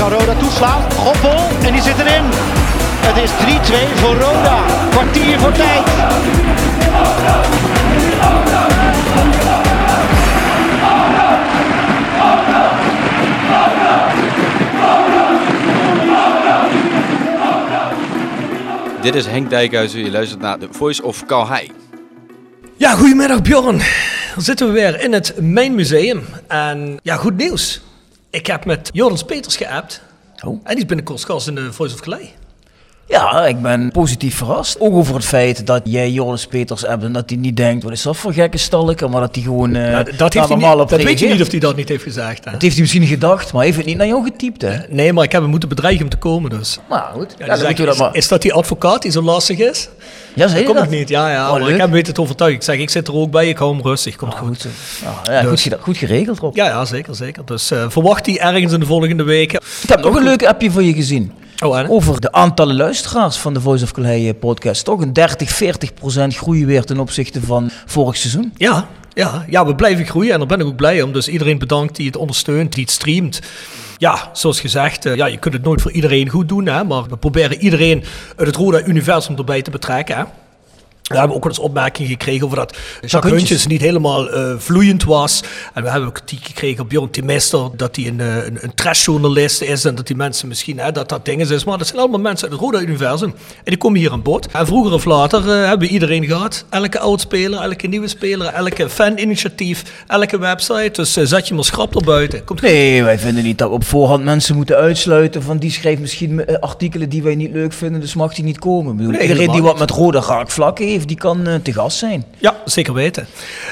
Kan Roda toeslaan. Goppel en die zit erin. Het is 3-2 voor Roda. Kwartier voor tijd. Dit is Henk Dijkhuizen, je luistert naar The Voice of Calhei. Ja, goedemiddag Bjorn. Dan zitten we weer in het Mijn Museum. En ja, goed nieuws. Ik heb met Joris Peters geappt. Oh. En die is binnenkort gast in de Voice of Calais. Ja, ik ben positief verrast. Ook over het feit dat jij Joris Peters hebt en dat hij niet denkt, wat is dat voor gekke stalker, maar dat hij gewoon eh Ja, dat heeft hij normaal niet, op dat weet je niet of hij dat niet heeft gezegd. Hè? Dat heeft hij misschien gedacht, maar hij heeft het niet naar jou getypt, hè? Nee, maar ik heb hem moeten bedreigen om te komen dus. Nou goed, Ja, ja, die dan dat maar... is dat die advocaat die zo lastig is? Ja, zei Dat dat? nog niet, ja, ja. Oh, ik heb hem weten te overtuigen. Ik zeg, ik zit er ook bij, ik hou hem rustig, komt Ah, goed. goed. Ah, ja, goed, Dus- goed geregeld, Rob. Ja, ja, zeker, zeker. Dus eh, verwacht die ergens in de volgende weken. Ik heb nog een leuk appje voor je gezien. Oh? Over de aantallen luisteraars van de Voice of Calais eh, podcast. Toch een 30, 40 procent groei weer ten opzichte van vorig seizoen. Ja, ja, ja, we blijven groeien en daar ben ik ook blij om. Dus iedereen bedankt die het ondersteunt, die het streamt. Ja, zoals gezegd, eh, ja, je kunt het nooit voor iedereen goed doen, hè, maar we proberen iedereen uit het Roda-universum erbij te betrekken. Hè. We hebben ook wel eens opmerkingen gekregen over dat Jacques Huntjes. Niet helemaal eh, vloeiend was. En we hebben ook kritiek gekregen op Bjorn Timester dat hij een, eh, een, een trashjournalist is en dat die mensen misschien, hè, dat dat dingen is. Maar dat zijn allemaal mensen uit het Roda-universum en die komen hier aan bod. En vroeger of later eh, hebben we iedereen gehad. Elke oud-speler, elke nieuwe speler, elke fan-initiatief, elke website. Dus zet je maar schrap er buiten. Komt. Nee, wij vinden niet dat we op voorhand mensen moeten uitsluiten van die schrijft misschien artikelen die wij niet leuk vinden, dus mag die niet komen. Ik bedoel, Nee, iedereen die wat met rode raakvlakken heeft, die kan eh, te gast zijn. Ja, zeker weten.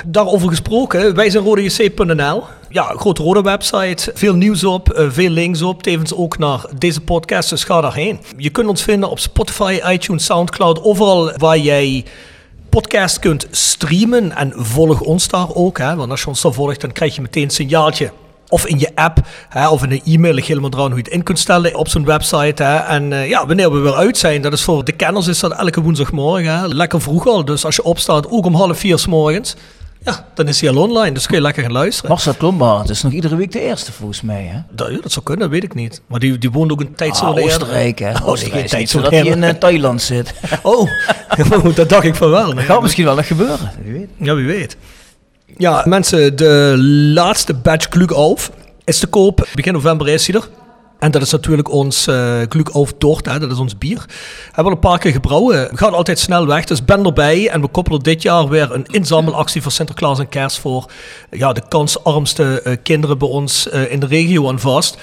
Daarover gesproken, wij zijn rodejc.nl. Ja, grote rode website, veel nieuws op, eh, veel links op, tevens ook naar deze podcast, dus ga daarheen. Je kunt ons vinden op Spotify, iTunes, Soundcloud, overal waar jij podcast kunt streamen en volg ons daar ook, hè, want als je ons daar volgt, dan krijg je meteen een signaaltje. Of in je app, hè, of in een e-mail, ligt helemaal eraan hoe je het in kunt stellen op zo'n website. Hè. En eh, ja, wanneer we weer uit zijn, dat is voor de kenners is dat elke woensdagmorgen. Hè. Lekker vroeg al, dus als je opstaat, ook om half vier s morgens, ja, dan is hij al online. Dus kun je lekker gaan luisteren. Marcel Klombaard is nog iedere week de eerste volgens mij. Hè? Dat, ja, dat zou kunnen, dat weet ik niet. Maar die, die woont ook een tijdzone Ah. Oostenrijk, hè? Oh, Oostenrijk geen is niet tijdzone zo dat hij in Thailand zit. Oh, dat dacht ik van wel. Dat gaat misschien wel nog gebeuren. Wie weet. Ja, wie weet. Ja, mensen, de laatste batch Glück auf is te koop. Begin november is hij er. En dat is natuurlijk ons eh Glück auf Dort, hè, dat is ons bier. Hebben we een paar keer gebrouwen. We gaan altijd snel weg, dus ben erbij. En we koppelen dit jaar weer een inzamelactie voor Sinterklaas en Kerst voor ja, de kansarmste eh, kinderen bij ons eh, in de regio aan vast.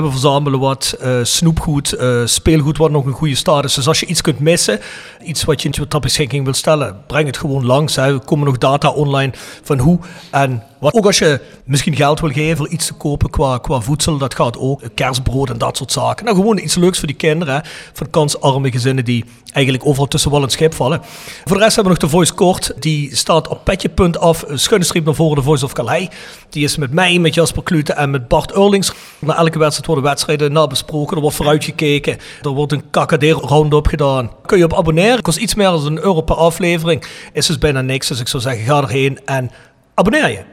We verzamelen wat eh, snoepgoed, eh, speelgoed wat nog een goede staat is. Dus als je iets kunt missen, iets wat je ter beschikking wil stellen, breng het gewoon langs. Hè. Er komen nog data online van hoe en Wat, ook als je misschien geld wil geven voor iets te kopen qua, qua voedsel, dat gaat ook. Kerstbrood en dat soort zaken. Nou, gewoon iets leuks voor die kinderen. Hè, van kansarme gezinnen die eigenlijk overal tussen wal en schip vallen. Voor de rest hebben we nog de Voice Kort. Die staat op petje.af, schuine streep naar voren, de Voice of Calais. Die is met mij, met Jasper Klute en met Bart Eurlings. Na elke wedstrijd worden wedstrijden nabesproken. Er wordt vooruitgekeken. Er wordt een kakadeer round-up gedaan. Kun je op abonneren. Kost iets meer dan een euro per aflevering. Is dus bijna niks. Dus ik zou zeggen, ga erheen en abonneer je.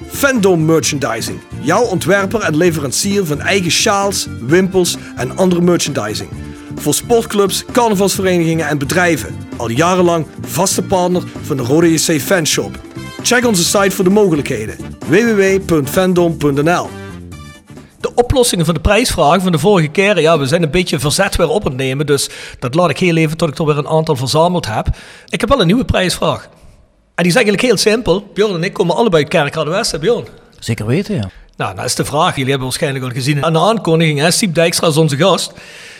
Fandom Merchandising. Jouw ontwerper en leverancier van eigen sjaals, wimpels en andere merchandising. Voor sportclubs, carnavalsverenigingen en bedrijven. Al jarenlang vaste partner van de Rode JC Fanshop. Check onze site voor de mogelijkheden. www.fandom.nl de oplossingen van de prijsvraag van de vorige keer, ja, we zijn een beetje verzet weer op het nemen. Dus dat laat ik heel even tot ik er weer een aantal verzameld heb. Ik heb wel een nieuwe prijsvraag. En die is eigenlijk heel simpel. Bjorn en ik komen allebei uit Kerkrade West, hè Bjorn? Zeker weten, ja. Nou, dat is de vraag. Jullie hebben waarschijnlijk al gezien aan de aankondiging. Hè? Siep Dijkstra is onze gast.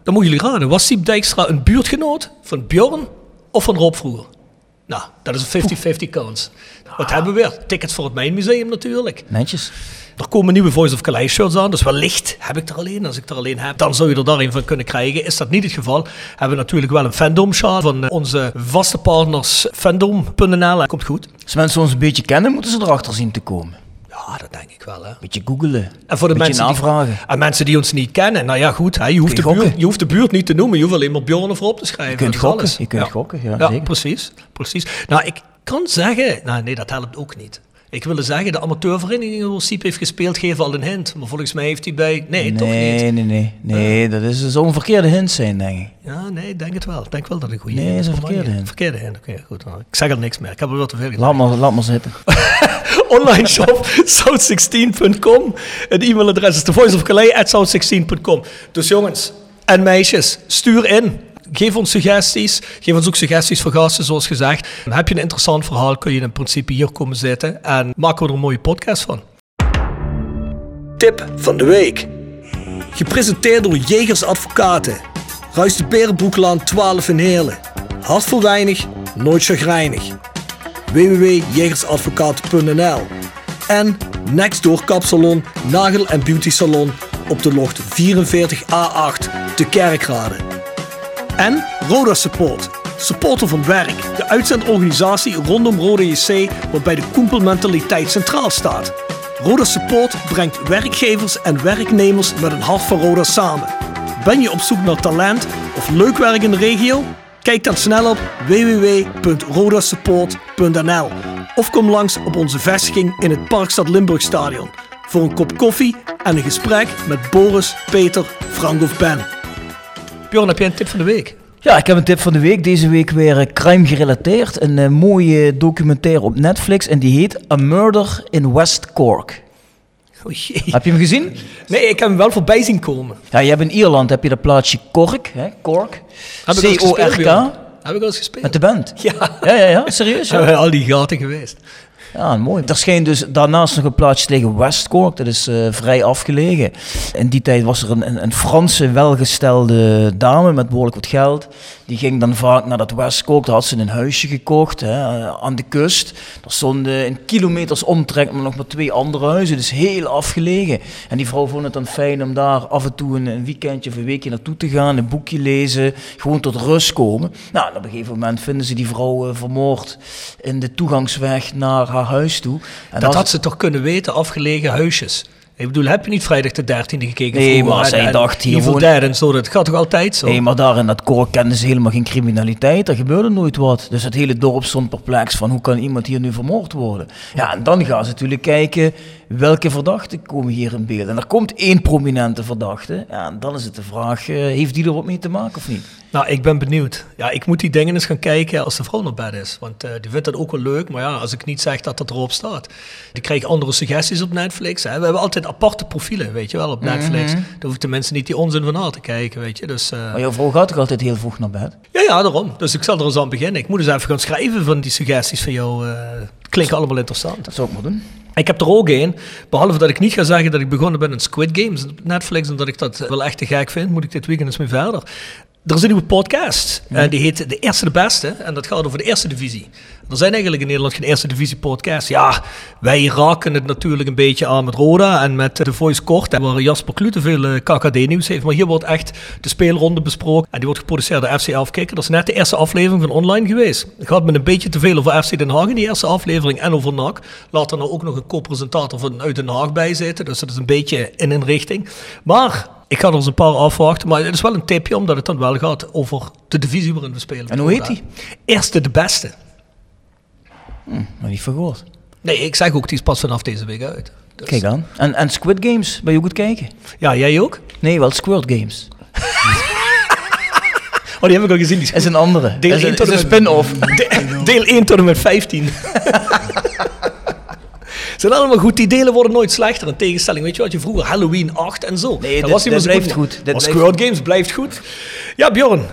Dan moeten jullie raden. Was Siep Dijkstra een buurtgenoot van Bjorn of van Rob vroeger? Nou, dat is een 50-50 kans. Wat hebben we weer? Tickets voor het Mijnmuseum natuurlijk. Netjes. Er komen nieuwe Voice of Calais shirts aan, dus wellicht heb ik er alleen. Als ik er alleen heb, dan zou je er daar een van kunnen krijgen. Is dat niet het geval, hebben we natuurlijk wel een fandom sjaal van eh, onze vaste partners fandom.nl. Komt goed. Als mensen ons een beetje kennen, moeten ze erachter zien te komen. Ja, dat denk ik wel. Hè. Beetje googelen. En voor de mensen navragen. Die, en mensen die ons niet kennen, nou ja, goed. Hè, je, hoeft de buurt, je hoeft de buurt niet te noemen. Je hoeft alleen maar Bjorn of op te schrijven. Je kunt gokken. alles. Je kunt Ja. gokken, ja, Ja, zeker. precies, precies. Nou, ik kan zeggen... Nou, nee, dat helpt ook niet. Ik wilde zeggen, de amateurvereniging waar Siep heeft gespeeld, geven al een hint. Maar volgens mij heeft hij bij... Nee, toch niet. Nee, nee, nee. Nee, dat is zo'n verkeerde hint zijn, denk ik. Ja, nee, ik denk het wel. Ik denk wel dat het een goede Nee, hint is een voor mij. verkeerde hint. Verkeerde hint, oké, goed. Nou, Ik zeg er niks meer. Ik heb er wel te veel gezegd. Laat maar, laat maar zitten. Online shop south16.com. Het e-mailadres is thevoiceofcalais@south16.com. Dus jongens en meisjes, stuur in. Geef ons suggesties. Geef ons ook suggesties voor gasten, zoals gezegd. Heb je een interessant verhaal, kun je in principe hier komen zitten. En maken we er een mooie podcast van. Tip van de week. Gepresenteerd door Jegers Advocaten. Ruist de Berenbroeklaan 12 in Heerlen. Hart voor weinig, nooit chagrijnig www.jegersadvocaten.nl en Nextdoor Kapsalon, Nagel en Beauty Salon op de locht 44A8 te Kerkrade. En Roda Support, supporter van werk, de uitzendorganisatie rondom Roda JC waarbij de koempelmentaliteit centraal staat. Roda Support brengt werkgevers en werknemers met een hart van Roda samen. Ben je op zoek naar talent of leuk werk in de regio? Kijk dan snel op www.rodasupport.nl of kom langs op onze vestiging in het Parkstad Limburg Stadion voor een kop koffie en een gesprek met Boris, Peter, Frank of Ben. Bjorn, heb jij een tip van de week? Ja, ik heb een tip van de week. Deze week weer eh, crime gerelateerd. Een eh, mooie documentaire op Netflix en die heet A Murder in West Cork. Oh jee. Heb je hem gezien? Nee, ik heb hem wel voorbij zien komen. Ja, je hebt in Ierland heb je dat plaatsje Cork, hè? Cork. C-O-R-K. Heb ik al eens gespeeld? Met de band. Ja. Ja, ja, ja. Serieus? Ja. al die gaten geweest. Ja, mooi. Er schijnt dus daarnaast nog een plaatsje te liggen, West Cork. Dat is eh, vrij afgelegen. In die tijd was er een, een, een Franse welgestelde dame met behoorlijk wat geld. Die ging dan vaak naar dat West Cork. Daar had ze een huisje gekocht hè, eh, aan de kust. Er stonden in kilometers omtrek maar nog maar twee andere huizen. Dus heel afgelegen. En die vrouw vond het dan fijn om daar af en toe een, weekendje of een weekje naartoe te gaan. Een boekje lezen. Gewoon tot rust komen. Nou, op een gegeven moment vinden ze die vrouw eh, vermoord in de toegangsweg naar haar huis toe. En Dat had ze toch kunnen weten, afgelegen huisjes. Ik bedoel, heb je niet vrijdag de 13e gekeken? Nee, vroeger? maar zij dacht hier gewoon- Dead en zo, dat gaat toch altijd zo? Nee, maar daar in dat koor kenden ze helemaal geen criminaliteit. Er gebeurde nooit wat. Dus het hele dorp stond perplex van hoe kan iemand hier nu vermoord worden? Ja, en dan gaan ze natuurlijk kijken welke verdachten komen hier in beeld. En er komt één prominente verdachte. Ja, en dan is het de vraag, eh, heeft die er wat mee te maken of niet? Nou, ik ben benieuwd. Ja, ik moet die dingen eens gaan kijken als de vrouw naar bed is. Want eh, die vindt dat ook wel leuk. Maar ja, als ik niet zeg dat dat erop staat. Die krijgen andere suggesties op Netflix. Hè. We hebben altijd aparte profielen, weet je wel, op Netflix. Mhm. Daar hoeft de mensen niet die onzin van aan te kijken, weet je. Dus, eh, Maar jouw vrouw gaat toch altijd heel vroeg naar bed? ja, ja, daarom. Dus ik zal er eens aan beginnen. Ik moet eens even gaan schrijven van die suggesties van jou. Klinken allemaal interessant. Dat zou ik maar doen. Ik heb er ook één. Behalve dat ik niet ga zeggen dat ik begonnen ben in Squid Games op Netflix. En dat ik dat wel echt te gek vind, moet ik dit weekend eens mee verder. Er is een nieuwe podcast. En die heet De Eerste de Beste. En dat gaat over de Eerste Divisie. Er zijn eigenlijk in Nederland geen Eerste Divisie podcasts. Ja, wij raken het natuurlijk een beetje aan met Roda en met The Voice Kort. Waar Jasper Klute veel eh, KKD-nieuws heeft. Maar hier wordt echt de speelronde besproken. En die wordt geproduceerd door FC Afkikken. Dat is net de eerste aflevering van online geweest. Het gaat met een beetje te veel over FC Den Haag in die eerste aflevering. En over NAC. Laat er nou ook nog een co-presentator vanuit Den Haag bij zitten. Dus dat is een beetje in een richting. Maar ik ga er eens een paar afwachten. Maar het is wel een tipje, omdat het dan wel gaat over de divisie waarin we spelen. En hoe heet die? Eerste de beste. Maar niet vergoord. Nee, ik zeg ook, die is pas vanaf deze week uit. Dus- Kijk aan. En, en Squid Games, ben je ook goed kijken? Ja, jij ook? Nee, wel Squirt Games. Oh, die heb ik al gezien. Die is is een andere. Deel is 1 een, tot is en een met- spin-off. De- deel 1 tot en met 15. Zijn allemaal goed. Die delen worden nooit slechter. In tegenstelling, weet je wat je vroeger Halloween 8 en zo. Nee, Dat dit- was dit zo blijft goed. Dit Maar blijft Squid Games blijft goed. Ja, Bjorn.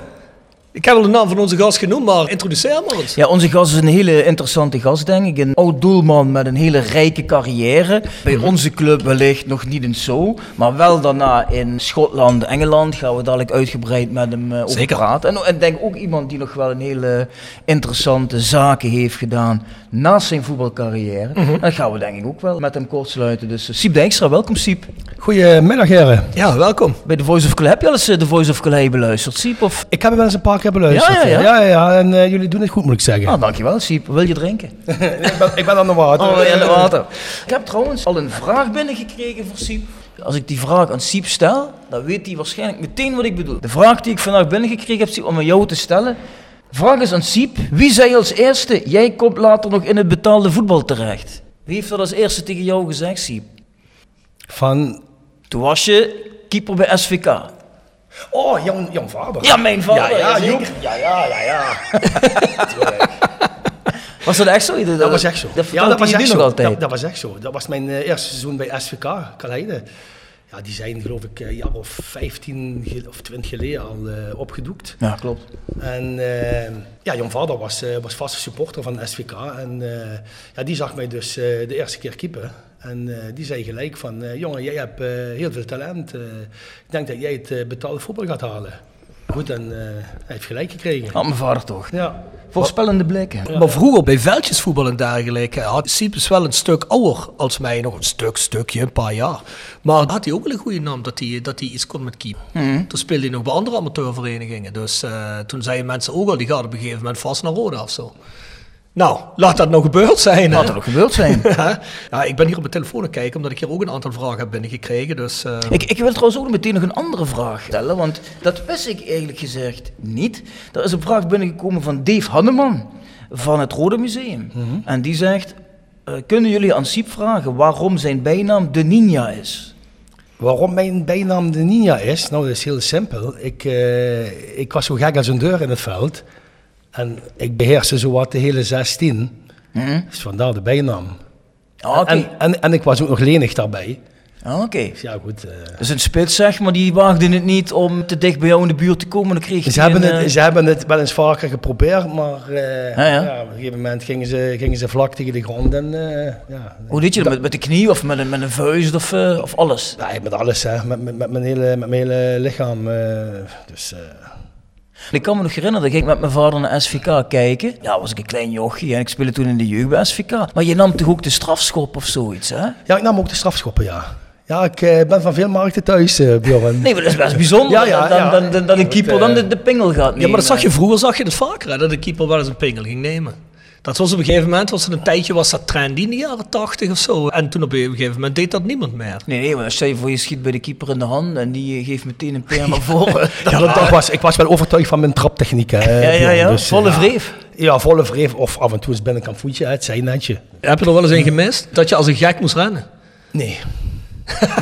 Ik heb al de naam van onze gast genoemd, maar introduceer maar eens. Ja, onze gast is een hele interessante gast, denk ik. Een oud doelman met een hele rijke carrière. Bij Mhm. onze club wellicht nog niet eens zo. Maar wel daarna in Schotland, Engeland. Gaan we dadelijk uitgebreid met hem eh, over Zeker. praten. En, ik denk ook iemand die nog wel een hele interessante zaken heeft gedaan naast zijn voetbalcarrière. Mhm. Dat gaan we denk ik ook wel met hem kort sluiten. Dus eh, Siep Dijkstra, welkom Siep. Goedemiddag heren. Ja, welkom. Bij The Voice of Calais. Heb je al eens eh, The Voice of Calais beluisterd, Siep? Of... Ik heb hem wel eens een paar keer beluisterd. Ja, ja, ja. ja, ja, ja. En eh, jullie doen het goed, moet ik zeggen. Ah, dankjewel Siep. Wil je drinken? ik, ben, ik ben aan de water. Oh, ja, de water. Ik heb trouwens al een vraag binnengekregen voor Siep. Als ik die vraag aan Siep stel, dan weet hij waarschijnlijk meteen wat ik bedoel. De vraag die ik vandaag binnengekregen heb, Siep, om aan jou te stellen. Vraag is aan Siep. Wie zei als eerste, jij komt later nog in het betaalde voetbal terecht? Wie heeft dat als eerste tegen jou gezegd, Siep? Van, Toen was je keeper bij SVK. Oh, Jan, Jan Vader. Ja, mijn vader. Ja, ja. Joep. Ja, ja, ja, ja. Was dat echt zo? Dat was echt zo. Dat ja, dat was echt zo. Dat, dat was echt zo. Dat was mijn eh, eerste seizoen bij SVK, Kaleide. Ja, die zijn geloof ik een jaar of 15 ge- of 20 geleden al eh, opgedoekt. Ja, klopt. En eh, ja, Jan Vader was, eh, was vaste supporter van SVK. En eh, ja, die zag mij dus eh, de eerste keer keeper. En eh, die zei gelijk van, eh, jongen, jij hebt eh, heel veel talent. Eh, ik denk dat jij het eh, betaalde voetbal gaat halen. Goed, en eh, hij heeft gelijk gekregen. Had mijn vader toch. Ja. Voorspellende blikken. Maar vroeger bij veldjesvoetbal en dergelijke had Siepes wel een stuk ouder als mij. Nog een stuk, stukje, een paar jaar. Maar had hij ook wel een goede naam dat hij, dat hij iets kon met keeper. Toen speelde hij nog bij andere amateurverenigingen. Dus eh, toen zeiden mensen ook al, die gaat op een gegeven moment vast naar Roda of zo. Nou, laat dat nou gebeurd zijn. hè? Wat er ook gebeurd zijn. Ja, ja, ik ben hier op mijn telefoon aan het kijken, omdat ik hier ook een aantal vragen heb binnengekregen. Dus, eh, Ik, ik wil trouwens ook meteen nog een andere vraag stellen, want dat wist ik eigenlijk gezegd niet. Er is een vraag binnengekomen van Dave Hanneman van het Rode Museum. En die zegt, eh, kunnen jullie aan Siep vragen waarom zijn bijnaam de Ninja is? Waarom mijn bijnaam de Ninja is? Nou, dat is heel simpel. Ik, eh, ik was zo gek als een deur in het veld. En ik beheerste zowat de hele 16. Dus vandaar de bijnaam. Ah, Oké, En, en, en ik was ook nog lenig daarbij. Ah, oké. Dus ja, goed. Dus een spits zeg maar, die waagde het niet om te dicht bij jou in de buurt te komen. Dan kreeg ze, hebben een, het, eh, ze hebben het wel eens vaker geprobeerd, maar eh, Ja, ja. ja, op een gegeven moment gingen ze, gingen ze vlak tegen de grond. En, ja, Hoe deed je dat? Met, met de knie of met een, met een vuist of, of alles? Nee, met alles, hè. Met, met, met, mijn, hele, met mijn hele lichaam. dus, Ik kan me nog herinneren, dat ik met mijn vader naar SVK kijken. Ja, was ik een klein jochie en ik speelde toen in de jeugd bij SVK. Maar je nam toch ook de strafschop of zoiets, hè? ja, ik nam ook de strafschoppen, ja. Ja, ik eh, ben van veel markten thuis, eh Bjorn. Nee, maar dat is best bijzonder. Ja, ja, dan, ja. dan, dan, dan een keeper dan de, de pingel gaat nemen. ja, maar dat zag je vroeger zag je het vaker, hè, dat de keeper wel eens een pingel ging nemen. Dat was op een gegeven moment, was er een tijdje, was dat trendy in de jaren tachtig of zo. En toen op een gegeven moment deed dat niemand meer. Nee, nee, maar stel je voor je schiet bij de keeper in de hand en die eh, geeft meteen een peer naar voren. Ja, dat, dat was, ik was wel overtuigd van mijn traptechniek. Hè, ja, ja. Dus, eh, Volle ja. vreef. Ja, volle vreef. Of af en toe eens binnenkant voetje, hè, het zijn netje. Heb je er wel eens een gemist? Dat je als een gek moest rennen? Nee.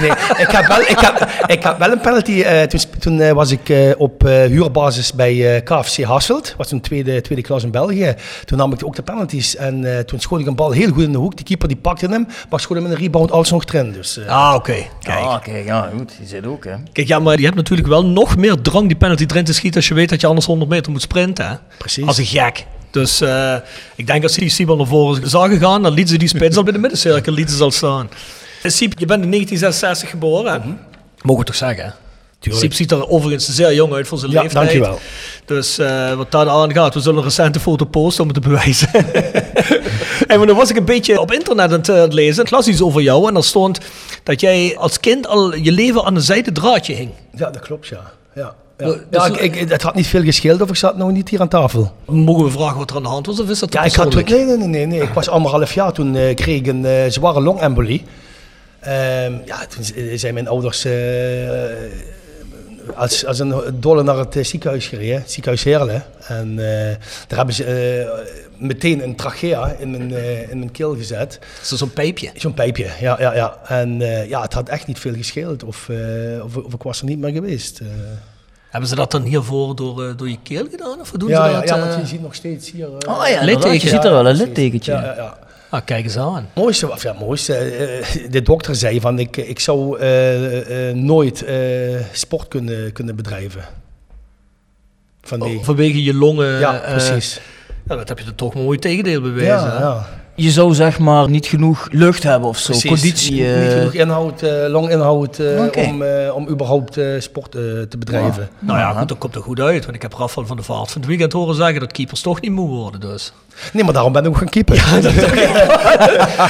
Nee, ik heb wel, ik heb, ik heb wel een penalty. eh, toen toen eh, was ik eh, op eh, huurbasis bij eh, KFC Hasselt. was toen tweede, tweede klas in België. Toen nam ik ook de penalties. En eh, toen schoot ik een bal heel goed in de hoek. Die keeper die pakte hem, maar schoot hem in een rebound alsnog erin. Dus, eh, Ah, oké. Kijk. Ah, kijk, ja, goed. Die zit ook, hè. Kijk, ja, maar je hebt natuurlijk wel nog meer drang die penalty erin te schieten als je weet dat je anders 100 meter moet sprinten. Hè? Precies. Als een gek. Dus eh, ik denk als die Siep naar voren zou gegaan, dan liet ze die spits al bij de middencirkel liet ze al staan. En Siep, je bent in 1966 geboren, hè? Mogen we toch zeggen? hè? Siep ziet er overigens zeer jong uit voor zijn Ja, leeftijd. dankjewel. Dus eh, wat daar aan gaat, we zullen een recente foto posten om het te bewijzen. en maar dan was ik een beetje op internet aan het, eh, lezen. Ik las iets over jou en daar stond dat jij als kind al je leven aan een zijden draadje hing. Ja, dat klopt, ja. ja. Ja, Dus- ja ik, ik, het had niet veel gescheeld of ik zat nou niet hier aan tafel. Mogen we vragen wat er aan de hand was of is dat te Ja, ik had toen, persoonlijk? nee, nee, nee, nee, nee. Ik was anderhalf jaar toen eh, kreeg ik een eh, zware longembolie. Ehm, ja, toen eh, zijn mijn ouders eh, als, als een dolle naar het eh, ziekenhuis gereden, het ziekenhuis Heerlen. En eh, daar hebben ze meteen een trachea in mijn, in mijn keel gezet. Zo'n pijpje? Zo'n pijpje, ja, ja, ja. En eh, ja, het had echt niet veel gescheeld of, eh, of, of ik was er niet meer geweest. eh. Hebben ze dat dan hiervoor door, door je keel gedaan? Of doen ja, ze ja, dat? ja, eh? want je ziet nog steeds hier... Oh ja, Litteken. je ziet er wel een littekentje. Ja, ja, ja. Ah, kijk eens aan. Mooiste, of ja, mooiste eh, de dokter zei van ik, ik zou eh, eh, nooit sport kunnen, kunnen bedrijven. Van die, Oh, vanwege je longen. ja, precies. ja, dat heb je er toch een mooi tegendeel bewezen. Ja, ja. Je zou zeg maar niet genoeg lucht hebben of zo. Precies. Conditie. Niet, eh, niet genoeg inhoud, eh longinhoud eh, Oké. om, eh, om überhaupt eh, sport eh, te bedrijven. Nou ja, goed, dat komt er goed uit. Want ik heb Rafael van der Vaart van het weekend horen zeggen dat keepers toch niet moe worden. Dus. Nee, maar daarom ben ik ook gaan keeper.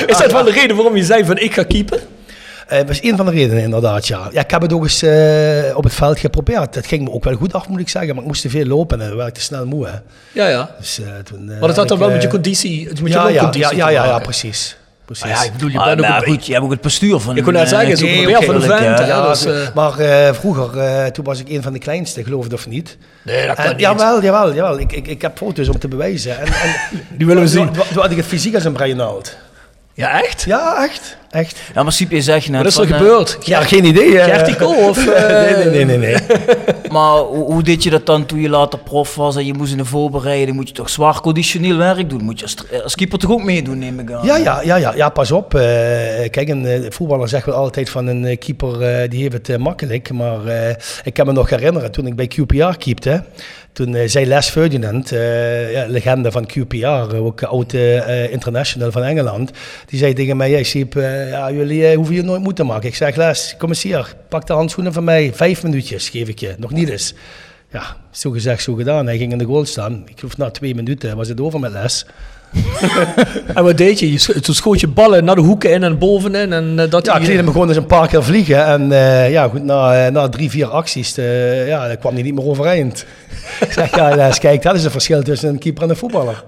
Is dat wel de reden waarom je zei van ik ga keepen? Eh, dat is een van de redenen inderdaad, ja. ja ik heb het ook eens eh, op het veld geprobeerd. Het ging me ook wel goed af, moet ik zeggen. Maar ik moest te veel lopen en werd ik te snel moe. Hè. Ja, ja. Dus, eh, toen, Maar dat had dan ik, wel met je conditie, met je ja, ja, loopconditie ja, ja, ja, ja, precies. precies. Ja, ik bedoel, je Ah, bent ook maar een goed, je hebt ook het bestuur van Je kon net zeggen, een weer van kerkelijk, vent. Ja, dus, maar eh, vroeger, eh, toen was ik een van de kleinste, geloof het of niet. Nee, dat kan En, niet. jawel, jawel, jawel. Ik, ik, ik heb foto's om te bewijzen. En, en, Die willen we zien. Toen, toen had ik het fysiek als een Breinaald. Ja, echt? Ja, echt. Echt. Ja, maar Siep, je zegt net Wat is er van, eh, gebeurd? Ja, geen idee. eh. Gertico of... eh, nee, nee, nee, nee. nee. Maar hoe, hoe deed je dat dan toen je later prof was en je moest in de voorbereiding? Moet je toch zwaar conditioneel werk doen? Moet je als, als keeper toch ook meedoen, neem ik aan? Ja, ja, ja, ja, ja, pas op. eh, kijk, een eh, voetballer zegt wel altijd van een eh, keeper eh, die heeft het eh, makkelijk. Maar eh, ik kan me nog herinneren toen ik bij QPR keepte. Toen eh, zei Les Ferdinand, eh, ja, legende van QPR, eh, ook oud eh, international van Engeland. Die zei tegen mij, jij jullie hoeven je nooit moeten maken. Ik zeg, Les, kom eens hier, pak de handschoenen van mij. Vijf minuutjes geef ik je, nog niet eens. Ja, zo gezegd, zo gedaan. Hij ging in de goal staan. Ik geloof na twee minuten was het over met Les. En wat deed je? toen schoot je ballen naar de hoeken in en bovenin. En eh, dat Ja, ik liet hem gewoon eens een paar keer vliegen. En eh, ja, goed, na, eh, na drie, vier acties ja, dan kwam hij niet meer overeind. ik zeg, ja, ja, eens kijk, dat is het verschil tussen een keeper en een voetballer.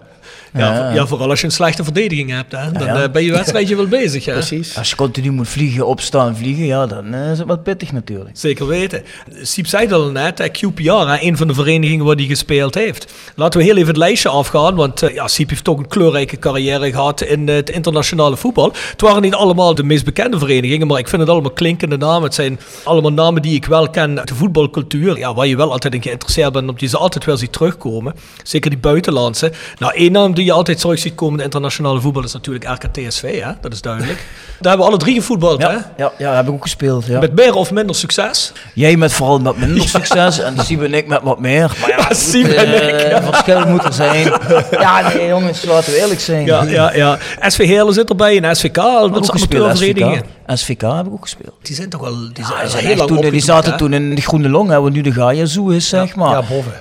Ja, Ja. ja, vooral als je een slechte verdediging hebt. Hè? Dan Ja. eh, ben je wedstrijdje wel bezig. Hè? Precies. Als je continu moet vliegen, opstaan, vliegen, ja, dan eh, is het wat pittig natuurlijk. Zeker weten. Siep zei het al net, QPR, hè, een van de verenigingen waar hij gespeeld heeft. Laten we heel even het lijstje afgaan, want eh, ja, Siep heeft toch een kleurrijke carrière gehad in eh, het internationale voetbal. Het waren niet allemaal de meest bekende verenigingen, maar ik vind het allemaal klinkende namen. Het zijn allemaal namen die ik wel ken uit de voetbalcultuur, ja, waar je wel altijd in geïnteresseerd bent, omdat je ze altijd wel ziet terugkomen. Zeker die buitenlandse. Nou, één naam die je altijd terug ziet komen in het internationale voetbal is natuurlijk RKTSV, hè? dat is duidelijk. Daar hebben we alle drie gevoetbald, hè? Ja, ja, ja, heb ik ook gespeeld. Ja. Met meer of minder succes. Jij met vooral met minder succes en Siep en ik met wat meer. Maar ja, Ja, en eh, ik, ja. verschil moet er zijn. Ja, nee jongens, laten we eerlijk zijn. Ja, ja, ja. SV Heerlen zit erbij en SVK, dat gespeeld, amateurverenigingen. SVK. SVK heb ik ook gespeeld. Die zijn toch wel die Ja, zijn, heel lang toen, die zaten toen in de Groene Long, hè, waar nu de Gaia Zoo is, zeg maar. Ja, boven.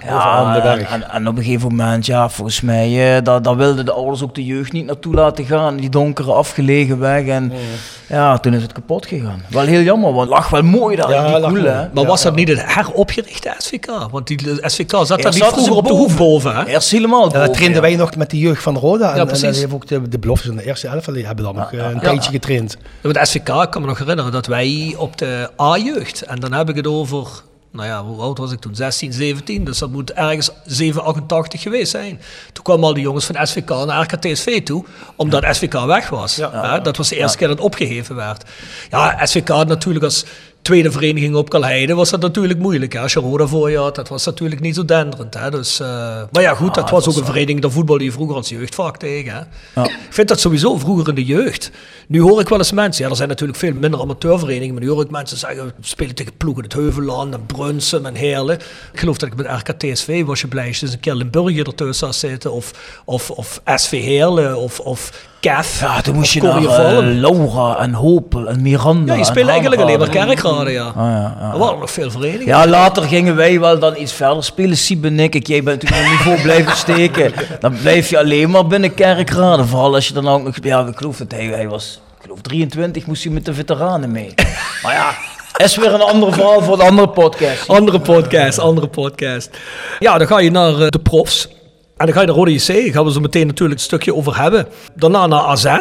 De berg. En, en op een gegeven moment, ja, volgens mij, eh, daar, wilden de ouders ook de jeugd niet naartoe laten gaan. Die donkere, afgelegen weg. En ja, toen is het kapot gegaan. Wel heel jammer, want het lag wel mooi daar. Ja, die mooi. hè. Maar was dat niet het heropgerichte SVK? Want die SVK zat daar niet vroeger ze op de hoek boven, hè? Eerst helemaal Ja, dat boven, trainden ja. wij nog met de jeugd van Roda. En, Ja, en heeft ook de, de beloftes in de eerste. Die hebben dan nog eh, een Ja. tijdje getraind. Met SVK ik kan me nog herinneren dat wij op de A-jeugd, en dan heb ik het over nou ja, hoe oud was ik toen? 16, 17. Dus dat moet ergens 7, 88 geweest zijn. Toen kwamen al die jongens van SVK naar RKTSV toe, omdat SVK weg was. Ja, dat was de eerste keer dat het opgeheven werd. Ja, SVK natuurlijk als tweede vereniging op Kalheide was dat natuurlijk moeilijk. Hè? Als je Roda voor je had, dat was natuurlijk niet zo denderend. Hè? Dus, uh, maar ja, goed, dat was ook een vereniging, de voetbal die vroeger als jeugd vaak tegen. Hè? Ja. Ik vind dat sowieso vroeger in de jeugd. Nu hoor ik wel eens mensen, ja, er zijn natuurlijk veel minder amateurverenigingen, maar nu hoor ik mensen zeggen, we spelen tegen ploegen het Heuvelland en Brunsum en Heerlen. Ik geloof dat ik met RKTSV was je blij, dus een keer Limburger ertussen zou zitten, of, of, of SV Heerlen, of, of Ja, toen moest je naar uh, Laura en Hopel en Miranda. Ja, je speelde eigenlijk alleen maar kerkraden, ja. Ah, ja, ja. Er waren nog veel verenigingen. Ja, later gingen wij wel dan iets verder spelen. Siebe en ik, jij bent natuurlijk op niveau blijven steken. Dan blijf je alleen maar binnen kerkraden. Vooral als je dan ook nog... Ja, ik geloof dat hij, hij was... Ik geloof 23 moest hij met de veteranen mee. maar ja... Is weer een ander verhaal voor een andere podcast. Andere podcast, andere podcast. Ja, dan ga je naar uh, de profs. En dan ga je naar Rode JC, gaan we zo meteen natuurlijk een stukje over hebben. Daarna naar AZ.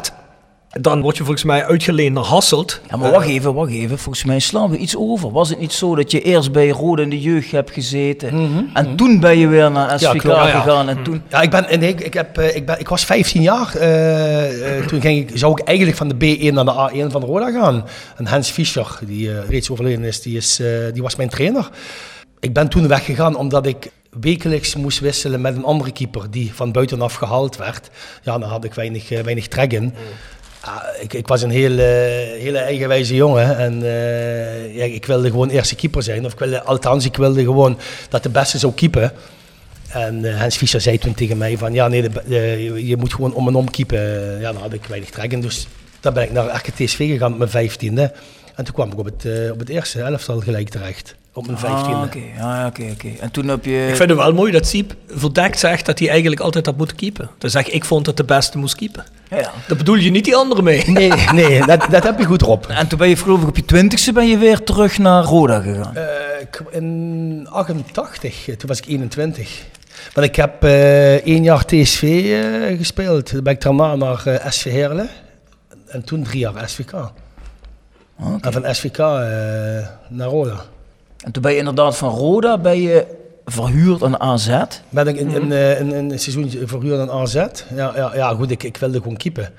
Dan word je volgens mij uitgeleend naar Hasselt. Ja, maar wacht even, wacht even. Volgens mij slaan we iets over. Was het niet zo dat je eerst bij Rode in de jeugd hebt gezeten Mhm. en toen ben je weer naar SVK klopt, ja, ja. gegaan en toen... Ja, ik, ben, nee, ik, heb, eh, ik, ben, ik was 15 jaar. eh, eh, toen ging ik, zou ik eigenlijk van de B1 naar de A1 van Roda gaan. En Hans Fischer, die reeds overleden is, die, is die was mijn trainer. Ik ben toen weggegaan omdat ik wekelijks moest wisselen met een andere keeper die van buitenaf gehaald werd. Ja, daar had ik weinig, eh, weinig trek in. Ja, ik, ik was een hele, hele eigenwijze jongen en eh, ja, ik wilde gewoon eerste keeper zijn. Of ik wilde, althans, ik wilde gewoon dat de beste zou keepen. En eh, Hans Fischer zei toen tegen mij van, ja nee, de, de- je, moet gewoon om en om keepen. Ja, daar had ik weinig trek in. Dus dan ben ik naar RKTSV gegaan met mijn vijftiende. En toen kwam ik op het, eh, op het eerste elftal gelijk terecht. Op mijn vijftiende. Ah, oké. Ja, oké, oké. En toen heb je... Ik vind het wel mooi dat Siep verdekt zegt dat hij eigenlijk altijd had moeten keepen. Dan zeg ik, ik vond dat de beste moest keepen. Ja, ja. Daar bedoel je niet die andere mee. Nee, nee, dat, dat heb je goed erop. En toen ben je geloof ik op je twintigste ben je weer terug naar Roda gegaan. Eh, in 88, eh, toen was ik 21. Want ik heb eh één jaar TSV eh, gespeeld. Toen ben ik daarna naar eh, SV Heerlen. En toen drie jaar SVK. En van SVK eh, naar Roda. En toen ben je inderdaad van Roda ben je verhuurd aan AZ. Ben ik in, in, eh, in, in een seizoen verhuurd aan AZ. Ja, ja, ja goed, ik, ik wilde gewoon keepen.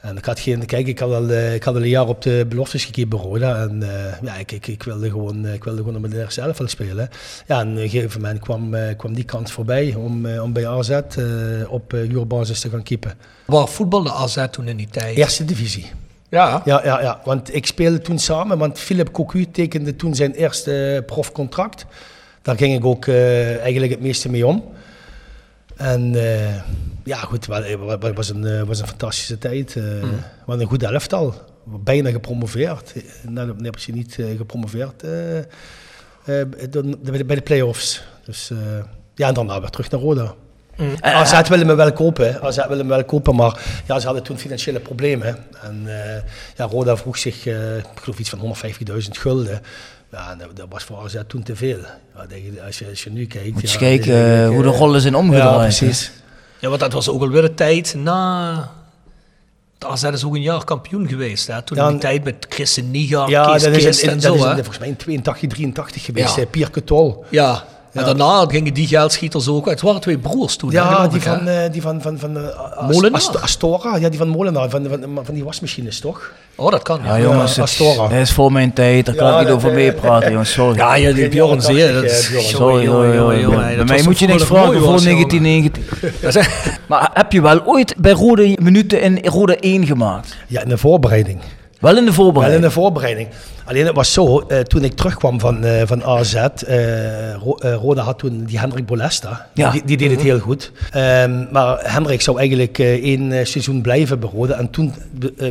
En ik had geen, kijk, ik had al, eh, ik had al een jaar op de beloftes gekiept bij Roda. En eh, ja, ik, ik, ik wilde gewoon, ik wilde gewoon op mijn eerste elftal spelen. Ja, en op een gegeven moment kwam, kwam die kans voorbij om, om bij AZ eh, op huurbasis te gaan keepen. Waar voetbalde AZ toen in die tijd? Eerste divisie. Ja. Ja, ja, ja, want ik speelde toen samen, want Philip Cocu tekende toen zijn eerste eh, profcontract. Daar ging ik ook eh, eigenlijk het meeste mee om. En eh, ja, goed, het was een, was een fantastische tijd. eh Wat een goed elftal. Bijna gepromoveerd. Dan heb je niet gepromoveerd bij de, play-offs. Dus ja, en daarna weer terug naar Roda. En- AZ willen me wel kopen, AZ willen me wel kopen, maar ja, ze hadden toen financiële problemen. En eh, ja, Roda vroeg zich, eh, ik geloof iets van 150.000 gulden. Ja, dat, dat was voor AZ toen te veel. Ja, als, je, als je nu kijkt... Moet je ja, kijken eh, hoe de eh, rollen zijn omgedraaid. Ja, precies. Ja, want dat was ook alweer de tijd na... AZ is ook een jaar kampioen geweest. Hè? Toen Ja, in die tijd met Christen Niga, Ja, Kees dat is, en dat zo. is in, volgens mij in 82, 83 geweest. Ja. Pierre Tol. Ja. En Ja. daarna gingen die geldschieters ook uit. Het waren twee broers toen. Ja, die van, eh, die van, van, van eh, As- Molenaar? Ast- Astora, ja, die van Molenaar, van, van, van die wasmachines toch? Oh, dat kan. Ja, Ja, jongens, Ja, het, Astora. dat is voor mijn tijd. Daar kan ik niet over eh, meepraten, jongens. Sorry. ja, ja die Bjorn Zeer. Sorry. Bij mij moet je niks vragen voor was, jongen. 1990. Dat is- Maar heb je wel ooit bij Rode minuten in Rode 1 gemaakt? Ja, in de voorbereiding. Wel in de Wel in voorbereiding? de voorbereiding. Alleen het was zo, eh, toen ik terugkwam van, eh, van AZ, Ro- eh, Roda had toen die Hendrik Bolesta. Ja. Die, die deed het heel goed. Ehm, maar Hendrik zou eigenlijk één seizoen blijven bij Roda en toen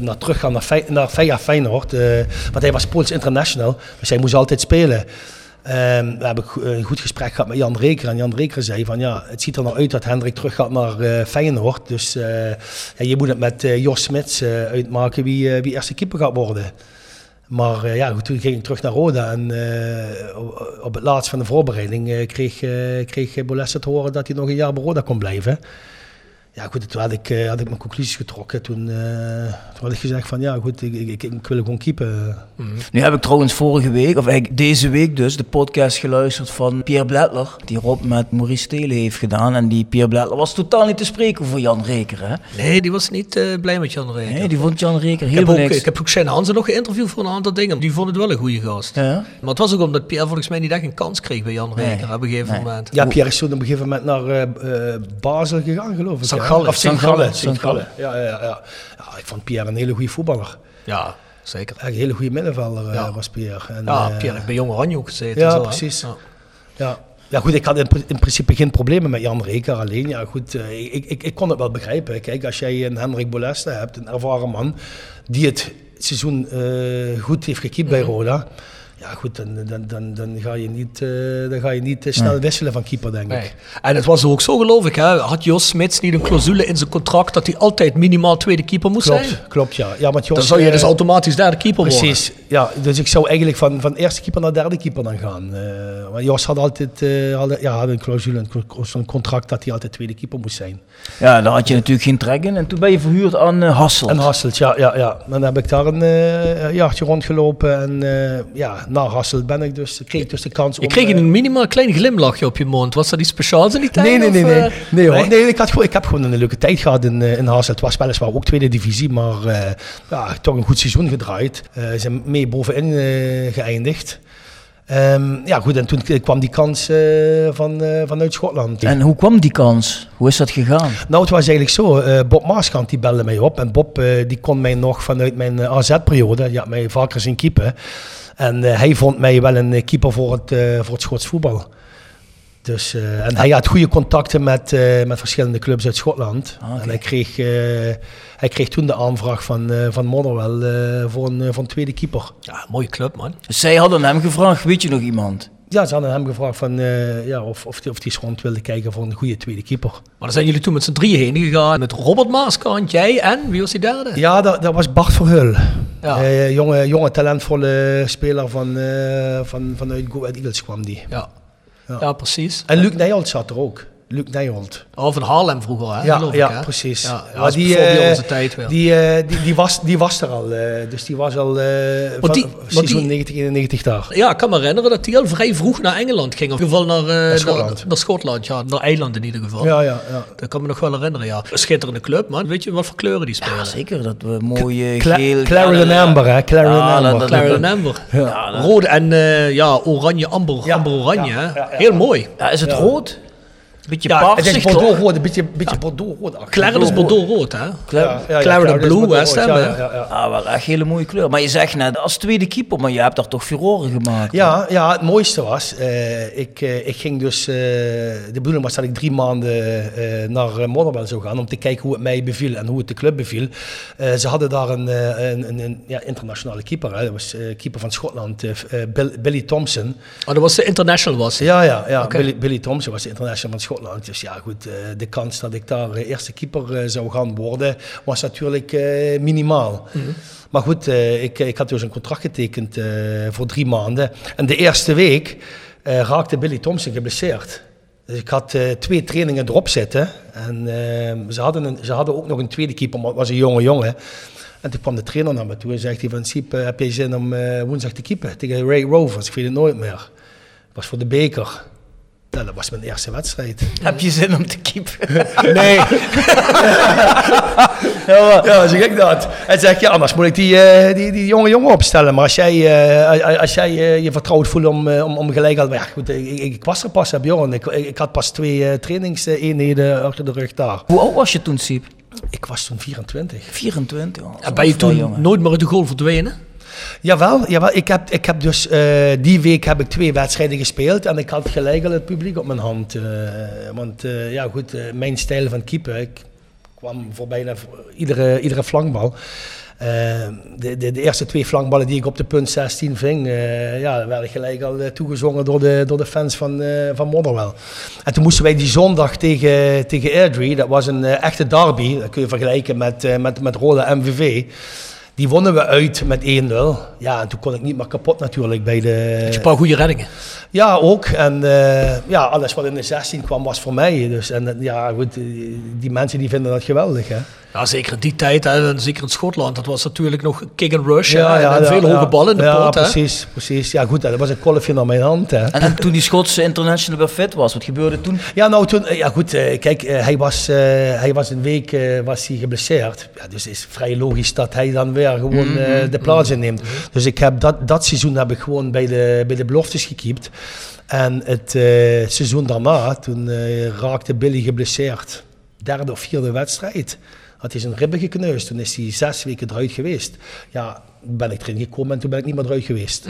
naar teruggaan naar, Fey- naar Feyenoord. want hij was Pools international, dus hij moest altijd spelen. Ehm we hebben go- een goed gesprek gehad met Jan Reker. En Jan Reker zei van ja, het ziet er nou uit dat Hendrik terug gaat naar eh, Feyenoord. Dus eh, ja, je moet het met eh, Jos Smits eh, uitmaken wie, eh, wie eerste keeper gaat worden. Maar eh, ja, goed, toen ging ik terug naar Roda en eh, op- het laatst van de voorbereiding eh, kreeg, eh kreeg Bolessa te horen dat hij nog een jaar bij Roda kon blijven. Ja, goed, toen had ik, eh, had ik mijn conclusies getrokken. Toen, eh, toen had ik gezegd van ja, goed, ik, ik, ik wil gewoon keepen. Nu heb ik trouwens vorige week, of eigenlijk deze week dus, de podcast geluisterd van Pierre Bledler. Die Rob met Maurice Stelen heeft gedaan. En die Pierre Bledler was totaal niet te spreken voor Jan Reker. Hè? Nee, die was niet eh, blij met Jan Reker. Nee, die vond Jan Reker ik, heel heb ook, niks. ik heb ook Shane Hansen nog geïnterviewd voor een aantal dingen. Die vond het wel een goede gast. Ja? Maar het was ook omdat Pierre volgens mij niet echt een kans kreeg bij Jan Reker Nee. op een gegeven Nee. moment. Ja, Pierre is toen op een gegeven moment naar eh, eh, Basel gegaan, geloof ik. Hè? Gallen. Of St. Gallen. Gallen. St. Gallen. Ja, ja, ja, ja. ik vond Pierre een hele goede voetballer. Ja, zeker. Echt Een hele goede middenvelder eh, Ja. was Pierre. En, Ja, eh, Pierre heeft bij Jong Oranje ook gezeten. ja, zo, precies. Ja. Ja. ja, goed, ik had in, pr- in principe geen problemen met Jan Reker. Alleen, ja, goed, eh, ik, ik, ik kon het wel begrijpen. Kijk, als jij een Hendrik Boleste hebt, een ervaren man, die het seizoen goed heeft gekiept bij Roda. Ja, goed, dan, dan, dan, dan ga je niet, eh, dan ga je niet eh, snel wisselen van keeper, denk Nee. ik. En het was ook zo, geloof ik. Hè? Had Jos Smits niet een clausule in zijn contract dat hij altijd minimaal tweede keeper moest zijn? Klopt, klopt, ja. ja want Jos, Dan zou je eh, dus automatisch derde keeper worden. Precies, ja. Dus ik zou eigenlijk van, van eerste keeper naar derde keeper dan gaan. Eh maar Jos had altijd eh, had, ja, had een clausule, zo'n contract dat hij altijd tweede keeper moest zijn. Ja, daar had je natuurlijk geen trek in. En toen ben je verhuurd aan uh, Hassel. En Hasselt, ja, ja, ja. Dan heb ik daar een eh, jaartje rondgelopen en eh, ja, na Hasselt ben ik dus, kreeg ik dus de kans Je om... kreeg eh, een minimaal klein glimlachje op je mond. Was dat iets speciaals in die tijd? Nee, nee, nee, nee. eh, Nee, hoor. nee ik, had gewoon, ik heb gewoon een leuke tijd gehad in, eh, in Hasselt. Het was weliswaar ook tweede divisie, maar eh, ja, toch een goed seizoen gedraaid. Eh zijn mee bovenin eh, geëindigd. Ehm, ja, goed, en toen kwam die kans eh, van, eh, vanuit Schotland. En hoe kwam die kans? Hoe is dat gegaan? Nou, het was eigenlijk zo. eh, Bob Maaskant die belde mij op. En Bob eh, die kon mij nog vanuit mijn eh, AZ-periode, die had mij vaker zien keepen. En eh, hij vond mij wel een eh, keeper voor het, eh, voor het Schots voetbal. Dus, en hij had goede contacten met, met verschillende clubs uit Schotland. Ah. En hij kreeg, hij kreeg toen de aanvraag van, van Motherwell voor, een, voor een tweede keeper. Ja, mooie club, man. Dus zij hadden hem gevraagd, weet je nog iemand? Ja, ze hadden hem gevraagd van, eh, ja, of, of hij of die rond wilde kijken voor een goede tweede keeper. Maar dan zijn jullie toen met z'n drieën heen gegaan. Met Robert Maaskant, jij en wie was die derde? Ja, dat, dat was Bart Verheul. Ja. Eh, jonge, jonge, talentvolle speler van, eh, van, vanuit Go Ahead Eagles kwam die. Ja, Ja. ja precies. En Luc Nijholt zat er ook. Luc Nijholt. Oh, van Haarlem vroeger, hè? Ja, ja hè? precies. Ja, die, voor bij eh, onze tijd weer. Die, eh, die, die, was, die was er al. eh, dus die was al eh van die- seizoen die- 1991 daar. Ja, ik kan me herinneren dat hij al vrij vroeg naar Engeland ging. Of in ieder geval naar, eh, Schotland. Naar, naar Schotland, ja. Naar Eiland in ieder geval. Ja, ja, ja. Dat kan me nog wel herinneren, ja. Een schitterende club, man. Weet je wat voor kleuren die spelen? Ja, zeker. Dat we mooie Cla geel... Clarendon ja, Amber, hè? Dat- Amber. Ja, Rode en ja, oranje, amber, Ja, amber oranje. ja, hè. ja, ja, Heel ja. mooi. Ja, is het Ja. rood? Beetje Ja, Het paarsig, is toch? Bordeaux-rood, een beetje, beetje Bordeaux-rood. Clarendon is Bordeaux-rood, hè? Blue, West Ham, ja, hè? ja, ja, ja. Ah, wel echt hele mooie kleur. Maar je zegt net, als tweede keeper, maar je hebt daar toch furoren gemaakt. Ja, ja, het mooiste was, eh, ik, eh, ik ging dus, eh, de bedoeling was dat ik drie maanden eh, naar Motherwell zou gaan om te kijken hoe het mij beviel en hoe het de club beviel. Eh, ze hadden daar een, eh, een, een, een ja, internationale keeper, hè. dat was eh, keeper van Schotland, Bill- Billy Thompson. Oh, dat was de international, was hij. Ja, ja, ja. Billy, Billy Thompson was de international van Schotland. Dus ja, goed, eh, de kans dat ik daar eh, eerste keeper eh, zou gaan worden, was natuurlijk minimaal. Maar goed, ik, ik had dus een contract getekend voor drie maanden. En de eerste week raakte Billy Thompson geblesseerd. Dus ik had twee trainingen erop zitten. En ze, hadden een, ze hadden ook nog een tweede keeper, maar het was een jonge jongen. En toen kwam de trainer naar me toe en zegt hij van... Siep, heb je zin om woensdag te keepen tegen Ray Rovers? Ik weet het nooit meer. Het was voor de beker. Nou, dat was mijn eerste wedstrijd. Heb je zin om te keepen? Nee. ja, ja, zeg ik dat. En zeg ja, anders moet ik die, eh, die, die jonge jongen opstellen. Maar als jij, eh, als jij eh, je vertrouwd voelt om, om, om gelijk... Maar ja, goed, ik, ik, ik was er pas, hè, Bjorn. Ik, ik, ik had pas twee eh, trainingseenheden achter de rug daar. Hoe oud was je toen, Siep? Ik was toen 24. 24. Oh, En ben je toen jongen. nooit meer uit de goal verdwenen? Jawel, jawel. Ik, heb, ik heb dus eh, die week heb ik twee wedstrijden gespeeld en ik had gelijk al het publiek op mijn hand. eh, want eh, ja goed, mijn stijl van keeper, ik kwam voor bijna iedere, iedere flankbal. De, de, de eerste twee flankballen die ik op de punt 16 ving, ja, werden gelijk al toegezongen door de, door de fans van, van Motherwell. En toen moesten wij die zondag tegen, tegen Airdrie, dat was een echte derby, dat kun je vergelijken met, met, met Roda MVV. Die wonnen we uit met 1-0. Ja, en toen kon ik niet meer kapot natuurlijk bij de... Een paar goede reddingen. Ja, ook. En eh, ja, alles wat in de 16 kwam was voor mij. Dus, en eh, ja, goed, die, die mensen die vinden dat geweldig, hè. Ja, zeker in die tijd, hè, en zeker in Schotland, dat was natuurlijk nog kick and rush. Ja, hè, ja, en ja, veel ja. hoge ballen in de ja, pot. Hè. precies, precies. Ja, goed, dat was een kolfje naar mijn hand, hè. En, en toen die Schotse international weer fit was, wat gebeurde toen? Ja, nou toen, eh, ja goed, eh, kijk, eh, hij, was, eh, hij was een week eh, was hij geblesseerd. Ja, dus het is vrij logisch dat hij dan weer gewoon eh, de plaats inneemt. Dus ik heb dat, dat seizoen heb ik gewoon bij de, bij de beloftes gekiept. En het eh, seizoen daarna, toen eh, raakte Billy geblesseerd. Derde of vierde wedstrijd. Had hij zijn ribben gekneusd. Toen is hij zes weken eruit geweest. Ja, ben ik erin gekomen en toen ben ik niet meer eruit geweest.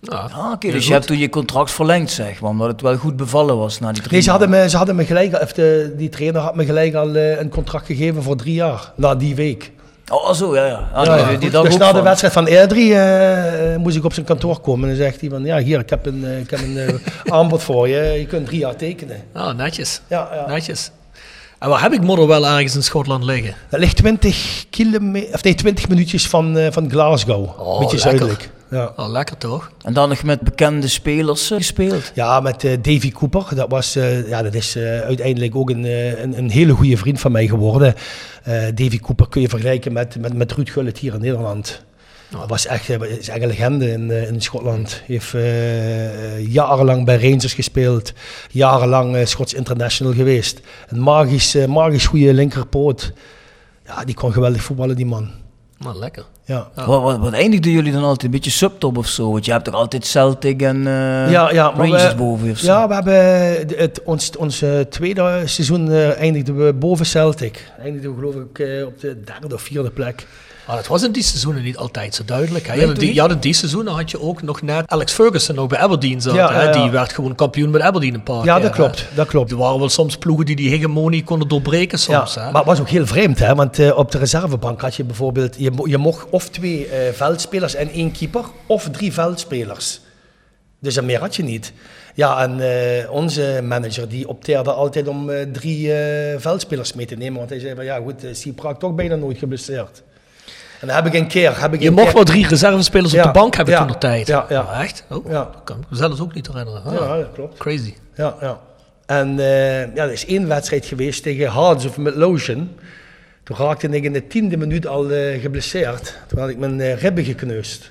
Ja. Ah, oké, dus je hebt toen je contract verlengd, zeg maar, omdat het wel goed bevallen was na die drie Nee, ze hadden, me, ze hadden me gelijk, of de, die trainer had me gelijk al eh, een contract gegeven voor drie jaar, na die week. Oh, zo, ja, ja. Ah, Ja, die- ja. die dag dus na de van. wedstrijd van R3 eh, moest ik op zijn kantoor komen en dan zegt hij van, ja hier, ik heb een, eh, ik heb een aanbod voor je, je kunt drie jaar tekenen. Ah, netjes. Ja, ja. Netjes. En waar heb ik Motherwell ergens in Schotland liggen? Dat ligt 20 kilometer, of nee, 20 minuutjes van, eh, van Glasgow, Oh, beetje lekker. zuidelijk. Ja. Oh, lekker toch? En dan nog met bekende spelers eh, gespeeld. Ja, met eh, Davy Cooper. Dat, was, eh, ja, dat is eh, uiteindelijk ook een, een, een hele goede vriend van mij geworden. Eh, Davy Cooper kun je vergelijken met, met, met Ruud Gullit hier in Nederland. Dat was echt, eh, is echt een legende in, eh, in Schotland. Heeft eh, jarenlang bij Rangers gespeeld. Jarenlang eh, Schots International geweest. Een magisch, magisch goede linkerpoot. Ja, die kon geweldig voetballen, die man. Nou, lekker. Ja. Wat, wat, wat eindigden jullie dan altijd? Een beetje subtop of zo? Want je hebt toch altijd Celtic en eh, ja, ja, maar Rangers we- boven of zo? Ja, we hebben het, ons, ons tweede seizoen eindigden we boven Celtic. Eindigden we geloof ik eh, op de derde of vierde plek. Maar dat was in die seizoenen niet altijd zo duidelijk. Hè? Die, in die seizoenen had je ook nog net Alex Ferguson nog bij Aberdeen zat. Ja, hè? Die werd gewoon kampioen met Aberdeen een paar Ja, keer, dat hè. klopt, dat klopt. Er waren wel soms ploegen die die hegemonie konden doorbreken soms. ja, hè? maar het was ook heel vreemd, hè? want eh, op de reservebank had je bijvoorbeeld, je, je mocht of twee eh, veldspelers en één keeper, of drie veldspelers. Dus dat meer had je niet. Ja, en eh, onze manager die opteerde altijd om drie veldspelers mee te nemen, want hij zei van ja goed, Praak toch bijna nooit geblesseerd. En dan heb ik een keer... Heb ik je een mocht keer- wel drie reservespelers Ja, op de bank hebben ja, toen de tijd. ja, ja. Oh, echt? Oh, Ja. Dat kan ik me zelfs ook niet herinneren. Ah, Ja, dat klopt. Crazy. Ja, ja. En eh, ja, er is één wedstrijd geweest tegen Hearts of Midlothian. Toen raakte ik in de tiende minuut al eh, geblesseerd. Toen had ik mijn eh, ribben gekneusd.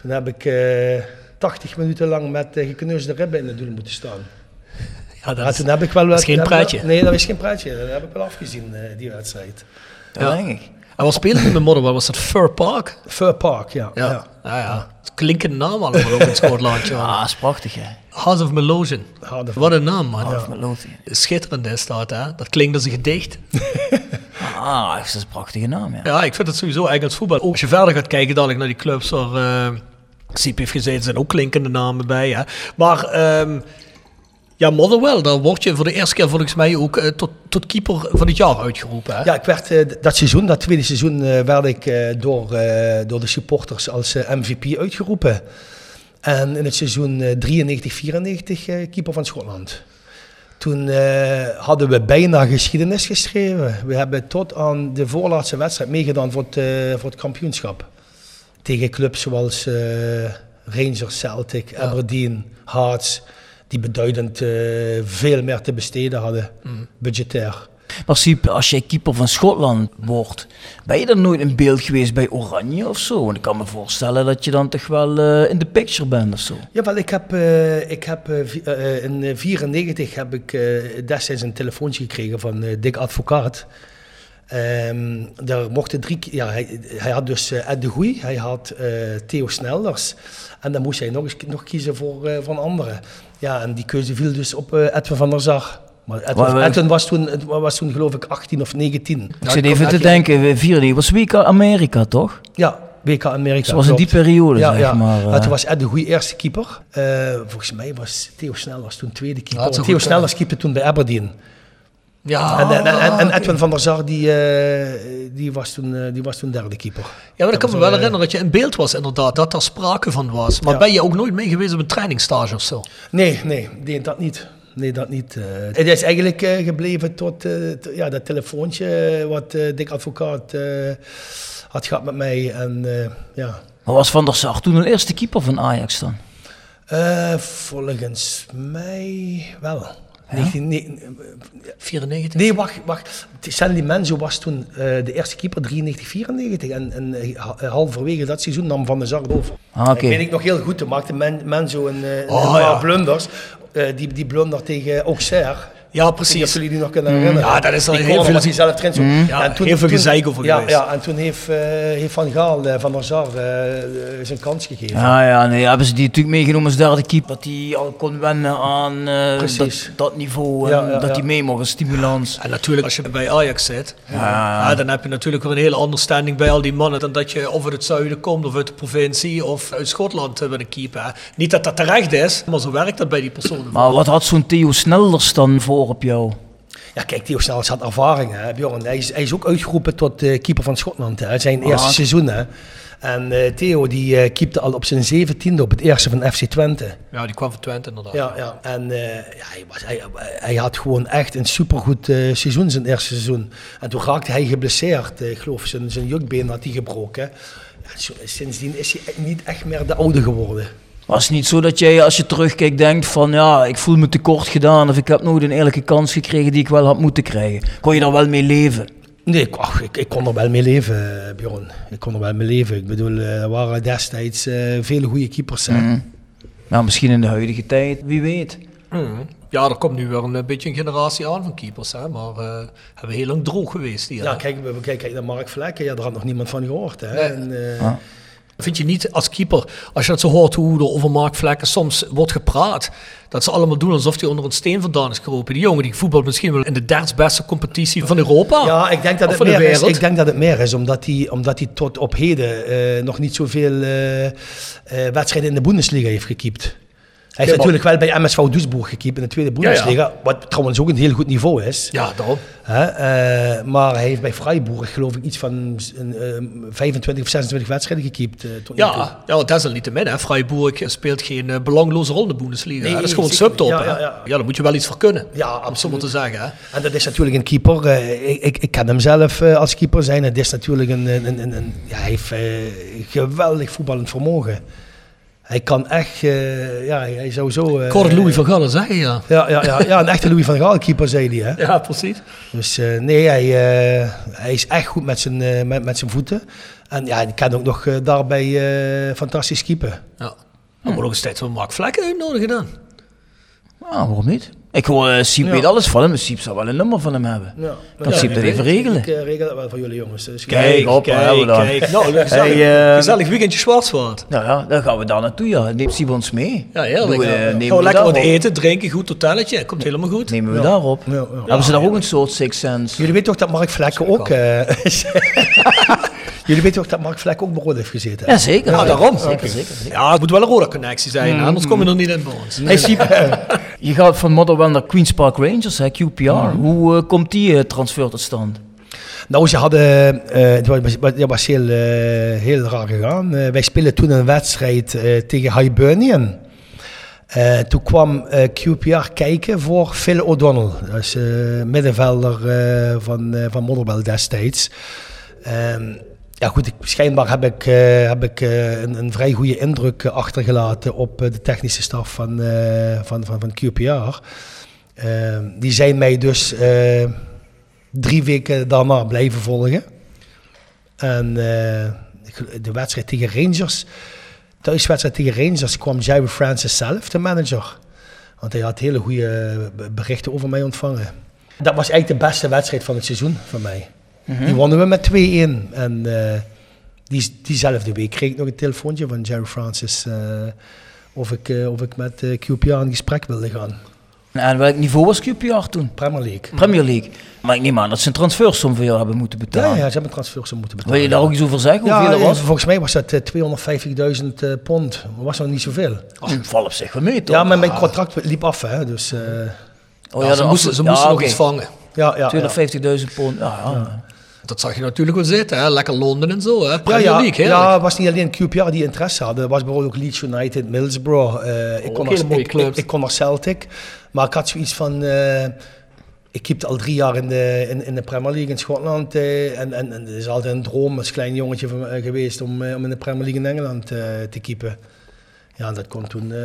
Toen heb ik eh 80 minuten lang met gekneusde ribben in het doel moeten staan. Ja, dat Ja, is, toen heb ik wel dat is geen wel- praatje. Nee, dat is geen praatje. Dat heb ik wel afgezien, eh, die wedstrijd. Dat Ja. denk ik. En wat speelde je met Motherwell? Was dat Fur Park? Fur Park, ja. Ja. ja. Ja, ja. Klinkende naam allemaal ook in Schotland. joh. Ah, is prachtig, hè? House of of- Wat een naam, man. Of met Lothian. Schitterend is dat, hè? Dat klinkt als een gedicht. Ah, dat is een prachtige naam, ja. Ja, ik vind het sowieso eigenlijk als voetbal. Ook als je verder gaat kijken, dadelijk naar die clubs waar eh Siep heeft gezeten, zijn ook klinkende namen bij. Hè? Maar ehm, ja, Motherwell, daar word je voor de eerste keer volgens mij ook eh, tot, tot keeper van het jaar uitgeroepen. Hè? Ja, ik werd, eh, dat seizoen, dat tweede seizoen, eh, werd ik door, door de supporters als MVP uitgeroepen. En in het seizoen eh, 93-94 eh, keeper van Schotland. Toen hadden we bijna geschiedenis geschreven. We hebben tot aan de voorlaatste wedstrijd meegedaan voor het, voor het kampioenschap. Tegen clubs zoals Rangers, Celtic, Aberdeen, Hearts. Die beduidend eh, veel meer te besteden hadden, budgetair. Maar Siep, als jij keeper van Schotland wordt, ben je dan nooit in beeld geweest bij Oranje of zo? Want ik kan me voorstellen dat je dan toch wel eh, in de picture bent of zo. Jawel, ik heb, eh, ik heb in 1994 heb ik eh, destijds een telefoontje gekregen van Dick Advocaat. Ehm daar mochten drie, ja, hij, hij had dus eh, Ed de Goeie, hij had eh, Theo Snelders en dan moest hij nog eens nog kiezen voor, eh van anderen. Ja, en die keuze viel dus op eh, Edwin van der Zag. Maar Edwin, Maar we- Edwin was, toen, het was toen geloof ik 18 of 19. Ik zit even te denken, 4 was WK Amerika toch? Ja, WK Amerika. Zoals in die periode, ja, zeg ja. maar. Ja, toen was Ed de Goeie eerste keeper. Eh, volgens mij was Theo Snellers toen tweede keeper. Ja, Theo Snellers keepte toen bij Aberdeen. Ja, en, en, en, en oké. Edwin van der Sar, die, eh, die, was toen, eh, die was toen derde keeper. Ja, maar ik kan me wel eh, herinneren dat je in beeld was inderdaad, dat er sprake van was. Maar Ja. ben je ook nooit mee geweest op een trainingsstage of zo? Nee, nee, nee, dat niet. Nee, dat niet. eh. het is eigenlijk eh, gebleven tot, eh, ja, dat telefoontje wat Dick Advocaat eh, had gehad met mij. En eh, ja, Maar was Van der Sar toen de eerste keeper van Ajax dan? Eh, volgens mij wel. 19, nee, 94? nee, wacht, wacht. Stanley Menzo was toen eh, de eerste keeper, 93, 94. En, en eh, ha- eh, halverwege dat seizoen nam Van der Sar het over. Ah, oké. Dat weet ik nog heel goed. Toen maakte Men, Menzo een, eh, een Oh, paar ja. blunders. Eh, die, die blunder tegen Auxerre. Ja, Precies. Als jullie die nog kunnen herinneren. Ja, dat is al Die heel veel- hij zelf zo. Ja, heel veel gezeik over ja, geweest. Ja, en toen heeft, eh, heeft Van Gaal, eh, Van Sar, eh, zijn kans gegeven. Ja, ja, nee, hebben ze die natuurlijk meegenomen als derde keeper. Dat hij al kon wennen aan dat, dat niveau. Ja, en ja, dat hij mee mocht, een stimulans. En natuurlijk, als je bij Ajax zit, dan heb je natuurlijk weer een hele andere standing bij al die mannen dan dat je of uit het zuiden komt, of uit de provincie, of uit Schotland met een keeper. Niet dat dat terecht is, maar zo werkt dat bij die personen. Maar wat had zo'n Theo Snelders dan voor op jou? Ja, kijk, Theo Snels had ervaring, hè, Bjorn. Hij is, hij is ook uitgeroepen tot eh, keeper van Schotland, hè, zijn eerste Ah. seizoen. Hè. En eh, Theo, die eh keepte al op zijn zeventiende op het eerste van FC Twente. Ja, die kwam van Twente inderdaad. Ja, ja. En eh, ja, hij, was, hij, hij had gewoon echt een supergoed eh seizoen, zijn eerste seizoen. En toen raakte hij geblesseerd. Ik geloof, zijn, zijn jukbeen had hij gebroken. Ja, sindsdien is hij echt niet echt meer de oude geworden. Was het niet zo dat jij als je terugkijkt denkt van ja, ik voel me tekort gedaan of ik heb nooit een eerlijke kans gekregen die ik wel had moeten krijgen? Kon je daar wel mee leven? Nee, ik, ach, ik, ik kon er wel mee leven, eh, Bjorn. Ik kon er wel mee leven. Ik bedoel, eh, er waren destijds eh, vele goede keepers. Hè. Mhm. Nou, misschien in de huidige tijd, wie weet. Mhm. Ja, er komt nu weer een, beetje een generatie aan van keepers, hè, maar eh hebben heel lang droog geweest hier. Ja, hè. kijk, we- we kijken naar Mark Vlekken. Ja, daar had nog niemand van gehoord. Hè. Nee. En, eh, Ah. Vind je niet als keeper, als je dat zo hoort hoe er over Mark Vlekken soms wordt gepraat, dat ze allemaal doen alsof hij onder een steen vandaan is geroepen. Die jongen die voetbalt misschien wel in de derde beste competitie van Europa. Ja, ik denk dat het meer is. Ik denk dat het meer is omdat hij, omdat hij tot op heden eh, nog niet zoveel eh, wedstrijden in de Bundesliga heeft gekiept. Hij heeft Ja, maar- natuurlijk wel bij MSV Duisburg gekiept in de tweede Bundesliga, wat trouwens ook een heel goed niveau is. Ja, daarom. Eh, maar hij heeft bij Freiburg geloof ik iets van een, eh, 25 of 26 wedstrijden gekiept. eh, tot nu toe. Ja, ja desalniettemin. Hè. Freiburg speelt geen belangloze rol in de Bundesliga. Nee, dat is gewoon subtop. niet. Ja, ja, ja. ja, daar moet je wel iets voor kunnen. Ja, om zo maar te zeggen. Hè. En dat is natuurlijk een keeper. ik, ik, ik ken hem zelf als keeper zijn. Het is natuurlijk een, een, een, een- ja, hij heeft geweldig voetballend vermogen. Hij kan echt, eh, ja, hij zou zo... eh, hoorde Louis van Gaal zeggen, ja. Ja, ja, ja, ja, een echte Louis van Gaal keeper, zei hij. Hè? Ja, precies. Dus eh, nee, hij, eh, hij is echt goed met zijn, eh, met, met zijn voeten. En ja, ik kan ook nog daarbij eh, fantastisch keeper. Ja. Dan moet ook tijd van Mark Vlekken uitnodigen dan. Ja, waarom niet? Ik hoor, uh, Siep Ja. weet alles van hem, dus Siep zou wel een nummer van hem hebben. Ja, Kan Siep dat even regelen? Ik eh, regel dat wel voor jullie jongens. Dus Kijk, op, kijk, we dan. kijk. Nou, gezellig, Hey, eh, gezellig weekendje Schwarzwald. Nou ja, dan gaan we daar naartoe, ja. Neemt Siep ons mee. Ja, heerlijk. We, Ja, ja. we lekker wat eten, drinken, goed hotelletje. Komt helemaal goed. Nemen we Ja. daarop. Ja, ja. Hebben ze daar ook een soort Six Sense? Jullie weten toch dat Mark Vlekken ook... jullie weten toch dat Mark Vlekken ook bij Rode heeft gezeten? Ja, zeker. Ja, daarom. Zeker, zeker. zeker. Ja, het moet wel een rode connectie zijn, Mm. anders kom je er niet in bij ons. Hey Siep, je gaat van Motherwell naar Queen's Park Rangers, hè, QPR. Hoe eh, komt die eh, transfer tot stand? Nou, ze hadden, eh, het was, het was heel, heel raar gegaan. Wij spelen toen een wedstrijd tegen Hibernian. Toen kwam QPR kijken voor Phil O'Donnell. Dat is middenvelder van, van Motherwell destijds. Ehm, ja goed, schijnbaar heb ik, eh, heb ik eh, een, een vrij goede indruk eh, achtergelaten op de technische staf van, van, van, van QPR. Ehm, die zijn mij dus drie weken daarna blijven volgen. En de wedstrijd tegen Rangers, thuiswedstrijd tegen Rangers, kwam Jerry Francis zelf, de manager. Want hij had hele goede berichten over mij ontvangen. Dat was eigenlijk de beste wedstrijd van het seizoen voor mij. Die wonnen we met 2-1. En eh, die, diezelfde week kreeg ik nog een telefoontje van Jerry Francis eh, of, ik, eh, of ik met eh QPR in gesprek wilde gaan. En welk niveau was QPR toen? Premier League. Premier League. Maar ik neem aan dat ze een transfersom voor jou hebben moeten Ja, betalen. ja, ze hebben transfers moeten betalen. Wil je daar ook iets over zeggen? Hoeveel Ja, dat was? volgens mij was dat eh, 250.000 eh, pond. Dat was nog niet zoveel. Oh, val op zich wel mee, toch? Ja, maar mijn contract liep af, hè. Dus, eh, Oh, Ja, ze moesten, ze ja, moesten nog iets vangen. ja, ja, ja. 250.000 pond. Ja, ja. Dat zag je natuurlijk wel zitten, hè? lekker Londen en zo. Hè? Premier ja, League, ja, het was niet alleen QPR die interesse hadden. Er was bijvoorbeeld ook Leeds United, Middlesbrough. eh, ik, kon naar, ik, clubs. ik, ik kon naar Celtic. Maar ik had zoiets van... eh, ik keepte al drie jaar in de, in, in de Premier League in Schotland. eh, en, en, en het is altijd een droom als klein jongetje van, geweest om, om in de Premier League in Engeland te keepen. Ja, en dat kon toen eh,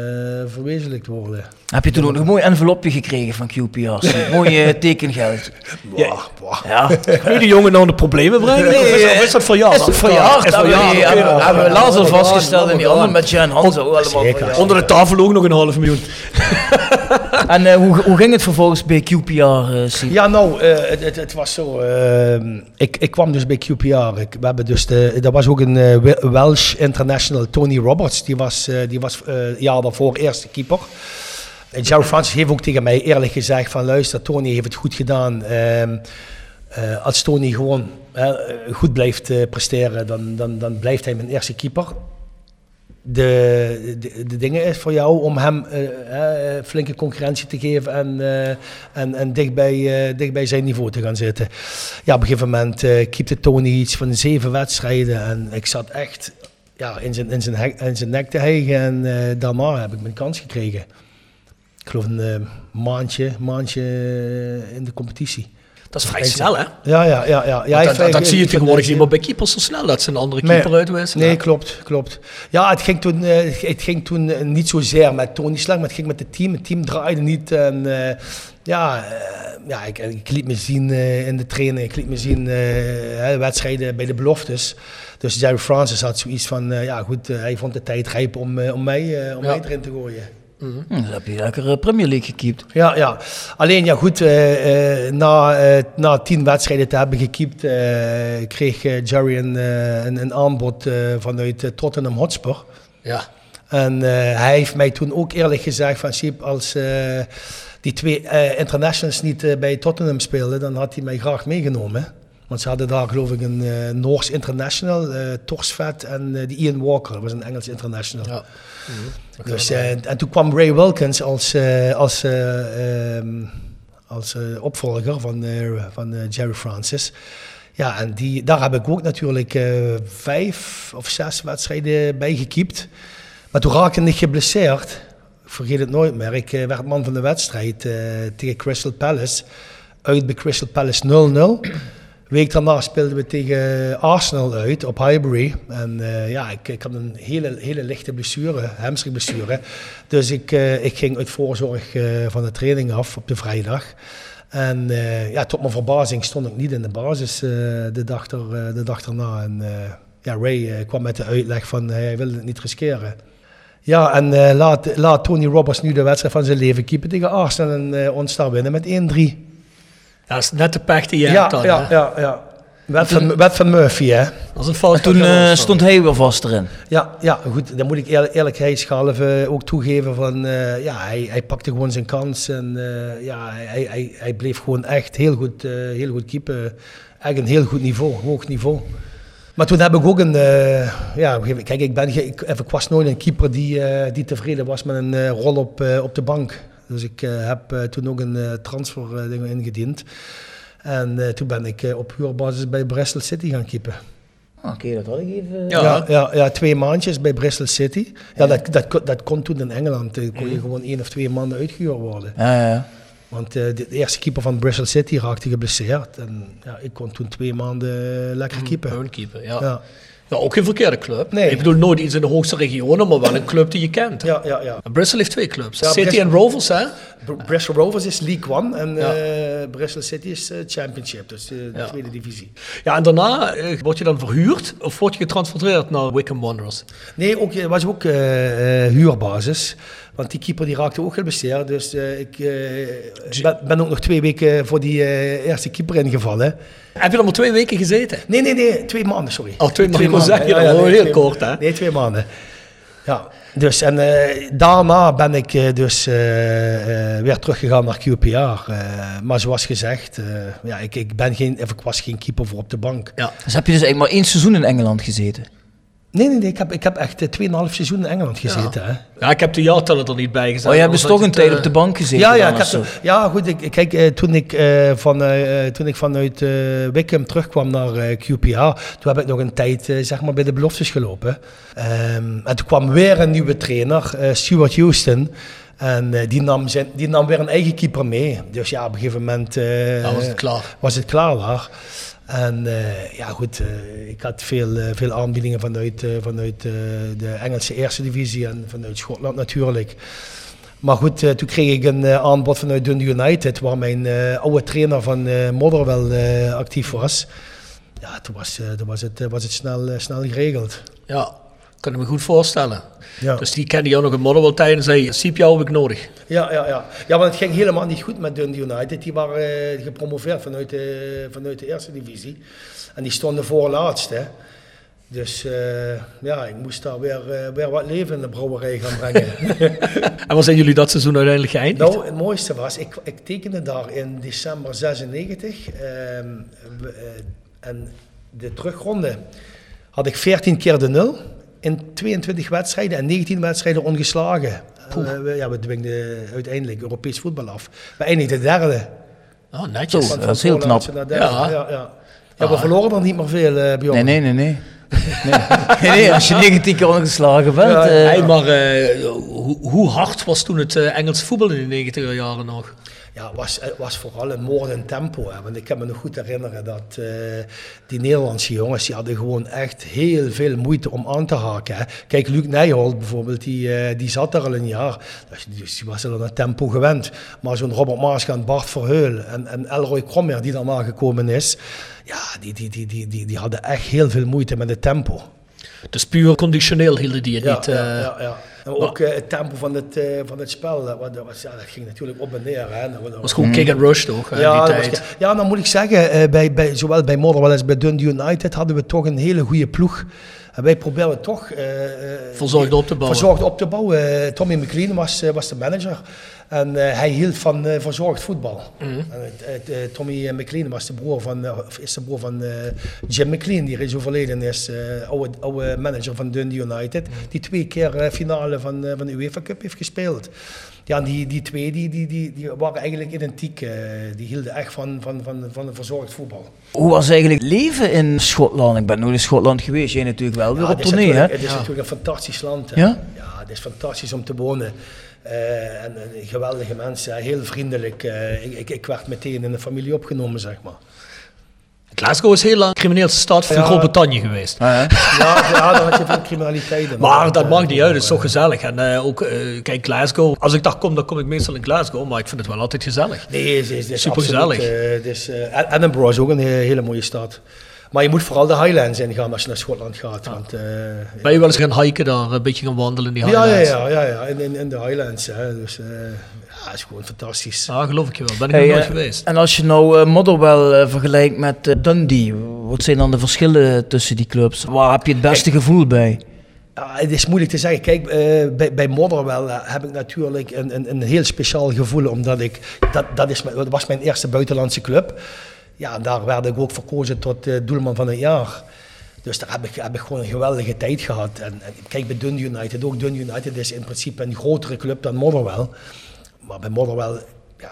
verwezenlijkt worden. Heb je toen ook nog een mooi envelopje gekregen van QPR? Mooi eh, tekengeld. Ja, boah. Ja. Wil die jongen nou de problemen brengen? Nee, is, eh, is dat verjaardag? Is het verjaard? Is Hebben we laatst al vastgesteld en die anderen met Jan Hans ook allemaal. Onder de tafel ook nog een half miljoen. En eh, hoe, hoe ging het vervolgens bij QPR, eh? Ja, nou, eh, het, het, het was zo. ehm, ik, ik kwam dus bij QPR. Ik, we hebben dus de, er was ook een Wel- Welsh international, Tony Roberts. Die was, eh, die was het jaar daarvoor eerste keeper. En Jerry Francis heeft ook tegen mij eerlijk gezegd van... Luister, Tony heeft het goed gedaan. Ehm, eh, als Tony gewoon goed blijft eh, presteren, dan, dan, dan blijft hij mijn eerste keeper de, de, dingen is voor jou om hem flinke concurrentie te geven en, en, en dicht, bij, dicht bij zijn niveau te gaan zitten. Ja, op een gegeven moment uh, keepte Tony iets van zeven wedstrijden en ik zat echt ja, in, zijn, in, zijn hek- in zijn nek te hijgen en eh, daarna heb ik mijn kans gekregen. Ik geloof een eh, maandje, maandje in de competitie. Dat is vrij snel, hè? Ja, ja, ja. ja. ja dat, zie je tegenwoordig niet meer bij keepers zo snel. Dat ze een andere Nee. keeper uitwisselen. Nee, klopt, klopt. Ja, het ging toen, eh, het ging toen eh, niet zozeer met Tony Slag, maar het ging met het team. Het team draaide niet. En, ja, ja ik, ik liet me zien in de training, ik liet me zien wedstrijden bij de beloftes. Dus Jerry Francis had zoiets van, eh, ja goed, eh, hij vond de tijd rijp om, eh, om, mij, om Ja. mij erin te gooien. Hm, dan heb je lekker Premier League gekiept. Ja, ja. Alleen ja goed, na, na tien wedstrijden te hebben gekiept, kreeg Jerry een, een, een aanbod vanuit Tottenham Hotspur. Ja. En hij heeft mij toen ook eerlijk gezegd van Siep, als die twee internationals niet bij Tottenham speelden, dan had hij mij graag meegenomen. Want ze hadden daar geloof ik een eh, Noors international, eh Torsvet en eh, die Ian Walker, dat was een Engels international. Ja. Dus, eh, en toen kwam Ray Wilkins als, als, eh, ehm, als opvolger van, van Jerry Francis. Ja, en die, daar heb ik ook natuurlijk vijf of zes wedstrijden bij gekiept. Maar toen raakte ik geblesseerd. Ik vergeet het nooit meer. Ik werd man van de wedstrijd tegen Crystal Palace. Uit bij Crystal Palace 0-0. Week daarna speelden we tegen Arsenal uit op Highbury. En eh, ja, ik, ik had een hele, hele lichte blessure, hamstringblessure. Dus ik, eh, ik ging uit voorzorg eh, van de training af op de vrijdag. En ja, tot mijn verbazing stond ik niet in de basis de, dag er, de dag erna. En ja, Ray kwam met de uitleg van hij wilde het niet riskeren. Ja, en laat, laat Tony Roberts nu de wedstrijd van zijn leven keepen tegen Arsenal en ons daar winnen met 1-3. Ja, dat is net de pech die je Ja, hebt dan. ja, hè? ja, ja. Wet van, wet van Murphy, hè? Dat is een fout. Toen eh, stond hij weer vast erin. Ja, ja, goed. Dan moet ik eerlijk, eerlijkheidshalve ook toegeven van... eh, ja, hij, hij pakte gewoon zijn kans. En eh, ja, hij, hij, hij bleef gewoon echt heel goed, eh, heel goed keepen. Echt een heel goed niveau, hoog niveau. Maar toen heb ik ook een... eh, ja, kijk, ik, ben, ik, ik was nooit een keeper die, eh, die tevreden was met een eh, rol op, eh, op de bank. Dus ik eh, heb eh, toen ook een eh, transfer eh, ding ingediend. En eh, toen ben ik eh, op huurbasis bij Bristol City gaan keepen. Oké, dat had ik even... Ja. Ja, ja, ja, twee maandjes bij Bristol City. Ja, Dat, dat, kon- dat kon toen in Engeland. eh, kon je gewoon één of twee maanden uitgehuurd worden. Ja, ja, ja. Want eh, de, de eerste keeper van Bristol City raakte geblesseerd. En ja, ik kon toen twee maanden lekker keepen. Gewoon keeper, ja. Ja, Ja, ook geen verkeerde club. Nee. Ik bedoel, nooit iets in de hoogste regionen, maar wel een club die je kent. ja, ja. ja. En Bristol heeft twee clubs. Ja, City Bristol- en Rovers, hè? Br- Bristol Rovers is League One en Ja. eh, Bristol City is eh, Championship, dus de, de Ja. tweede divisie. Ja, en daarna eh, word je dan verhuurd of word je getransfereerd naar Wickham Wanderers? Nee, ook, was ook eh, eh, huurbasis. Want die keeper die raakte ook geblesseerd. Dus eh, ik eh, ben, ben ook nog twee weken voor die eh, eerste keeper ingevallen. Heb je dan maar twee weken gezeten? Nee, nee, nee, twee maanden, sorry. Oh, twee maanden, nee, was heel twee kort, hè? Nee, twee maanden. Ja, dus en daarna ben ik dus weer teruggegaan naar QPR. maar zoals gezegd, eh, ja, ik, ik, ben geen, ik was geen keeper voor op de bank. Ja. Dus heb je dus eigenlijk maar één seizoen in Engeland gezeten? Nee, nee, nee, ik heb, ik heb echt eh, 2,5 seizoen in Engeland gezeten. Hè. Ja, ik heb de jaartallen er niet bij gezet. Oh, je hebt dus toch een tijd op de bank gezeten Ja, ja, ik heb, ja, goed. Ik, kijk, eh, toen, ik, eh, van, eh, eh, toen ik vanuit eh Wickham terugkwam naar eh, QPR, toen heb ik nog een tijd eh, zeg maar bij de beloftes gelopen. Ehm, en toen kwam weer een nieuwe trainer, eh, Stuart Houston. En eh, die, nam zijn, die nam weer een eigen keeper mee. Dus ja, op een gegeven moment eh, Ja, was het klaar. was het klaar daar. En eh, ja, goed, eh, ik had veel, eh, veel aanbiedingen vanuit, vanuit de Engelse Eerste Divisie en vanuit Schotland natuurlijk. Maar goed, toen kreeg ik een aanbod vanuit Dundee United, waar mijn oude trainer van Motherwell actief was. Ja, toen was, toen was het, was het snel, snel geregeld. Ja, kan ik me goed voorstellen. Ja. Dus die kende jou nog in Modderwell tijd en zei, Siep, jou heb ik nodig. Ja, ja, ja. ja, want het ging helemaal niet goed met Dundee United. Die waren eh, gepromoveerd vanuit de, vanuit de eerste divisie. En die stonden voorlaatste. Dus eh, ja, ik moest daar weer, eh, weer wat leven in de brouwerij gaan brengen. En waar zijn jullie dat seizoen uiteindelijk geëindigd? nou, het mooiste was, ik, ik tekende daar in december 96. ehm, eh, en de terugronde had ik 14 keer de nul. In 22 wedstrijden en 19 wedstrijden ongeslagen. Eh, we, ja, we dwingden uiteindelijk Europees voetbal af. We eindigden derde. Oh, netjes. Zo. dat is heel knap. Ja. Ja, ja. Ja, we verloren er niet meer veel, eh Bjorn. Nee, nee, nee, nee. Nee. nee, nee, als je 19 keer ongeslagen bent. Ja, eh, Hey, maar eh, hoe, hoe hard was toen het eh, Engelse voetbal in de 90er jaren nog? Ja, het was, het was vooral een moordend tempo. Hè. Want ik kan me nog goed herinneren dat eh, die Nederlandse jongens, die hadden gewoon echt heel veel moeite om aan te haken. Hè. Kijk, Luc Nijholt bijvoorbeeld, die, eh, die zat daar al een jaar. Dus, dus die was al aan het tempo gewend. Maar zo'n Robert Maaskant, Bart Verheul en, en Elroy Krommer die daarna gekomen is, ja, die, die, die, die, die, die hadden echt heel veel moeite met het tempo. Dus puur conditioneel hielden die het Ja, niet. ja, eh, ja, ja. En ook eh, het tempo van het, eh, van het spel, dat, was- dat was, ja, dat ging natuurlijk op en neer. Hè. Dat, dat was gewoon kick and rush toch? ja, die dat was tijd. ja, dan moet ik zeggen, eh, bij, bij, zowel bij Motherwell als bij Dundee United hadden we toch een hele goede ploeg. En wij probeerden toch... eh, eh, Verzorgd op te bouwen. Verzorgd op te bouwen. Eh, Tommy McLean was, was de manager. En hij hield van verzorgd voetbal. Mhm. En Tommy McLean was de broer van, of is de broer van Jim McLean, die is overleden is. oude, oude manager van Dundee United. Mhm. Die twee keer finale van, van de UEFA Cup heeft gespeeld. Ja, die, die twee die, die, die, die waren eigenlijk identiek. eh, die hielden echt van, van, van, van een verzorgd voetbal. Hoe was eigenlijk leven in Schotland? Ik ben nooit in Schotland geweest, jij natuurlijk wel weer op het is tournee, hè? natuurlijk- Het is natuurlijk een fantastisch land. Hè? Ja? Ja, het is fantastisch om te wonen. Eh, en, en geweldige mensen, heel vriendelijk. Eh, ik, ik, ik werd meteen in de familie opgenomen, zeg maar. Glasgow is heel lang crimineelste stad van Ja. Groot-Brittannië geweest. Ja, hè? Ja, ja daar had je veel criminaliteit. Maar dat maakt niet uit, het is toch gezellig. En eh, ook, eh, kijk, Glasgow. Als ik daar kom, dan kom ik meestal in Glasgow, maar ik vind het wel altijd gezellig. Nee, het is, het is Supergezellig. absoluut, eh, het is, Edinburgh is ook een he- hele mooie stad. Maar je moet vooral de Highlands ingaan als je naar Schotland gaat. Want, eh, Ben je wel eens gaan hiken daar, een beetje gaan wandelen in die ja, ja, Highlands? ja, ja, ja. In, in, in de Highlands. Hè. Dus eh, ja, het is gewoon fantastisch. Ja, geloof ik je wel. Ben ik Hey, nog nooit eh, geweest. En als je nou eh, Motherwell vergelijkt met Dundee, wat zijn dan de verschillen tussen die clubs? Waar heb je het beste gevoel bij? Ja, het is moeilijk te zeggen. Kijk, eh, bij, bij Motherwell heb ik natuurlijk een, een, een heel speciaal gevoel, omdat ik, dat, dat, is, mijn- dat was mijn eerste buitenlandse club. Ja, daar werd ik ook verkozen tot eh, doelman van het jaar. Dus daar heb ik, heb ik gewoon een geweldige tijd gehad. En, en kijk, bij Dundee United ook. Dundee United is in principe een grotere club dan Motherwell. Maar bij Motherwell, ja,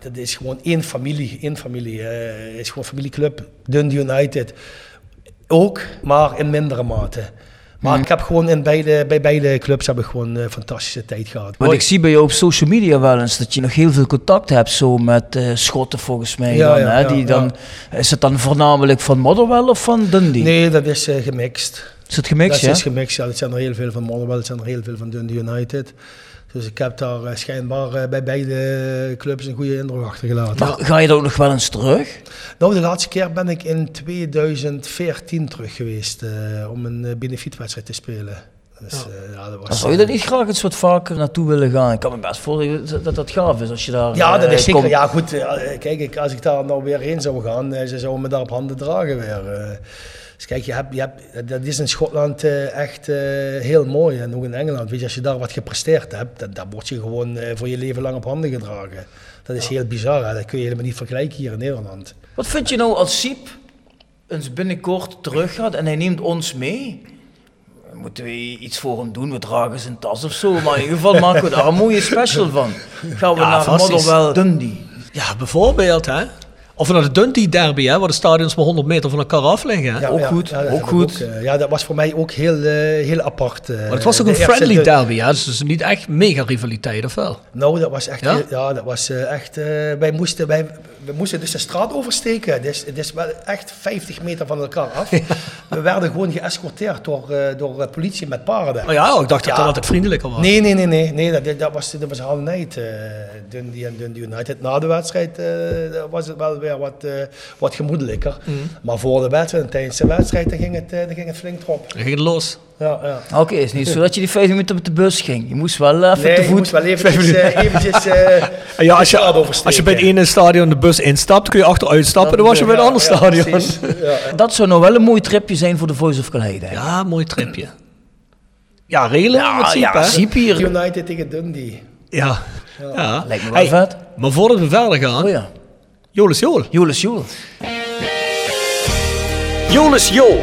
dat- is gewoon één familie. Één familie. eh, is gewoon familieclub. Dundee United ook, maar in mindere mate. Maar ik heb gewoon in beide, bij beide clubs heb ik gewoon een fantastische tijd gehad. Want ik zie bij jou op social media wel eens dat je nog heel veel contact hebt zo met eh, Schotten volgens mij. Ja, dan, ja, hè? Die ja. dan, Is het dan voornamelijk van Motherwell of van Dundee? Nee, dat is eh, gemixt. Is het gemixt, dat ja? is gemixt, ja. Het zijn er heel veel van Motherwell, het zijn er heel veel van Dundee United. Dus ik heb daar eh, schijnbaar eh, bij beide clubs een goede indruk achtergelaten. Maar ga je dan ook nog wel eens terug? Nou, de laatste keer ben ik in 2014 terug geweest eh, om een benefietwedstrijd te spelen. Dus, ja, dat was, zou je dat niet graag eens wat vaker naartoe willen gaan? Ik kan me best voorstellen dat- dat gaaf is als je daar Ja, dat is zeker. komt. Ja, goed. Kijk, als ik daar nou weer heen zou gaan, ze zouden me daar op handen dragen weer. Dus kijk, je hebt, je hebt, dat is in Schotland eh, echt eh, heel mooi. En ook in Engeland. Weet je, als je daar wat gepresteerd hebt, dan, dan word je gewoon eh, voor je leven lang op handen gedragen. Dat is heel bizar. Hè? Dat kun je helemaal niet vergelijken hier in Nederland. Wat vind je nou als Siep eens binnenkort terug gaat en hij neemt ons mee? Moeten we iets voor hem doen? We dragen zijn tas of zo. Maar in ieder geval maken we daar een mooie special van. Gaan we Ja, naar. Motherwell Dundee. Ja, bijvoorbeeld, hè. Of naar de Dundee Derby, hè, waar de stadions maar 100 meter van elkaar af liggen. Hè? Ja, Ook ja, goed, ja, ook goed. eh, ja, dat was voor mij ook heel, eh, heel apart. eh. Maar het was ook een friendly derby, hè? dus niet echt mega rivaliteit, of wel? Nou, dat was echt, Ja? heel- ja, dat was eh, echt, eh, wij, moesten, wij, we moesten dus de straat oversteken. Het is, het is wel echt 50 meter van elkaar af. We werden gewoon geëscorteerd door, eh, door eh, politie met paarden. Oh ja, ik dacht dat Ja. dat altijd vriendelijker was. Nee, nee, nee, nee, nee dat, dat was, dat was half night. Dundee en Dundee United. Na de wedstrijd eh, was het wel weer wat, wat gemoedelijker. Mm. Maar voor de wedstrijd en tijdens de wedstrijd dan ging, het, dan ging het flink erop. Dan ging het los. Ja, ja. Oké, het is niet zo dat je die 50 minuten met de bus ging. Je moest wel even Nee, te je voet. moest wel eventjes, eh, eventjes eh, En ja, als je, oversteken. als je bij het ene stadion de bus instapt, kun je achteruit stappen, dan was je bij het Ja, andere ja, stadion. Dat zou nou wel een mooi tripje zijn voor de Voice of Calais. Ja, mooi tripje. Ja, regelen in ja, principe, ja? Siep hier. United tegen Dundee. Ja. ja. Lijkt me wel vet. Maar voordat we verder gaan, Oh ja. Jolis Jol. Jolis Joel. Jolis Jol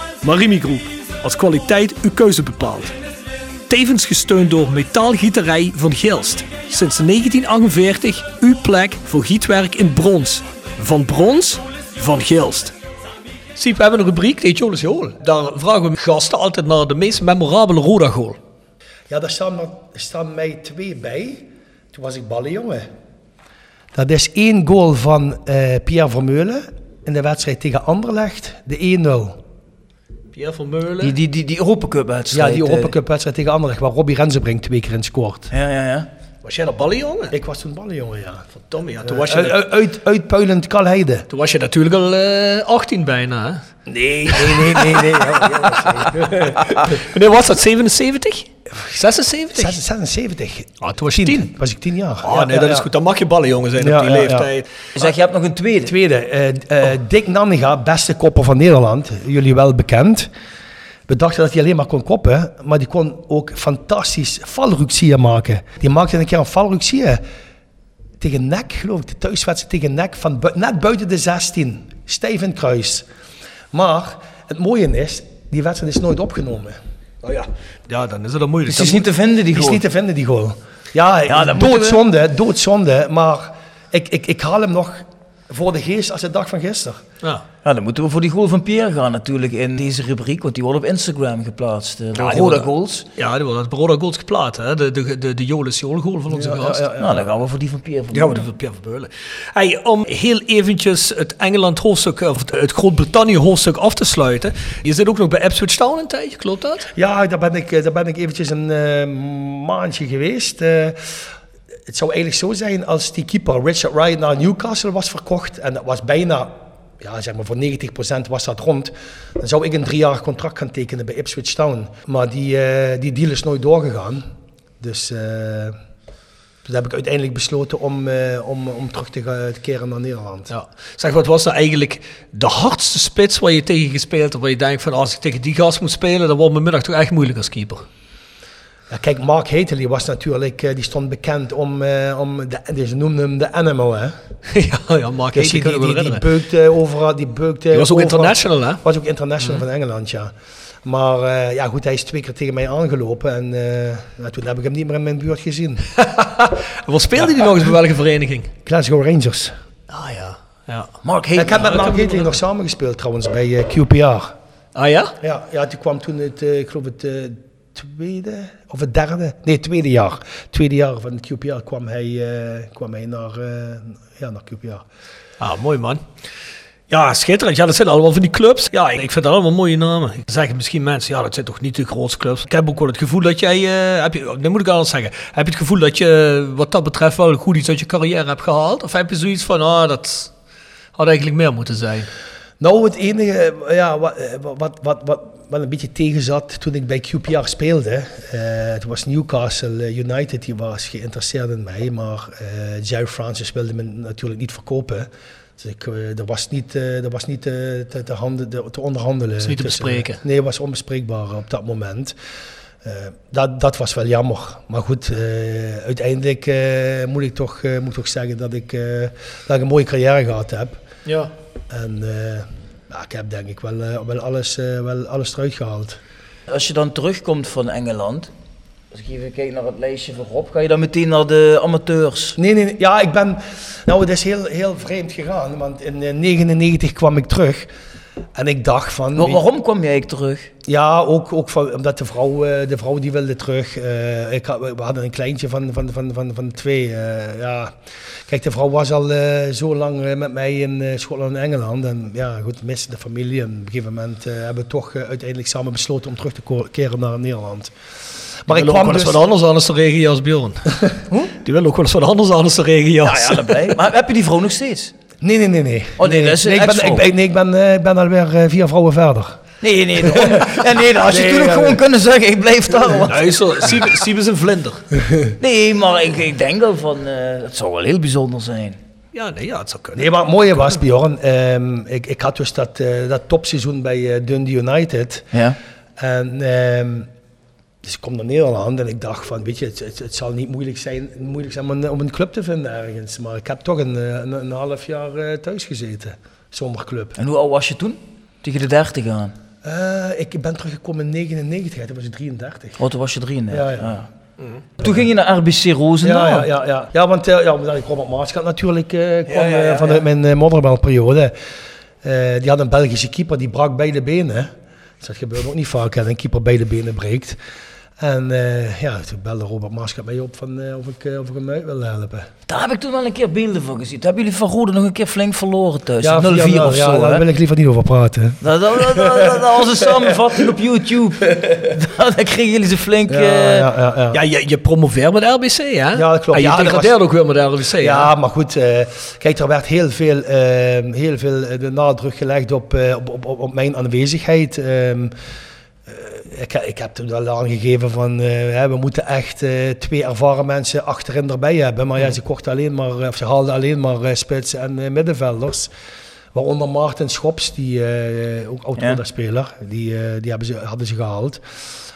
Marimi Groep, als kwaliteit uw keuze bepaalt. Tevens gesteund door Metaalgieterij van Gilst. Sinds 1948 uw plek voor gietwerk in brons. Van brons, van Gilst. Siep, we hebben een rubriek, die Jolis. Daar vragen we gasten altijd naar de meest memorabele Roda-goal. Ja, daar staan, er- staan mij twee bij. Toen was ik ballenjongen. Dat is één goal van eh, Pierre Vermeulen in de wedstrijd tegen Anderlecht. De 1-0. Pierre van Meulen. Die, die, die, die Europa Cup Ja, wedstrijd. die eh. Europa Cup wedstrijd tegen Anderlecht, waar Robbie Rensenbrink twee keer in scoort. Ja, ja, ja. Was jij dat ballenjongen? Ik was toen ballenjongen, ja. Verdomme, ja. Toen was je, Uit, uit, uit, uitpuilend Kalheide. toen was je natuurlijk al eh, 18 bijna, hè? Nee, nee, nee, nee. nee. Ja, Wanneer was dat? 77? 76? 76. Ah, toen was je 10. Was ik tien jaar. Ah, Ja, nee, ja, dat is goed. Dan mag je ballenjongen zijn Ja, op die ja, ja. leeftijd. Zeg, je hebt nog een tweede. Tweede, eh, eh, Dick Nanninga, beste kopper van Nederland. Jullie wel bekend. We dachten dat hij alleen maar kon koppen, maar die kon ook fantastisch valruksieën maken. Die maakte een keer een valruksie tegen nek, geloof ik, de thuiswedstrijd tegen nek, van bu- net buiten de 16. Stijf in het kruis. Maar het mooie is, die wedstrijd is nooit opgenomen. Oh ja. ja, dan is het dan moeilijk. Dus die is niet te vinden, die Die is goal. niet te vinden, die goal. Ja, we- doodzonde, doodzonde. Maar ik, ik, ik haal hem nog voor de geest als de dag van gisteren. Ja. Ja, dan moeten we voor die goal van Pierre gaan natuurlijk in deze rubriek, want die wordt op Instagram geplaatst. eh, Roda worden- Goals. Ja, die wordt Roda Goals geplaatst, hè? De, de, de, de Jolis goal van onze gast. Nou, dan gaan we voor die van Pierre. Die gaan we de Pierre Verbeulen. Hey, om heel eventjes het Engeland hoofdstuk, of het- Groot-Brittannië hoofdstuk af te sluiten. Je zit ook nog bij Ipswich Town een tijdje, klopt dat? Ja, daar ben ik, eh, daar ben ik eventjes een eh, maandje geweest. Eh, het zou eigenlijk zo zijn als die keeper Richard Wright naar Newcastle was verkocht. En dat was bijna, ja, zeg maar voor 90% was dat rond. Dan zou ik een driejarig contract gaan tekenen bij Ipswich Town. Maar die, eh, die deal is nooit doorgegaan. Dus... eh, dus heb ik uiteindelijk besloten om, eh, om, om terug te, gaan- keren naar Nederland. Ja. Zeg, wat was nou eigenlijk de hardste spits waar je tegen gespeeld hebt? Waar je denkt van als ik tegen die gast moet spelen, dan wordt mijn middag toch echt moeilijk als keeper. Ja, kijk, Mark Heteley was natuurlijk, eh, die stond bekend om, eh, om de, die- ze noemden hem de Animal, hè. ja, ja, Mark Dus die, die, die, die, die beukte overal, die beukte Die was ook overal. international, hè? Was ook international van Engeland, ja. Maar eh, ja, goed, hij is twee keer tegen mij aangelopen en toen heb ik hem niet meer in mijn buurt gezien. Wat speelde hij nog eens bij welke vereniging? Glasgow Rangers. Ah ja. ja. Mark ik heb met Mark hem Heteley nog samengespeeld trouwens bij QPR. Ah ja? Ja, ja, toen kwam toen het, ik geloof het tweede of het derde, nee, tweede jaar. Tweede jaar van QPR kwam hij, eh, kwam hij naar, eh, ja, naar QPR. Ah, mooi man. Ja, schitterend. Ja, dat zijn allemaal van die clubs. Ja, ik vind dat allemaal mooie namen. Dan zeggen misschien mensen, ja, dat zijn toch niet de grootste clubs. Ik heb ook wel het gevoel dat jij, eh, heb je, dat moet ik anders zeggen. Heb je het gevoel dat je wat dat betreft wel goed iets uit je carrière hebt gehaald? Of heb je zoiets van, ah, dat had eigenlijk meer moeten zijn? Nou, het enige eh, ja, wat, eh, wat, wat, wat, wat een beetje tegen zat toen ik bij QPR speelde. eh, het was Newcastle United, die was geïnteresseerd in mij. Maar eh Jerry Francis wilde me natuurlijk niet verkopen. Dus ik, er was niet, er was niet te, te, handen, te, onderhandelen. is niet te tussen- bespreken. Nee, het was onbespreekbaar op dat moment. Dat, dat was wel jammer. Maar goed, uiteindelijk moet, ik toch, moet toch zeggen dat ik, dat ik een mooie carrière gehad heb. Ja. En eh, ja, ik heb denk ik wel, eh, wel, alles, eh, wel alles eruit gehaald. Als je dan terugkomt van Engeland, als ik even kijk naar het lijstje voorop, ga je dan meteen naar de amateurs? Nee, nee, nee, ja, ik ben... Nou, het is heel, heel vreemd gegaan, want in 1999 kwam ik terug. En ik dacht van... Wa- waarom kwam jij terug? Ja, ook, ook van, omdat de vrouw, eh, de vrouw die wilde terug. Eh, ik had, we hadden een kleintje van, van, van, van, van twee. eh, ja. Kijk, de vrouw was al eh, zo lang met mij in eh, Schotland en Engeland. En ja, goed, miste de familie. En op een gegeven moment eh, hebben we toch uiteindelijk samen besloten om terug te keren naar Nederland. Maar ik wil ook kwam wel eens dus... wat anders aan als de regenjas, Bjorn. Die wil ook wel eens wat anders aan als de Ja, regenjas. ja, dat blij. Maar heb je die vrouw nog steeds? Nee, nee, nee, nee. Oh, nee, dat is ik ben, ik, ben, nee, ik ben, eh, ik ben alweer eh, vier vrouwen verder. Nee, nee, ja, nee, dan had je Nee, toen ook ja, gewoon nee. kunnen zeggen, ik blijf daar. want- Nee, zo, Siebe Siebe is een vlinder. Nee, maar ik, ik denk wel van, eh het zou wel heel bijzonder zijn. Ja, nee, ja, het zou kunnen. Nee, maar het mooie was, Bjorn, ehm, ik, ik had dus dat, eh, dat topseizoen bij eh, Dundee United. Ja. En ehm, dus ik kom naar Nederland en ik dacht van, weet je, het, het, het zal niet moeilijk zijn, moeilijk zijn om een, om een club te vinden ergens. Maar ik heb toch een, eh, een, een half jaar eh, thuis gezeten, zonder club. En hoe oud was je toen? Tegen de 30 aan. Eh, ik ben teruggekomen in 99, toen was ik 33. Oh, toen was je 33. Ja, ja. Toen ging je naar RBC Roosendaal. Ja, ja, ja, ja. ja want ja, omdat ik Robert Maaskant natuurlijk eh, kwam ja, ja, vanuit mijn uh, modderbelperiode. Eh, die had een Belgische keeper, die brak beide benen. Dus dat gebeurt ook niet vaak, hè, dat een keeper beide benen breekt. En eh, ja, toen belde Robert Maaskant mij op van, eh, of, ik, eh, of ik hem uit wil helpen. Daar heb ik toen wel een keer beelden van gezien. Toen hebben jullie van Rode nog een keer flink verloren thuis. Ja, 0-4 ja, of ja, zo. daar hè? wil ik liever niet over praten. Dat, dat, dat, dat- dat was een samenvatting op YouTube. Daar kregen jullie ze flink... Ja, ja, ja, ja. Ja, je, je promoveert met RBC, hè? Ja, dat klopt. En je Ja, degradeert ook weer met RBC, hè? Ja, maar goed, eh, kijk, er werd heel veel, ehm, heel veel de nadruk gelegd op, eh, op, op, op, mijn aanwezigheid. Ehm, eh, ik, ik heb toen wel aangegeven van, eh, we moeten echt eh, twee ervaren mensen achterin erbij hebben. Maar ja, ze kochten alleen maar, eh, of ze haalden alleen maar spitsen en middenvelders. Waaronder Maarten Schops, die ook Ja. oud-speler, die, die hebben ze, hadden ze gehaald.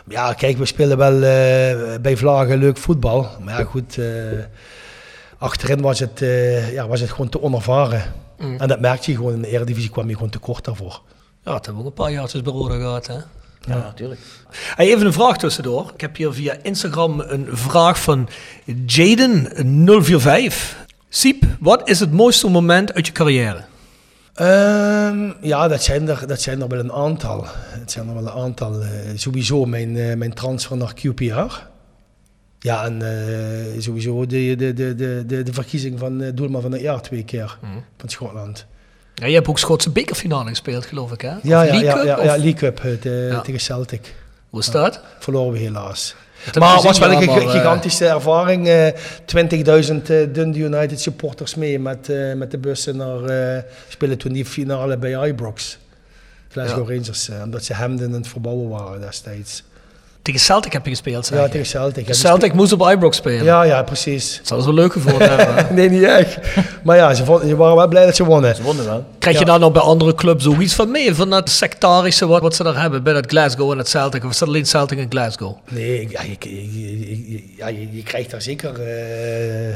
Maar Ja, kijk, we spelen wel bij Vlagen leuk voetbal. Maar ja, goed, achterin was het, ja, was het gewoon te onervaren. En dat merkte je gewoon in de Eredivisie, kwam je gewoon te kort daarvoor. Ja, dat hebben we ook een paar bij Roda gehad, hè? Ja, natuurlijk. Hey, even een vraag tussendoor. Ik heb hier via Instagram een vraag van Jaden045. Siep, wat is het mooiste moment uit je carrière? Ehm, ja, dat zijn, er, dat zijn er wel een aantal. Het zijn er wel een aantal. Eh, sowieso mijn, eh, mijn transfer naar QPR. Ja, en eh, sowieso de, de, de, de, de, de verkiezing van doelman van het jaar twee keer van Schotland. Ja, je hebt ook Schotse bekerfinale gespeeld, geloof ik, hè? Ja, Of ja, League ja, Cup, ja, of- ja, League Cup eh, Ja. tegen Celtic. Hoe is dat? Verloren we helaas. Maar het was wel een ja, eh, gigantische ervaring. eh 20.000 eh, Dundee United supporters mee met, eh, met de bussen naar spelen toen die finale bij Ibrox. Glasgow Rangers, omdat ze Hemden aan het verbouwen waren destijds. Tegen Celtic heb je gespeeld, zeg Ja, tegen Celtic. Celtic moest op Ibrox spelen. spe- Ja, ja, precies. Dat zou ze wel leuk gevonden hebben. Nee, niet echt. Maar ja, ze, vonden- ze waren wel blij dat ze wonnen. Ze wonnen wel. Krijg je Ja. daar nog bij andere clubs zoiets van mee? Van dat sectarische wat, wat ze daar hebben bij dat Glasgow en het Celtic? Of is dat alleen Celtic en Glasgow? Nee, ik- ja, je, je, je- je- ja, je, je krijgt daar zeker eh, eh,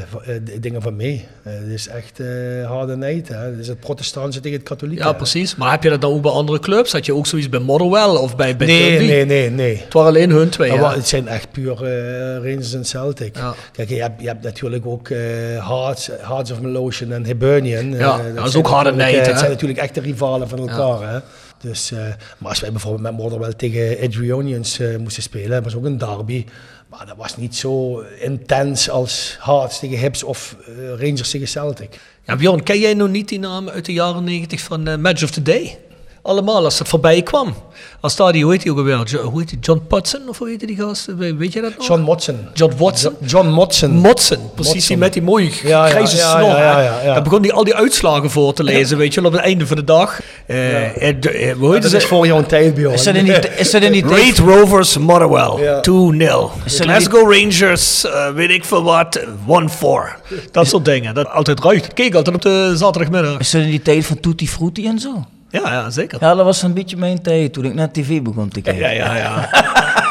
dingen van mee. Eh, het is echt eh harde nijd. Hè. Het is het protestantse tegen het katholieke. Ja, hè. precies. Maar heb je dat dan ook bij andere clubs? Had je ook zoiets bij Motherwell of bij, bij Nee, Dundee? nee, nee, nee. Het waren alleen hun hun twee. Ja, hè? maar het zijn echt puur eh, Rangers en Celtic. Ja. Kijk, je hebt, je hebt natuurlijk ook eh Hearts, Hearts of Melotion en Hibernian. Ja, Eh, dat is zijn ook nijd, eh, hè? Het zijn natuurlijk echte rivalen van elkaar. Hè? Dus, maar als wij bijvoorbeeld met Motherwell tegen Adrionians eh moesten spelen, dat was ook een derby. Maar dat was niet zo intens als Hearts tegen Hibs of Rangers tegen Celtic. Ja, Bjorn, ken jij nog niet die namen uit de jaren 90 van Match of the Day? Allemaal, als het voorbij kwam. Als daar die, hoe heet die ook alweer? Jo- hoe heet die? John Potson, of hoe heet die gast? We- Weet je dat nog? John Motson. John Watson? John Motson. Motson, precies, Motson. die met die mooie Ja, ja, grijze ja, snor. ja, ja, hè. ja, ja. Dan begon hij al die uitslagen voor te lezen, weet je wel, op het einde van de dag. Eh, eh, de- eh, hoe heet dat ze? is voor jouw tijd, Bjorn. Is dat in die, is dat in die Great Rovers Motherwell, Ja. 2-0. Is dat Glasgow Rangers, eh, weet ik veel wat, 1-4. Dat soort dingen. Dat altijd ruikt. Ik keek altijd op de zaterdagmiddag. Is dat in die tijd van Tutti Frutti en zo? Ja, ja, zeker. Ja, dat was een beetje mijn tijd toen ik naar tv begon te kijken. Ja, ja, ja.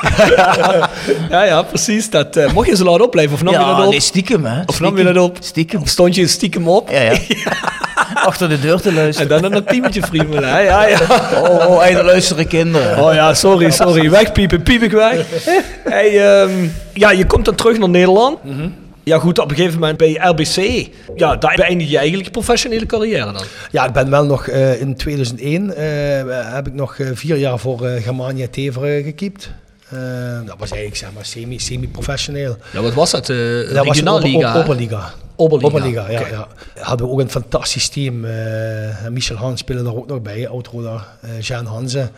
ja, ja, precies. Dat, eh, mocht je zo laat opblijven of nam je dat op? nee, stiekem hè. Of nam je Stiekem. dat op? Stiekem. Of stond je stiekem op? Ja, ja. Achter de deur te En luisteren. dan een teametje friemelen, hè? Ja, ja. Oh, oh, hey, luisteren kinderen. Oh ja, sorry, sorry. Wegpiepen, piep ik weg. Hey, ehm, ja, je komt dan terug naar Nederland. Ja goed, op een gegeven moment bij RBC. Ja, daar beëindig je eigenlijk je professionele carrière dan. Ja, ik ben wel nog eh, in 2001 eh, heb ik nog eh, vier jaar voor Germania Tevere gekiept. Dat was eigenlijk zeg maar semi- semi-professioneel. Ja, wat was dat? Dat was? Ober- Oberliga. Oberliga. Oberliga, ja, ja. Hadden we ook een fantastisch team. Michel Hans speelde daar ook nog bij, Oudroda, eh Jean Hanze.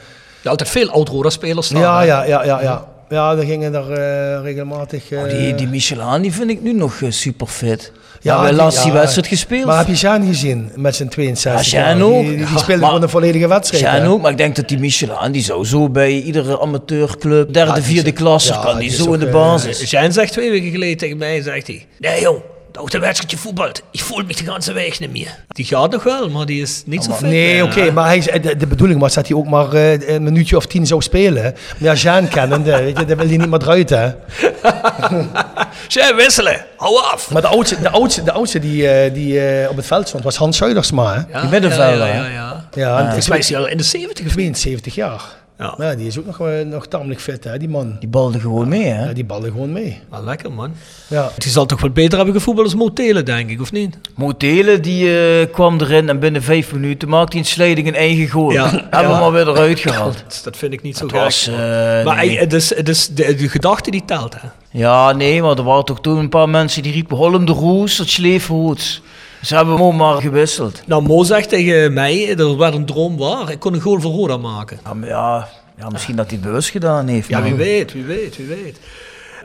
Ja, altijd veel oud-Roda-spelers staan. Ja, ja, ja, ja, ja. Ja, we gingen daar eh, regelmatig... eh, Oh, die, die Michelin die vind ik nu nog super fit. Ja, we die- laatst die ja. wedstrijd gespeeld. Maar heb je Jean gezien met zijn 62 Ja, Jean jaar? ook. Die, speelde maar- gewoon een volledige wedstrijd. En ook, maar ik denk dat die Michelin, die zou zo bij iedere amateurclub, derde, vierde klasse, ja, kan die zo ook, in de eh, basis. Jean zegt twee weken geleden tegen mij, zegt hij... Nee jong, ook de wedstrijdje voetbalt. Ik voel me de ganse weg niet meer. Die gaat nog wel, maar die is niet zo fit. Nee, Ja. oké, maar hij, is- de, de bedoeling was dat hij ook maar eh, een minuutje of tien zou spelen. Maar ja, Jean kennende, weet je, dat wil hij niet meer eruit, hè. Jean, wisselen. Hou af. Maar de oudste, de oudste, de oudste die, eh, die eh, op het veld stond was Hans Zuidersma, hè. Ja, Die middenvelder, Ja, ja, ja. ja. Ja, is hij al in de 70 of niet? 72 jaar. Ja. Ja, die is ook nog, eh, nog tamelijk fit, hè, die man. Die balde gewoon mee, hè? Ja, die ballen gewoon mee. Wel lekker, man. Ja. Die zal toch wat beter hebben gevoetbald als Motelen, denk ik, of niet? Motelen, die eh, kwam erin en binnen vijf minuten maakte hij een slijding een eigen goal. Ja. Hebben Ja. we maar weer eruit gehaald. Dat, dat vind ik niet zo gek. was, eh, maar nee. hij- het is, het is de, de gedachte die telt, hè? Ja, nee, maar er waren toch toen een paar mensen die riepen Holm de Roes, dat Sleefhoots. Ze hebben hem ook maar gewisseld. Nou, Mo zegt tegen mij, dat werd een droom waar. Ik kon een goal voor Roda maken. Ja, maar ja, ja, misschien dat hij het bewust gedaan heeft. Ja, maar- wie weet, wie weet, wie weet.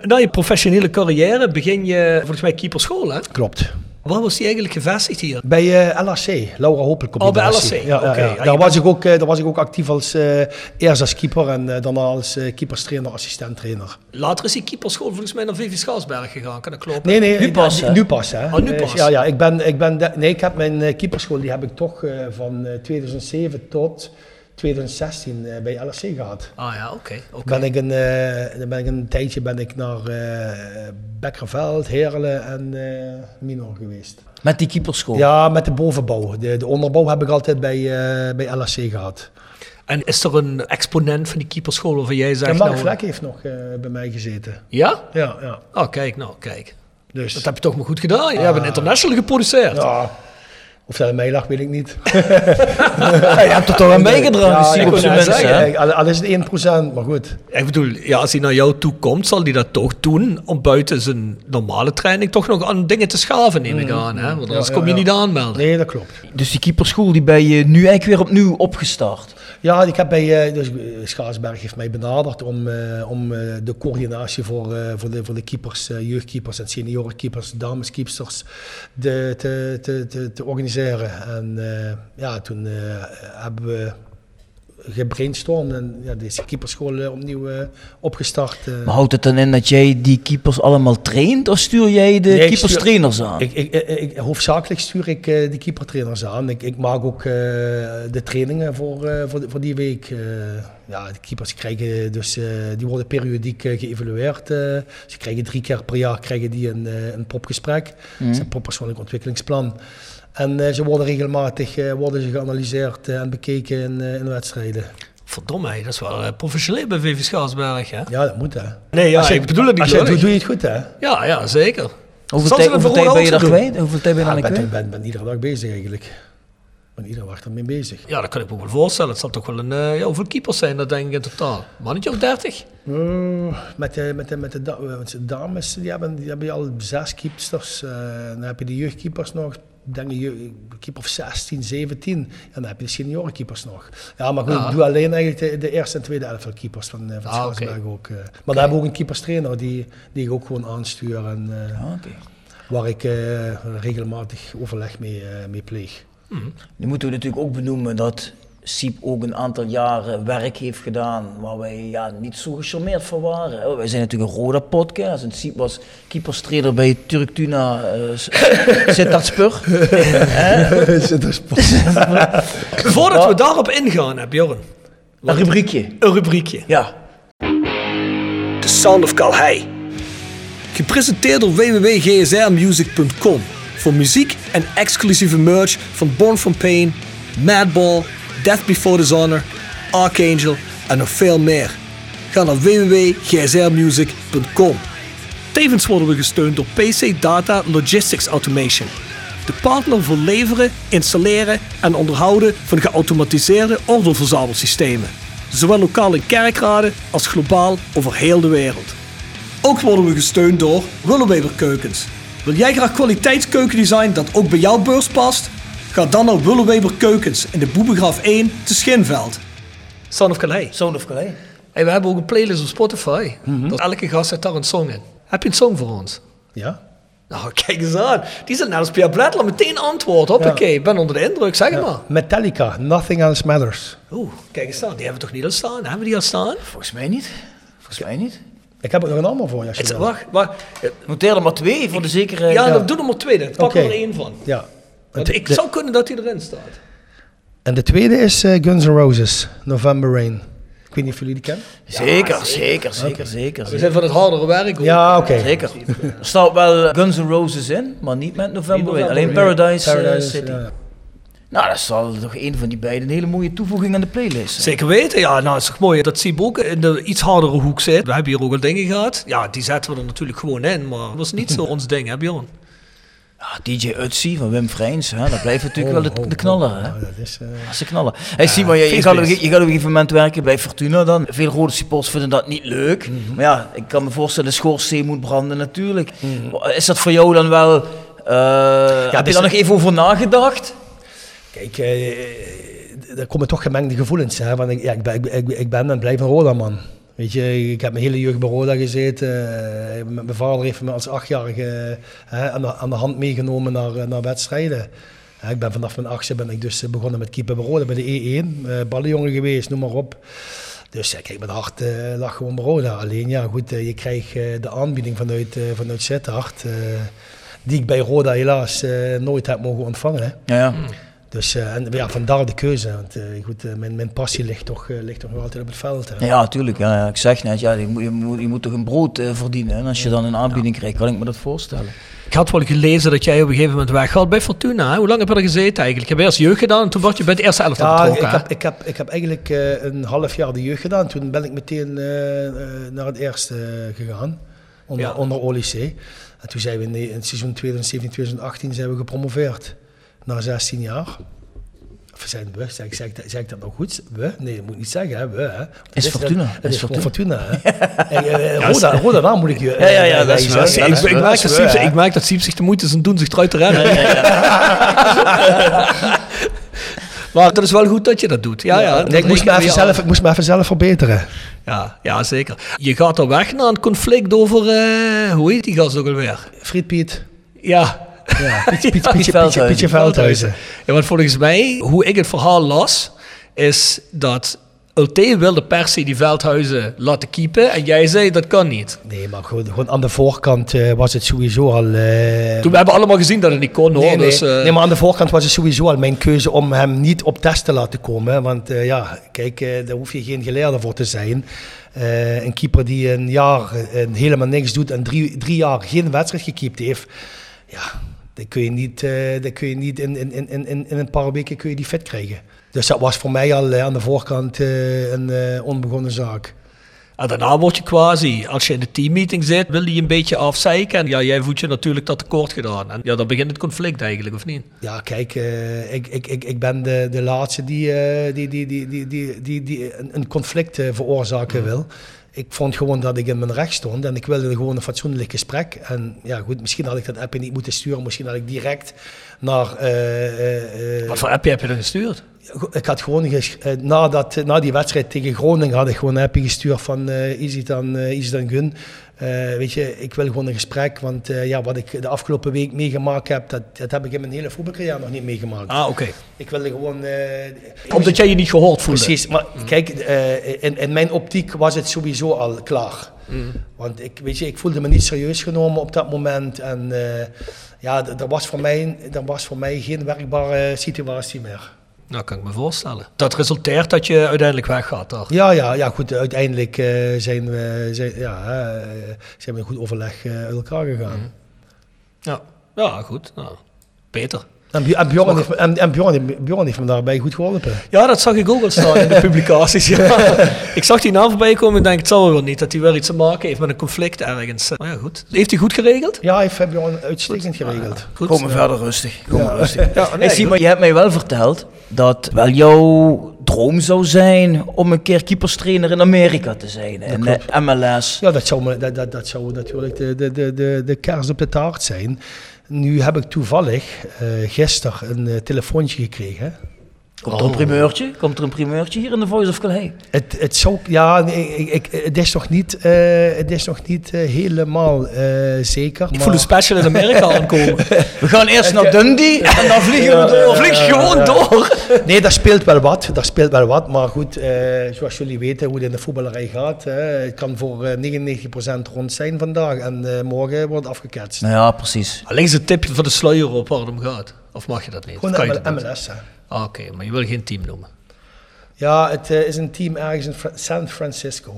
Na je professionele carrière begin je volgens mij keeperschool, hè? Klopt. Waar was die eigenlijk gevestigd hier? Bij eh, LHC, Laura Hopel Oh, bij. LHC, Ja. Ja, je Daar, was bent- ik ook, eh, daar was ik ook actief als, eh, eerst als keeper en eh, daarna als keeperstrainer, assistent-trainer. Later is die keeperschool volgens mij naar VV Schaarsberg gegaan, kan dat kloppen? Nee, nee. Nu pas? Nu pas, hè. Oh, nu pas. ja, ja. Ik ben, ik ben de- nee, ik heb mijn keeperschool, die heb ik toch van eh, 2007 tot 2016 eh, bij LHC gehad. Ah ja, oké. oké. Ben ik een, eh, dan ben ik een tijdje ben ik naar eh Bekkerveld, Heerlen en eh Minor geweest. Met die keeperschool. Ja, met de bovenbouw. De, de onderbouw heb ik altijd bij, eh, bij LHC gehad. En is er een exponent van die keeperschool waarvan jij zegt... En Mark nou, Vlek heeft nog eh, bij mij gezeten. Ja? Ja, ja. Oh, kijk, nou, kijk. Dus, Dat heb je toch maar goed gedaan. Je hebt een international geproduceerd. ja. Of dat aan mij lag, weet ik niet. Ja, je hebt er toch aan bijgedragen, Ja, zie op zijn? Al, al is het 1%, maar goed. Ik bedoel, ja, als hij naar jou toe komt, zal hij dat toch doen om buiten zijn normale training toch nog aan dingen te schaven, neem ik aan. Hè? Want anders ja, kom je ja. niet aanmelden. Nee, dat klopt. Dus die keeperschool die ben je nu eigenlijk weer opnieuw opgestart. Ja, ik heb bij, eh, dus, eh, Schaarsberg heeft mij benaderd om, eh, om eh, de coördinatie voor, eh, voor, de, voor de keepers, jeugdkeepers en seniorenkeepers, dameskeepsters de, te, te, te, te organiseren. En eh, ja, toen eh, hebben we gebrainstormd en ja, deze keeperschool eh, opnieuw opgestart. Maar houdt het dan in dat jij die keepers allemaal traint of stuur jij de Nee, keeperstrainers aan? Ik, ik, ik, hoofdzakelijk stuur ik eh de keepertrainers aan. Ik, ik maak ook de trainingen voor, voor, voor die week. Ja, de keepers krijgen dus, die worden periodiek geëvalueerd. ze krijgen drie keer per jaar krijgen die een, een popgesprek. Dat is een poppersoonlijk ontwikkelingsplan. En eh, ze worden regelmatig eh, worden ze geanalyseerd eh, en bekeken in, eh, in wedstrijden. Verdomme, dat is wel eh, professioneel bij VV Schaarsberg, hè? Ja, dat moet hè. Nee, ja, als je, ik bedoel het niet Als je het doet, doe je het goed hè. Ja, ja, zeker. Hoeveel, tijd, hoeveel tijd ben je daar kwijt? Hoeveel tijd ben je Ja, kwijt? ben, ben, ben iedere dag bezig eigenlijk. Ik ben iedere dag ermee bezig. Ja, dat kan ik me ook wel voorstellen. Het zal toch wel een... eh, ja, hoeveel keepers zijn dat denk ik in totaal? Mannetje of 30? Mm, met de, met de, met de, dames, die hebben, die hebben al zes keepsters. eh, dan heb je de jeugdkeepers nog, denk je- keeper of 16, 17. En dan heb je de seniorenkeepers nog. Ja, maar goed, ik doe alleen eigenlijk de, de eerste en tweede elftal keepers van, eh, van Ah, ook. eh. Maar daar hebben we ook een keeperstrainer die, die ik ook gewoon aanstuur en eh, Ah, waar ik regelmatig overleg mee, mee pleeg. Nu moeten we natuurlijk ook benoemen dat Siep ook een aantal jaren werk heeft gedaan waar wij ja, niet zo gecharmeerd van waren. Oh, Wij zijn natuurlijk een Roda podcast en Siep was keeperstrainer bij Turk Tuna uh, Sittard-Spur. Voordat we daarop ingaan, hè, Bjorn. Een rubriekje. Een rubriekje. Ja. The Sound of Calhei. Gepresenteerd door www.gsrmusic.com voor muziek en exclusieve merch van Born From Pain, Madball, Death Before Dishonor, Archangel en nog veel meer. Ga naar www.gsrmusic.com. Tevens worden we gesteund door PC Data Logistics Automation. De partner voor leveren, installeren en onderhouden van geautomatiseerde ordeelverzamelsystemen. Zowel lokaal in kerkraden als globaal over heel de wereld. Ook worden we gesteund door Willeweber Keukens. Wil jij graag kwaliteitskeukendesign dat ook bij jouw beurs past? Ga dan naar Willeweber Keukens in de Boebegraaf 1 te Schinveld. Son of Calais. Sound of Calais. Hey, we hebben ook een playlist op Spotify. Dat elke gast zet daar een song in. Heb je een song voor ons? Ja? Nou, kijk eens aan. Die zit net als Pierre meteen antwoord. Hoppakee, ik ben onder de indruk. Zeg maar. Metallica, Nothing Else Matters. Oeh, kijk eens aan. Die hebben we toch niet al staan? Hebben we die al staan? Volgens mij niet. Volgens mij niet. Ik heb ook nog een ander voor je. Als je wacht, wacht. Noteer er maar twee voor de zekere... Ja, ja. dan doe er maar twee. dan. Pak Oké. er maar één van. Ja. Het- ik de- zou kunnen dat hij erin staat. En de tweede is eh, Guns N' Roses, November Rain. Ik weet niet of jullie die kennen. Zeker, zeker, zeker, zeker. We zeker. zijn van het hardere werk. hoor. Ja, oké. Zeker. Er staat wel Guns N' Roses in, maar niet met November Rain. Alleen Paradise, eh, Paradise, City. ja. Nou, dat is wel toch een van die beiden een hele mooie toevoeging aan de playlist. zijn. Zeker weten, ja. Nou, het is toch mooi dat Siep ook in de iets hardere hoek zit. We hebben hier ook al dingen gehad. Ja, die zetten we er natuurlijk gewoon in, maar dat was niet zo ons ding, hè Bjorn? Ja, DJ Utsi van Wim Vrijns, hè, dat blijft natuurlijk wel de, Oh, de knaller. oh, Hè? dat is, Dat is de knaller. Hey, Simon, je, je, gaat op, je gaat op een gegeven moment werken bij Fortuna dan. Veel rode supporters vinden dat niet leuk. Mhm. Maar ja, ik kan me voorstellen, de schoorsteen moet branden natuurlijk. Is dat voor jou dan wel... eh, heb je dus daar nog even over nagedacht? Kijk, eh, er komen toch gemengde gevoelens. Hè? Want ik, ja, ik, ben, ik, ik, ik ben en blijf een Roda man. Weet je, ik heb mijn hele jeugd bij Roda gezeten. Eh, Met mijn vader heeft me als achtjarige hè, aan, de, aan de hand meegenomen naar, eh, naar wedstrijden. Ik ben vanaf mijn achtste ben ik dus eh, begonnen met keeper bij Roda, bij de E1. eh ballenjongen geweest, noem maar op. Dus ja, kijk, mijn hart eh, lag gewoon bij Roda. Alleen ja, goed, je krijgt eh, de aanbieding vanuit, uh, vanuit eh, die ik bij Roda helaas eh, nooit heb mogen ontvangen. Hè. Ja, ja. Dus eh, en, ja, vandaar de keuze. Want eh, goed, eh, mijn, mijn passie ligt toch, ligt toch nog altijd op het veld. Hè. Ja, tuurlijk. Ja, ja. Ik zeg net, ja, je, moet, je, moet, je moet toch een brood verdienen. En als je dan een aanbieding krijgt, kan ik me dat voorstellen. Ik had wel gelezen dat jij op een gegeven moment weggaat bij Fortuna. Hè? Hoe lang heb je er gezeten eigenlijk? Ik heb eerst jeugd gedaan en toen word je bij het eerste elftal Ja, ik betrokken. heb, ik, heb, ik heb eigenlijk eh, een half jaar de jeugd gedaan. Toen ben ik meteen eh, eh, naar het eerste gegaan, onder, Ja. onder Olysee. En toen zijn we in, de- in het seizoen 2017, 2018 zijn we gepromoveerd. Na 16 jaar. Of zijn we? Zeg, zeg, zeg ik dat nog goed? We? Nee, dat moet ik niet zeggen. Hè? We, hè? Het Is Fortuna. Het Is is gewoon Fortuna. hè. En, eh, Ja, Roda, Roda, daar moet ik je... Ja, ja, ja, eh, dat is waar. ik, ik, merk dat Siep, ik merk dat Siep zich de moeite zijn doen zich eruit te rennen. maar dat is wel goed dat je dat doet. Ja, ja, Nee, ik, moest me even zelf, ik moest me even zelf verbeteren. Ja, ja, zeker. Je gaat er weg naar een conflict over, eh, hoe heet die gast ook alweer? Friet Piet. Ja. Ja, Pietje, Pietje, Pietje, Veldhuizen. Pietje, Pietje Veldhuizen. Ja, want volgens mij, hoe ik het verhaal las, is dat Ulte wilde per se die Veldhuizen laten keepen en jij zei dat kan niet. Nee, maar gewoon, gewoon aan de voorkant eh, was het sowieso al... eh, Toen we hebben allemaal gezien dat het niet kon hoor. nee, nee. Dus, eh, nee, maar aan de voorkant was het sowieso al mijn keuze om hem niet op test te laten komen. Want ja, kijk, daar hoef je geen geleerde voor te zijn. Een keeper die een jaar helemaal niks doet en drie, drie jaar geen wedstrijd gekiept heeft. Ja, dat kun je niet, eh, dat kun je niet in, in, in, in, in een paar weken kun je die fit krijgen. Dus dat was voor mij al eh, aan de voorkant eh, een onbegonnen zaak. En daarna word je quasi, als je in de teammeeting zit, wil je een beetje afzeiken. En ja, jij voelt je natuurlijk dat tekort gedaan. En ja, dan begint het conflict eigenlijk, of niet? Ja, kijk, ik, ik, ik, ik ben de, de laatste die, die, die, die, die, die, die, die een, conflict veroorzaken wil. Ik vond gewoon dat ik in mijn recht stond en ik wilde gewoon een fatsoenlijk gesprek. En ja, goed, misschien had ik dat appje niet moeten sturen. Misschien had ik direct naar... eh, eh, eh, Wat voor appje heb je dan gestuurd? ik had gewoon, eh, nadat, na die wedstrijd tegen Groningen, had ik gewoon een appje gestuurd van eh is het dan, eh, is het dan Gun. Eh, weet je, ik wil gewoon een gesprek, want eh, ja, wat ik de afgelopen week meegemaakt heb, dat, dat heb ik in mijn hele voetbalcarrière nog niet meegemaakt. Ah, oké. Ik wilde gewoon... eh, Omdat jij je niet gehoord voelde. Precies, maar kijk, in, in mijn optiek was het sowieso al klaar. Want ik, weet je, ik voelde me niet serieus genomen op dat moment. En eh, ja, er was, voor mij, er was voor mij geen werkbare situatie meer. Nou, kan ik me voorstellen. Dat resulteert dat je uiteindelijk weggaat daar. Ja, ja, ja goed. Uiteindelijk eh, zijn, we, zijn, ja, eh, zijn we in goed overleg eh, uit elkaar gegaan. Ja, ja goed. Nou, beter. En, en, Bjorn heeft, me- en, en Bjorn, Bjorn heeft me daarbij goed geholpen. Ja, dat zag ik ook al staan in de publicaties. Ja. Ik zag die naam voorbij komen en denk, het zal wel niet dat hij wel iets te maken heeft met een conflict ergens. Maar ja, goed. Heeft hij goed geregeld? Ja, heeft Bjorn uitstekend geregeld. Goed. Kom maar verder rustig. Kom maar rustig. Ja, nee, Hey, goed. je hebt mij wel verteld dat wel jouw droom zou zijn om een keer keeperstrainer in Amerika te zijn. In de MLS. Ja, dat zou, me, dat, dat, dat zou natuurlijk de, de, de, de, de kaars op de taart zijn. Nu heb ik toevallig eh gisteren een eh, telefoontje gekregen. Komt er een primeurtje? Komt er een primeurtje hier in de Voice of Calais? Het, het zou, ja, ik, ik, het is nog niet, eh, het is nog niet eh, helemaal eh, zeker. Ik voel een special in Amerika aankomen. We gaan eerst naar Dundee en dan vliegen we door. Vlieg gewoon door. Nee, daar speelt wel wat. Daar speelt wel wat. Maar goed, eh, zoals jullie weten hoe het in de voetballerij gaat. hè, het kan voor eh, 99% rond zijn vandaag. En eh, morgen wordt het afgeketst. Nou ja, precies. Alleen een tipje van de sluier op waar het om gaat. Of mag je dat niet? Gewoon Kan je ML- dat niet? MLS. Ah, Oké, maar je wil geen team noemen. Ja, het eh, is een team ergens in Fra- San Francisco.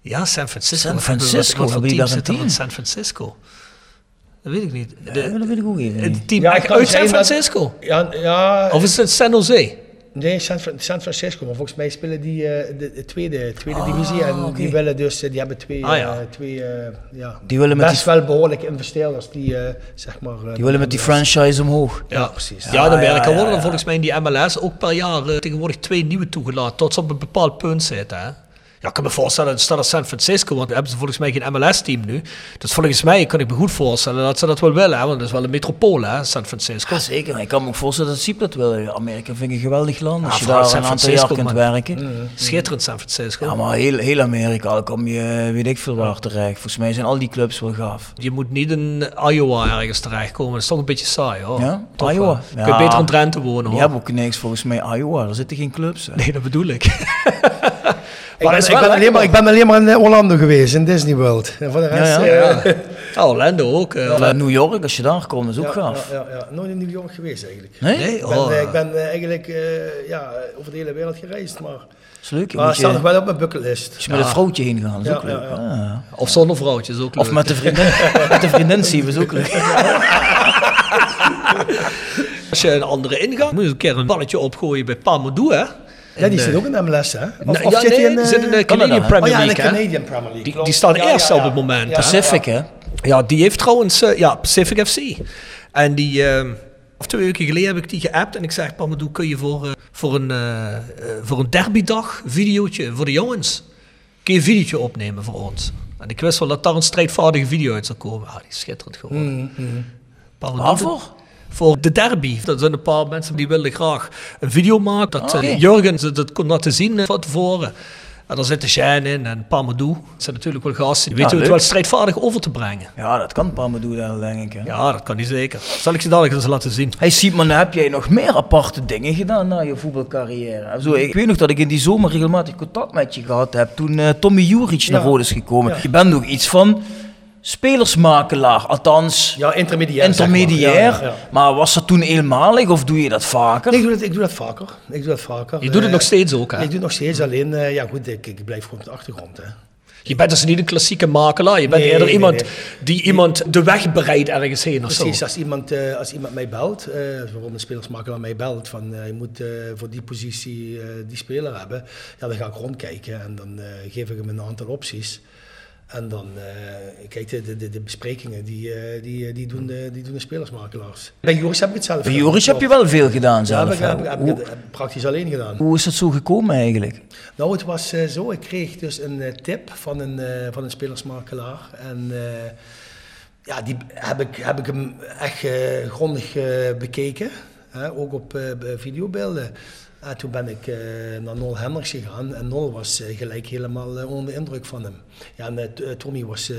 Ja, San Francisco. San Francisco, Wat, zit er een in team? San Francisco? Dat weet ik niet. Ja, De, dat weet ik ook het niet. team Ja, uit San zijn dat- Francisco? Ja, ja Of is het San Jose? Nee, San, San Francisco. Maar volgens mij spelen die eh, de, de tweede, tweede divisie. En die willen dus, eh, die hebben twee, Ah, ja. eh, twee ja, Die willen met best wel behoorlijke investeerders. Die, eh, zeg maar, Die willen met die franchise omhoog. Ja, precies. Ja, in Amerika ja, ja, worden ja. volgens mij in die MLS ook per jaar tegenwoordig twee nieuwe toegelaten. Tot ze op een bepaald punt zitten. Hè? Ja, ik kan me voorstellen, stel dat San Francisco, want hebben ze volgens mij geen MLS-team nu. Dus volgens mij kan ik me goed voorstellen dat ze dat wel willen. Hè? Want dat is wel een metropool, hè, San Francisco. Ja, zeker. Ik kan me ook voorstellen dat Siep dat wil. Amerika vind ik een geweldig land. Als Ja, je daar San een aantal jaar Francisco, kunt man. werken. Schitterend San Francisco. Ja, maar heel, heel Amerika, dan kom je weet ik veel waar terecht. Volgens mij zijn al die clubs wel gaaf. Je moet niet in Iowa ergens terechtkomen. Dat is toch een beetje saai, hoor. Ja? Toch Iowa? je Ja. beter in Drenthe wonen, hoor. hebben ook niks volgens mij Iowa. Er zitten geen clubs. hè. Nee, dat bedoel ik. Ik ben, is ik, alleen maar, ik ben alleen maar in eh, Orlando geweest, in Disney World. En voor de rest... Ja, eh, ja. Ja, Orlando ook. eh. New York, als je daar komt, is ook ja, gaaf. Ja, ja, ja. Nooit in New York geweest eigenlijk. Nee? Nee, Ik ben, oh, ik ben eigenlijk eh, ja, over de hele wereld gereisd, maar, is leuk. maar het staat nog wel op mijn bucketlist. als je met een vrouwtje heen gaat, is Ja, ook leuk. ja, ja. Ah. Of zonder vrouwtjes ook leuk. Of met de vriendin, met de vriendin zien, is ook leuk. Als je een andere ingang moet je een keer een balletje opgooien bij Palmadou, hè? Ja, die zit eh, ook in de MLS, hè? Of, nou, of ja, zit nee, in... eh, zit in de Canada, Canadian? Premier Oh ja, in de League? Canadian Premier League. Die- die staan eerst op het moment? Pacific, hè? Ja, die heeft trouwens, eh, ja, Pacific FC. En die, eh, of twee weken geleden heb ik die geappt en ik zeg, Palmadou, kun je voor, eh, voor, een, eh, eh, voor een derbydag videootje voor de jongens, kun je een videootje opnemen voor ons? En ik wist wel dat daar een strijdvaardige video uit zou komen. Ah, die is schitterend geworden. Palmadou- Waarvoor? Voor de derby. Er zijn een paar mensen die willen graag een video maken. Dat Oké. eh, Jurgen ze dat kon laten zien eh, van tevoren. En daar zitten Shane in en Palmadou. Dat zijn natuurlijk wel gasten die weten hoe het wel strijdvaardig over te brengen. Ja, dat kan Palmadou wel, denk ik. Hè? Ja, dat kan hij zeker. Zal ik je dadelijk eens laten zien. Hey Simon, heb jij nog meer aparte dingen gedaan na je voetbalcarrière? Zo, ik weet nog dat ik in die zomer regelmatig contact met je gehad heb toen eh, Tommy Juric naar Ja. Rode is gekomen. Ja. Je bent nog iets van spelersmakelaar, althans Ja, intermediair. zeg maar. intermediair. Ja, ja, ja. Maar was dat toen eenmalig of doe je dat vaker? Nee, ik, doe dat, ik doe dat vaker. Ik doe dat vaker. Je doet het Eh, nog steeds ook, hè? Ik doe het nog steeds, alleen, eh, ja goed, ik, ik blijf gewoon op de achtergrond. Hè. Je bent dus niet een klassieke makelaar. Je bent Nee, eerder nee, iemand nee. die iemand de weg bereidt ergens heen of zo. Precies, als iemand, eh, als iemand mij belt, eh bijvoorbeeld een spelersmakelaar mij belt van eh, je moet eh, voor die positie eh, die speler hebben, ja, dan ga ik rondkijken en dan eh, geef ik hem een aantal opties. En dan, eh kijk, de, de, de besprekingen, die, eh, die, die, doen de, die doen de spelersmakelaars. Bij Joris heb ik het zelf Bij. Joris heb je wel veel gedaan Ja, zelf. heb ik, heb, ik- heb ik praktisch alleen gedaan. hoe is dat zo gekomen eigenlijk? Nou, het was eh, zo. Ik kreeg dus een eh, tip van een, eh, van een spelersmakelaar. En eh, ja, die heb ik, heb ik hem echt eh, grondig eh, bekeken. Hè, ook op eh, videobeelden. En toen ben ik eh, naar Nol Hendricks gegaan. En Nol was eh, gelijk helemaal eh, onder de indruk van hem. Ja, en Tommy was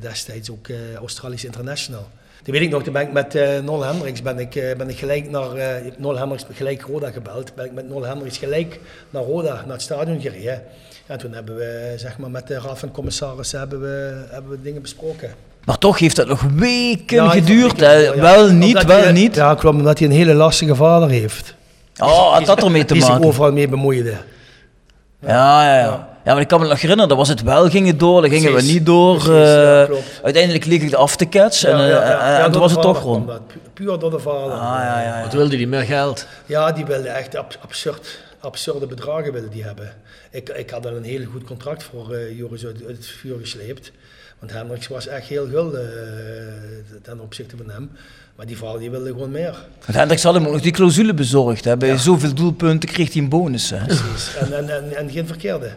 destijds ook Australisch international. Toen weet ik nog, toen ben ik met eh, Nol Hendricks ben ik, ben ik gelijk naar eh, Nol Hendricks gelijk Roda gebeld. Ben ik met Nol Hendricks gelijk naar Roda, naar het stadion gereden. Ja, toen hebben we zeg maar, met de raad van commissarissen hebben we, hebben we dingen besproken. Maar toch heeft dat nog weken Ja, geduurd. ja. Wel niet, wel hij- niet. Ja, klopt, omdat hij een hele lastige vader heeft. Oh, had dat ermee te Die zich overal mee bemoeide. Ja, ja, ja. Ja, maar ik kan me nog herinneren, dat was het wel, ging het door, dan gingen we niet door. precies, ja, eh, uiteindelijk liep ik de af te catch en, Ja, eh, ja, ja. en Ja, toen was het toch rond. Pu- Puur door de vader. Ah, ja, ja, Wat wilde die meer geld? Ja, die wilde echt ab- absurd, absurde bedragen wilde die hebben. Ik, ik had al een heel goed contract voor eh, Joris uit, uit het vuur gesleept. Want Hendricks was echt heel gulden eh, ten opzichte van hem. Maar die vader die wilde gewoon meer. Want Hendricks had hem ook nog die clausule bezorgd. Hè. Bij zoveel doelpunten kreeg hij een bonus. Hè. Precies. En, en, en, en geen verkeerde.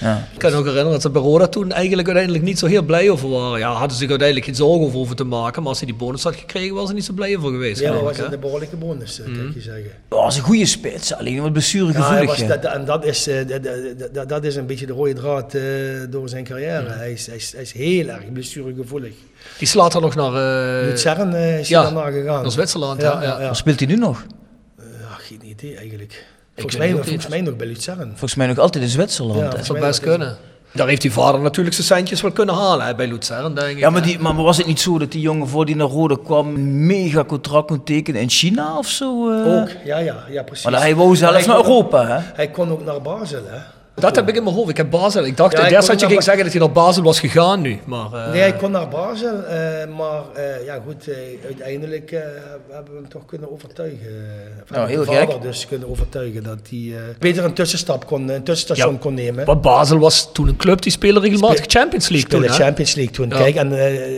Ja. Ik kan me ook herinneren dat ze bij Roda toen eigenlijk uiteindelijk niet zo heel blij over waren. Ja, hadden ze zich uiteindelijk geen zorgen over hoeven te maken. Maar als hij die bonus had gekregen, was ze niet zo blij over geweest. Ja, maar geloof was hè? een behoorlijke bonus, kan ik je zeggen. Dat was een goede spits, alleen wat Ja, blessuregevoelig. dat, en dat is, eh, dat, dat- dat, dat is een beetje de rode draad eh, door zijn carrière. Hij, is, hij, is, hij is heel erg blessuregevoelig. Die slaat dan nog naar, eh, Luzern eh, is ja, hij daarna gegaan. naar Zwitserland. Ja, Ja, ja. ja, ja. Waar speelt hij nu nog? Ja, geen idee eigenlijk. Volgens mij, volgens nog bij Luzern. Volgens mij nog altijd in Zwitserland. Ja. Dat zou best kunnen. Daar heeft die vader natuurlijk zijn centjes wel kunnen halen hè, bij Luzern, denk ik. Ja, maar, die, maar was het niet zo dat die jongen voor die naar Rode kwam een mega contract kon tekenen in China of zo? eh? Ook, ja, ja, ja, precies. Maar hij wou zelf Maar hij naar kon- Europa, hè? Hij kon ook naar Basel, hè. Dat heb ik in mijn hoofd. Ik heb Basel. Ik dacht Ja, ik dat je naar ging zeggen dat hij naar Basel was gegaan nu. Maar, eh, Nee, hij kon naar Basel, eh, maar eh, ja goed, eh, uiteindelijk eh, hebben we hem toch kunnen overtuigen. Of Nou, heel de vader gek. dus kunnen overtuigen dat hij eh, beter een tussenstap kon, een tussenstation Ja. kon nemen. maar Basel was toen een club die speelde regelmatig Champions League toen. Hè? Champions League toen. Ja. Kijk, en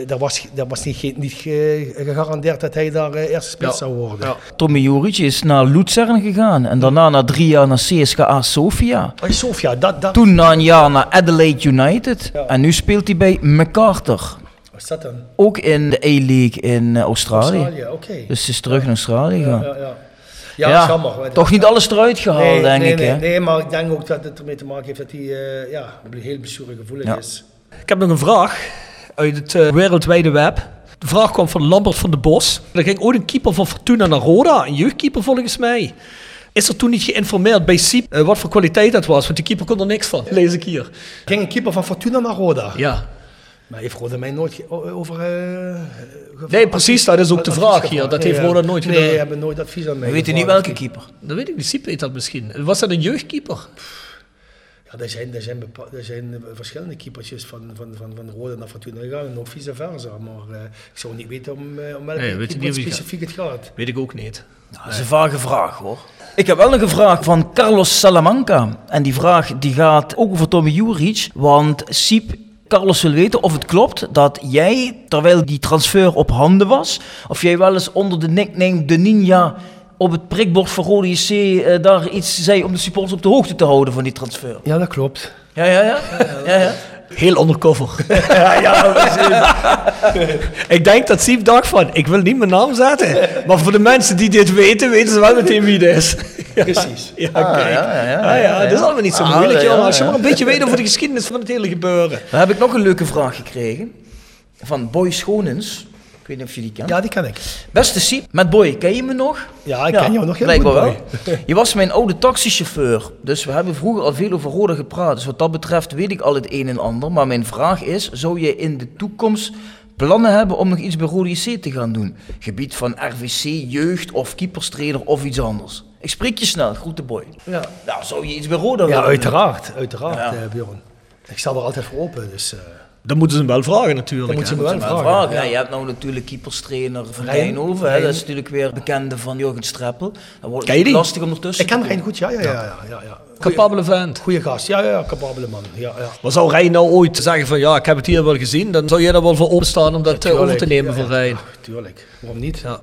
dat was, dat was niet, niet ge- gegarandeerd dat hij daar eerste spits Ja. zou worden. Ja. Tommy Juric is naar Luzern gegaan en daarna na drie jaar naar CSKA Sofia. Oh, Sofia, dat, dat, Toen na een jaar naar Adelaide United Ja. en nu speelt hij bij MacArthur. wat is dat dan? Ook in de A-League in eh, Australië. Australië, oké. Dus ze is terug naar Australië Ja, gegaan. ja, ja. Jammer. toch niet alles eruit gehaald, nee, denk nee, ik. nee, hè? nee, maar ik denk ook dat het ermee te maken heeft dat hij eh, ja, heel blessuregevoelig Ja. is. Ik heb nog een vraag uit het eh, wereldwijde web. De vraag kwam van Lambert van de Bos. Er ging ooit een keeper van Fortuna naar Roda, een jeugdkeeper volgens mij. Is er toen niet geïnformeerd bij Siep eh, wat voor kwaliteit dat was? Want die keeper kon er niks van, lees ik hier. Ging een keeper van Fortuna naar Roda. Ja. Maar heeft Roda mij nooit over... eh, gevraagd? Nee, precies, dat is ook de vraag gevraagd. hier. Dat Nee, heeft. Roda nooit Nee, gedaan. die hebben nooit advies aan mij We weten niet welke keeper. Dat weet ik niet, Siep weet dat misschien. Was dat een jeugdkeeper? Ja, er zijn, er zijn, er zijn eh, verschillende keepertjes van, van, van, van Roda naar Fortuna gegaan en ook vice versa. Maar eh, ik zou niet weten om, eh, om welke Nee, weet je keeper specifiek het gaat. Weet ik ook niet. Dat is een vage vraag hoor. Ik heb wel nog een vraag van Carlos Salamanca. En die vraag die gaat ook over Tommy Juric. Want Siep, Carlos wil weten of het klopt dat jij, terwijl die transfer op handen was, of jij wel eens onder de nickname de Ninja op het prikbord van Rode JC eh, daar iets zei om de supporters op de hoogte te houden van die transfer. Ja, dat klopt. Ja, ja, ja. ja, ja. Heel undercover. ik denk dat Siep dacht van, ik wil niet mijn naam zetten. Maar voor de mensen die dit weten, weten ze wel meteen wie het is. Ja. Precies. Ja, Ah, kijk. ja, ja, ja, Ah, ja, ja, ja. dat is allemaal niet zo Ah, moeilijk, ja. Als je ja. maar een beetje weet over de geschiedenis van het hele gebeuren. Dan heb ik nog een leuke vraag gekregen van Boy Schonens. Ik weet niet of je die kent. Ja, die ken ik. Beste Siep, met Boy, ken je me nog? Ja, ik ken jou nog heel blijkbaar goed, wel. Je was mijn oude taxichauffeur, dus we hebben vroeger al veel over Roda gepraat. Dus wat dat betreft weet ik al het een en ander. Maar mijn vraag is, zou je in de toekomst plannen hebben om nog iets bij Roda JC te gaan doen? Gebied van RVC, jeugd of keeperstrainer of iets anders? Ik spreek je snel, groete Boy. Ja, Nou, zou je iets bij Roda ja willen doen? uiteraard. Uiteraard, Ja. eh, Bjorn. Ik sta er altijd voor open, dus... eh, Dan moeten ze hem wel vragen natuurlijk. Dan moeten ze hem wel vragen. vragen. ja. Ja, je hebt nou natuurlijk keeperstrainer van Rijn. Rijnhoven. Rijn. Dat is natuurlijk weer bekende van Jurgen Streppel. Dan wordt Ken je het die? lastig om ertussen Ik ken Rijn komen. goed, ja, ja, ja. ja, ja, ja. Capabele vent. Goeie gast, ja, ja, ja, capabele man. Ja, ja. Maar zou Rijn nou ooit zeggen van ja, ik heb het hier wel gezien, dan zou jij daar wel voor openstaan om dat eh, over te nemen ja, van ja. Rijn. Tuurlijk, waarom niet? Ja.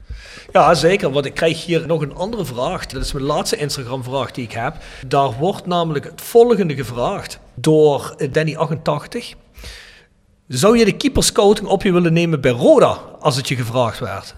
ja, zeker. Want ik krijg hier nog een andere vraag. Dat is mijn laatste Instagram-vraag die ik heb. Daar wordt namelijk het volgende gevraagd door eh, Danny88. Zou je de keeperscouting op je willen nemen bij Roda als het je gevraagd werd?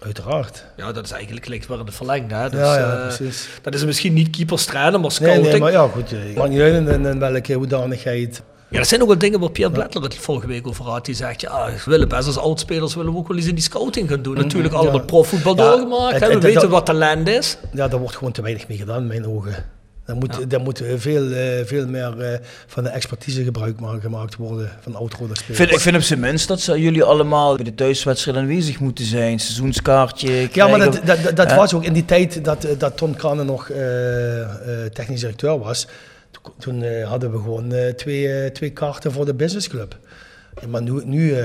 Uiteraard. Ja, dat is eigenlijk gelijk weer in het verlengde. Hè? Dus, Ja, ja, eh, precies. dat is misschien niet keeperstrainer, maar Nee, scouting. nee, maar ja, goed. eh, Maakt niet uit in, in, welke hoedanigheid. Ja, dat zijn ook wel dingen waar Pierre Blettler het vorige week over had. Die zegt, ja, we willen best als oudspelers willen we ook wel eens in die scouting gaan doen. Natuurlijk allemaal ja. profvoetbal Ja, doorgemaakt. het- we het- weten dat- wat talent is. Ja, daar wordt gewoon te weinig mee gedaan, in mijn ogen. Daar moet, daar moet veel, eh, veel meer eh, van de expertise gebruik ma- gemaakt worden van oud-rode Ik ik vind op zijn minst dat ze, jullie allemaal bij de thuiswedstrijd aanwezig moeten zijn. Seizoenskaartje Ja, maar dat, dat, dat, was ook in die tijd dat, eh, dat Ton Kranen nog technisch directeur was. Toen, toen hadden we gewoon twee, twee kaarten voor de businessclub. Ja, maar nu, nu eh,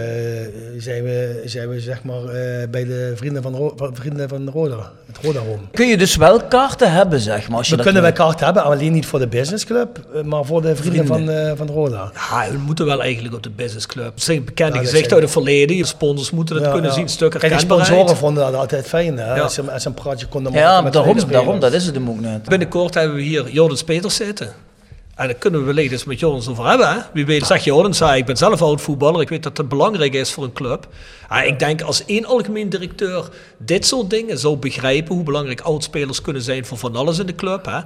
zijn, we, zijn we zeg maar eh, bij de vrienden van, Ro vrienden van Roda, het Roda Home. Kun je dus wel kaarten hebben, zeg maar. Als je We dat kunnen wij wil. kaarten hebben, alleen niet voor de businessclub, eh, maar voor de vrienden, Vrienden. van, eh, van Roda. Ja, we moeten wel eigenlijk op de businessclub. Het zijn bekende Ja, gezichten uit het verleden. Je sponsors moeten het Ja, kunnen ja. zien. Stukken Kijk, sponsoren vonden dat altijd fijn, hè? Ja. Als, ze, als ze een praatje konden maken Ja, met daarom, daarom, dat is het hem ook net. Binnenkort hebben we hier Jordans Peters zitten. En daar kunnen we wellicht eens met Jordans over hebben. Hè? Wie weet, zeg zei, ik ben zelf oud voetballer. Ik weet dat het belangrijk is voor een club. Ah, ik denk als één algemeen directeur dit soort dingen zou begrijpen... hoe belangrijk oudspelers kunnen zijn voor van alles in de club... Hè?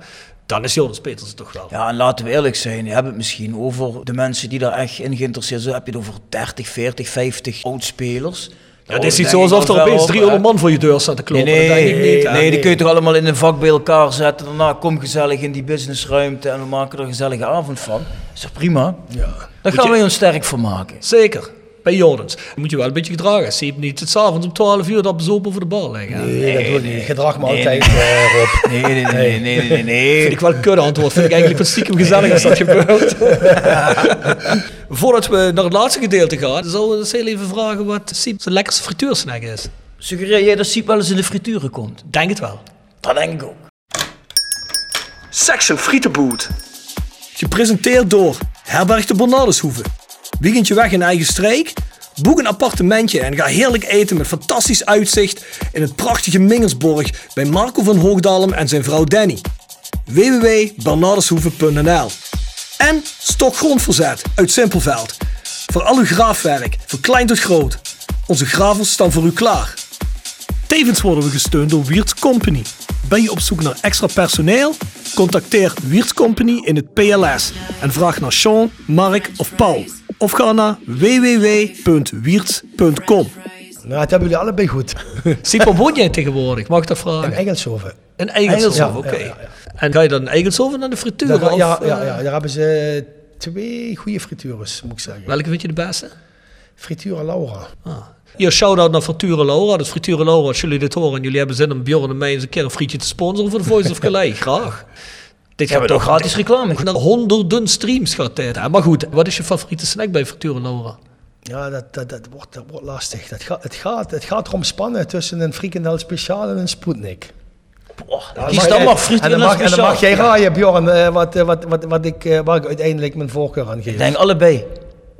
dan is Jordans Peters het toch wel. Ja, en laten we eerlijk zijn, je hebt het misschien over de mensen die daar echt in geïnteresseerd zijn. Heb je het over 30, 40, 50 oudspelers. Ja, het is niet zo alsof er opeens 300 man voor je deur staat te Nee, kloppen. nee, dat denk ik niet. hè. nee, die kun je toch allemaal in een vak bij elkaar zetten. Daarna kom gezellig in die businessruimte en we maken er een gezellige avond van. is toch prima? Ja. Daar gaan we ons sterk voor maken. Zeker. Bij Jordans. Dan moet je wel een beetje gedragen. Je niet het s'avonds om 12 uur dat bezopen over de bal liggen. Nee, dat doe ik niet. Gedrag me Nee, altijd, eh, Rob. Nee, nee, nee, nee, nee, nee. Vind ik wel een kudde antwoord. Vind ik eigenlijk wat stiekem gezellig als dat gebeurt. Voordat we naar het laatste gedeelte gaan, zouden we eens heel even vragen wat Siep zijn lekkerste frituursnack is. Suggereer jij dat Siep wel eens in de frituren komt? Denk het wel. Dat denk ik ook. Section Frietenboot. Gepresenteerd door Herberg de Bernardeshoeve. Weekendje weg in eigen streek? Boek een appartementje en ga heerlijk eten met fantastisch uitzicht in het prachtige Mingersborg bij Marco van Hoogdalem en zijn vrouw Danny. www.bernardeshoeve.nl En Stokgrondverzet uit Simpelveld. Voor al uw graafwerk, van klein tot groot. Onze gravels staan voor u klaar. Tevens worden we gesteund door Wiert's Company. Ben je op zoek naar extra personeel? Contacteer Wiert's Company in het PLS en vraag naar Sean, Mark of Paul. Of ga naar www.wierts.com. Nou, het hebben jullie allebei goed. Siep, woon jij tegenwoordig? Mag ik dat In vragen? Engelshoven. In Eigelshoven, Ja, oké. ja, ja, En ga je dan in Eigelshoven naar de frituur? Daar, of, ja, eh, ja, ja, daar hebben ze twee goede frituurs, moet ik zeggen. Welke vind je de beste? Frituur Laura. Ah. Hier, shout-out naar Frituren Laura. Dus Frituren Laura, als jullie dit horen en jullie hebben zin om Bjorn en mij eens een keer een frietje te sponsoren voor de Voice of Calais, graag. Dit we toch gratis reclame? Naar honderden streams gaat dit. Maar goed, wat is je favoriete snack bij Frituren Laura? Ja, dat, dat, dat, wordt, dat wordt lastig. Dat gaat, het, gaat, het gaat erom spannen tussen een frikandel speciaal en een Sputnik. Kies dan jij- maar friet en en dan mag jij raaien, Bjorn, eh, wat, eh, wat, wat, wat ik, eh, waar ik uiteindelijk mijn voorkeur aan geef. Ik denk allebei.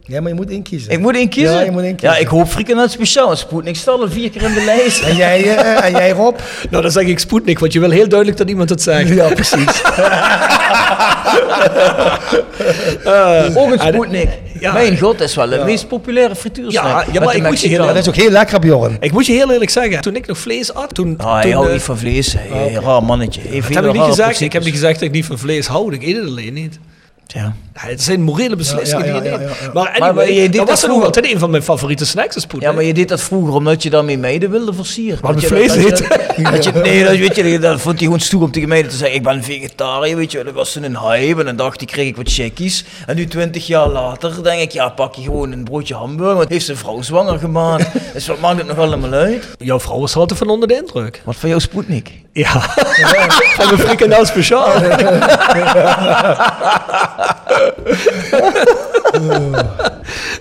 Ja, maar je moet inkiezen. Ik moet één kiezen? Ja, je moet één kiezen. Ja, ik hoop frikandel speciaal. Sputnik staat al vier keer in de lijst. En jij, eh, en jij Rob? Nou, dan zeg ik Sputnik, want je wil heel duidelijk dat iemand het zegt. Ja, precies. Ook een Sputnik. ja. Mijn god, dat is wel de meest populaire frituursnack. Ja, maar ik moet je heel- dat is ook heel lekker, Bjorn. Ik moet je heel eerlijk zeggen, toen ik nog vlees at, toen... Ah, toen je houdt eh, niet van vlees. Hey, Raar mannetje. Hey, dat veel heb ik niet gezegd. Ik heb niet gezegd dat ik niet van vlees hou. Ik eet het alleen niet. Ja. Ja, het zijn morele beslissingen Ja, ja, die je ja, neemt. ja, ja. Maar Maar- anyway, maar je deed dat was vroeger. altijd een van mijn favoriete snacks, een Sputnik. ja, maar je deed dat vroeger omdat je daarmee meiden wilde versieren. Wat Dat met je- vlees dat je- eten? dat je- Nee, dat, weet je, dat vond hij gewoon stoer om tegen meiden te zeggen, ik ben vegetariër, weet je. Dat was toen een hype en dan dacht ik, kreeg ik wat checkies. En nu twintig jaar later denk ik, ja, pak je gewoon een broodje hamburger, want heeft zijn vrouw zwanger gemaakt. dus wat maakt het nog allemaal uit? Jouw vrouw was er altijd van onder de indruk. Wat van jou Sputnik? Ja, van mijn frikandel speciaal.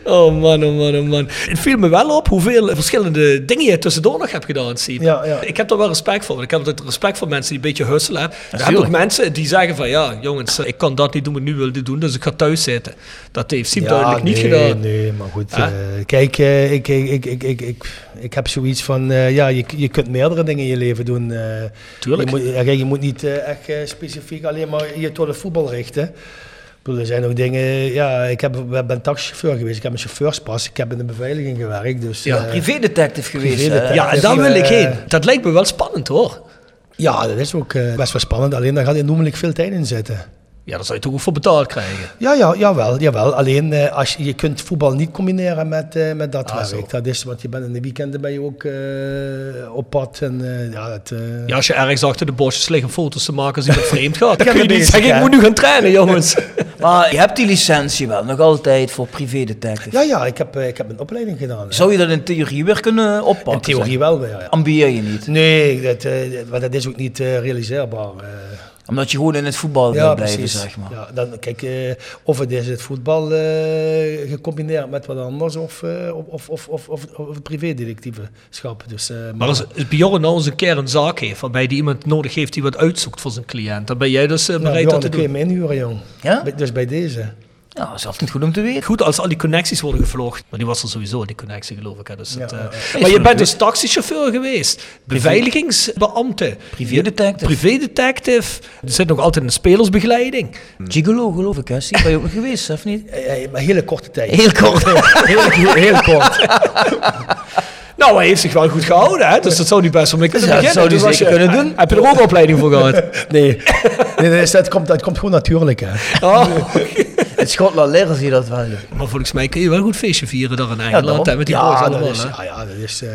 Oh man, oh man, oh man. Het viel me wel op hoeveel verschillende dingen je tussendoor nog hebt gedaan, Siep. Ja, ja. Ik heb er wel respect voor. Ik heb altijd respect voor mensen die een beetje husselen. Er zijn ook mensen die zeggen van, ja, jongens, ik kan dat niet doen wat ik nu wilde doen, dus ik ga thuis zitten. Dat heeft Siep duidelijk niet gedaan. Nee, maar goed. Eh, kijk, eh, ik, ik, ik, ik, ik, ik, ik heb zoiets van, eh, ja, je, je kunt meerdere dingen in je leven doen. eh. Tuurlijk. Je moet, je moet niet eh, echt eh, specifiek alleen maar je tot het voetbal richten. Bedoel, er zijn ook dingen, ja, ik heb, ben taxichauffeur geweest, ik heb een chauffeurspas, ik heb in de beveiliging gewerkt. Dus, Ja, eh, Privédetective geweest. Privédetective. hè? Ja, en daar wil ik eh, heen. Dat lijkt me wel spannend hoor. ja, dat is ook eh, best wel spannend, alleen daar gaat enormelijk veel tijd in zitten. Ja, daar zou je toch ook voor betaald krijgen. Ja, ja, jawel, jawel. Alleen eh, als je, je kunt voetbal niet combineren met, eh, met dat Ah, zo. werk. Dat is, want je bent in de weekenden ben je ook eh, op pad. En, eh, ja, dat, eh, Ja, als je ergens achter de bosjes liggen foto's te maken als iemand vreemd gaat, dan kun je niet zeggen, ik moet nu gaan trainen, jongens. Maar je hebt die licentie wel, nog altijd voor privédetective. ja, ja, ik heb, eh, ik heb een opleiding gedaan. Zou je dat in theorie weer kunnen oppakken? in theorie zeg? wel. Ja. Ambieer je niet? Nee, dat, eh, maar dat is ook niet eh, realiseerbaar. Omdat je gewoon in het voetbal wil ja, blijven, precies. zeg maar. Ja, dan, kijk, eh, of het is het voetbal eh, gecombineerd met wat anders, of, eh, of, of, of, of, of, of het privédetectiveschap. Dus, eh, Maar als, als Bjorn nou eens een keer een zaak heeft, waarbij die iemand nodig heeft die wat uitzoekt voor zijn cliënt, dan ben jij dus nou, bereid Bjorn, dat te dan kun je doen. inhuren, jong. Ja? Dus bij deze. Ja, dat is altijd goed om te weten. Goed als al die connecties worden gevlogen. Maar die was er sowieso, die connectie geloof ik. Hè. Dus Ja, eh, ja, Maar je bent dus taxichauffeur geweest, beveiligingsbeambte, Privédetective. privédetective. Er zit nog altijd een spelersbegeleiding. Gigolo, geloof ik, hè? Zie, ben je ook nog geweest, of niet? Maar hele korte tijd. Heel kort. heel, heel, heel kort. Nou, hij heeft zich wel goed gehouden, hè? dus dat zou hij best wel mee kunnen Ja, dat zou Dus je- kunnen doen. Heb je er ook opleiding voor gehad? Nee, nee, nee dat, komt, dat komt gewoon natuurlijk. Hè. Oh. In Schotland leren ze dat wel. Maar volgens mij kun je wel een goed feestje vieren daar in Engeland, hè, met die boys Ja, dat allemaal. is, hè. ja, ja, dat is eh,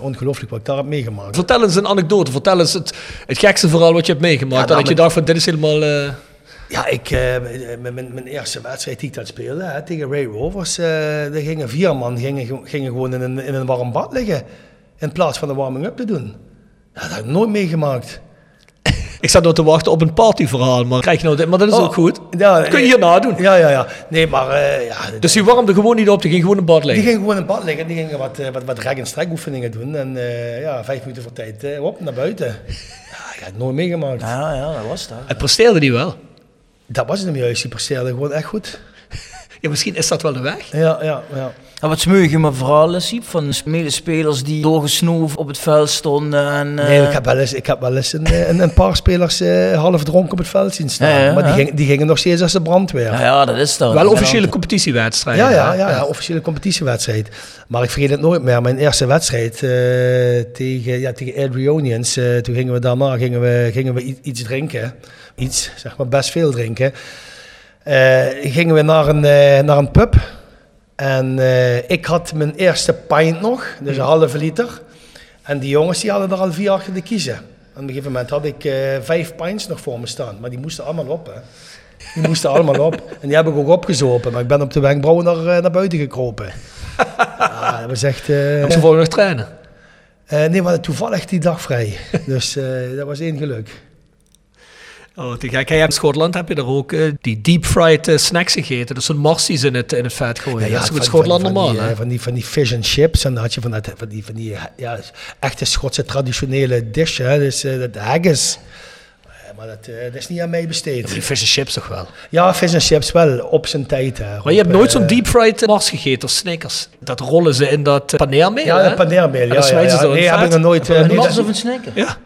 ongelooflijk wat ik daar heb meegemaakt. Vertel eens een anekdote, vertel eens het, het gekste verhaal wat je hebt meegemaakt. Ja, dat nou, je met- dacht van dit is helemaal... eh, Ja, ik, eh, mijn, mijn, mijn eerste wedstrijd die ik dat speelde hè, tegen Ray Rovers, daar gingen vier man gingen, gingen gewoon in een, in een warm bad liggen. In plaats van een warming-up te doen. Ja, dat heb ik nooit meegemaakt. Ik zat nog te wachten op een partyverhaal, maar krijg je nou dit? Maar dat is Oh, ook goed. Ja, Kun je hierna doen. Ja, ja, ja. Nee, maar eh, ja, Dus die warmde gewoon niet op, die ging gewoon in bad die liggen. gingen gewoon in bad liggen. Die gingen wat, eh, wat, wat rek- en strekoefeningen doen. En eh, ja, vijf minuten voor tijd eh, op naar buiten. Ja, ik heb het nooit meegemaakt. Ja, ja, dat was dat. Het presteerde die wel. Dat was het hem juist. Die presteerde gewoon echt goed. Ja, misschien is dat wel de weg. Ja, ja, ja. En wat smeuig je me vooral is, Siep, van medespelers die doorgesnoven op het veld stonden. En, eh, Nee, ik heb wel eens, ik heb wel eens een, eh, een, een paar spelers eh, half dronken op het veld zien staan. Ja, ja, maar die, die gingen nog steeds als de brandweer. ja, ja, dat is dat. Wel officiële competitiewedstrijden. Ja, ja, ja, ja, officiële competitiewedstrijd. Maar ik vergeet het nooit meer. Mijn eerste wedstrijd eh, tegen, ja, tegen Adrionians. eh, toen gingen we daarna gingen we, gingen we iets drinken. Iets, zeg maar best veel drinken. Eh, gingen we naar een, eh, naar een pub. En eh, ik had mijn eerste pint nog, dus een halve liter. En die jongens die hadden er al vier achter de kiezen. En op een gegeven moment had ik vijf pints nog voor me staan. Maar die moesten allemaal op, hè. Die moesten allemaal op. En die heb ik ook opgezopen. Maar ik ben op de wenkbrauwen naar, naar buiten gekropen. Ja, dat was echt... ze nog trainen. nee, we hadden toevallig die dag vrij. Dus dat was één geluk. Oh, te gek. Hey, in Schotland heb je er ook eh, die deep fried eh, snacks gegeten. Dus zo'n marsties in het, in het vet gooien. dat is van- Schotland van, normaal, van die, hè? eh, van, die, van die fish and chips. En dan had je van, dat, van die, van die ja, echte Schotse traditionele dish. Hè, dus eh, dat haggis. Maar dat, dat is niet aan mij besteed. Die fish and chips toch wel. Ja, fish and chips wel, op zijn tijd. Hè, Maar je hebt nooit zo'n deep fried mars gegeten of Snickers. Dat rollen ze in dat paneermeel, Ja, de paneermeel. En Ja, ja, ja. Nee, heb ik nog nooit... Een mars dat, of een snacker? Ja.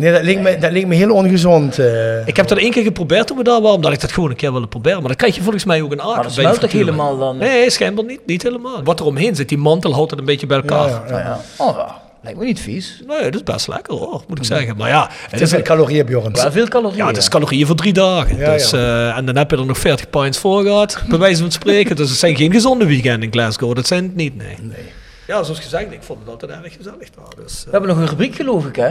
Nee, dat leek me, dat leek me heel ongezond. eh. Ik heb dat één keer geprobeerd toen we daar waren, omdat ik dat gewoon een keer wilde proberen. Maar dan krijg je volgens mij ook een aard. Maar dat smelt toch helemaal dan? Nee, schijnbaar niet. Niet helemaal. Wat er omheen zit, die mantel houdt het een beetje bij elkaar. ja, ja. Oh, ja. lijkt me niet vies. Nee, dat is best lekker hoor, moet ik zeggen. Maar ja, het Het is een calorieën, Bjorn. Wel veel calorieën. ja, het is calorieën voor drie dagen. Ja, dus, ja. eh, en dan heb je er nog 40 pints voor gehad, bij wijze van spreken. Dus het zijn geen gezonde weekenden in Glasgow. Dat zijn het niet, nee. Ja, zoals gezegd, ik vond het altijd erg gezellig daar. Dus, eh. We hebben nog een rubriek, geloof ik, hè?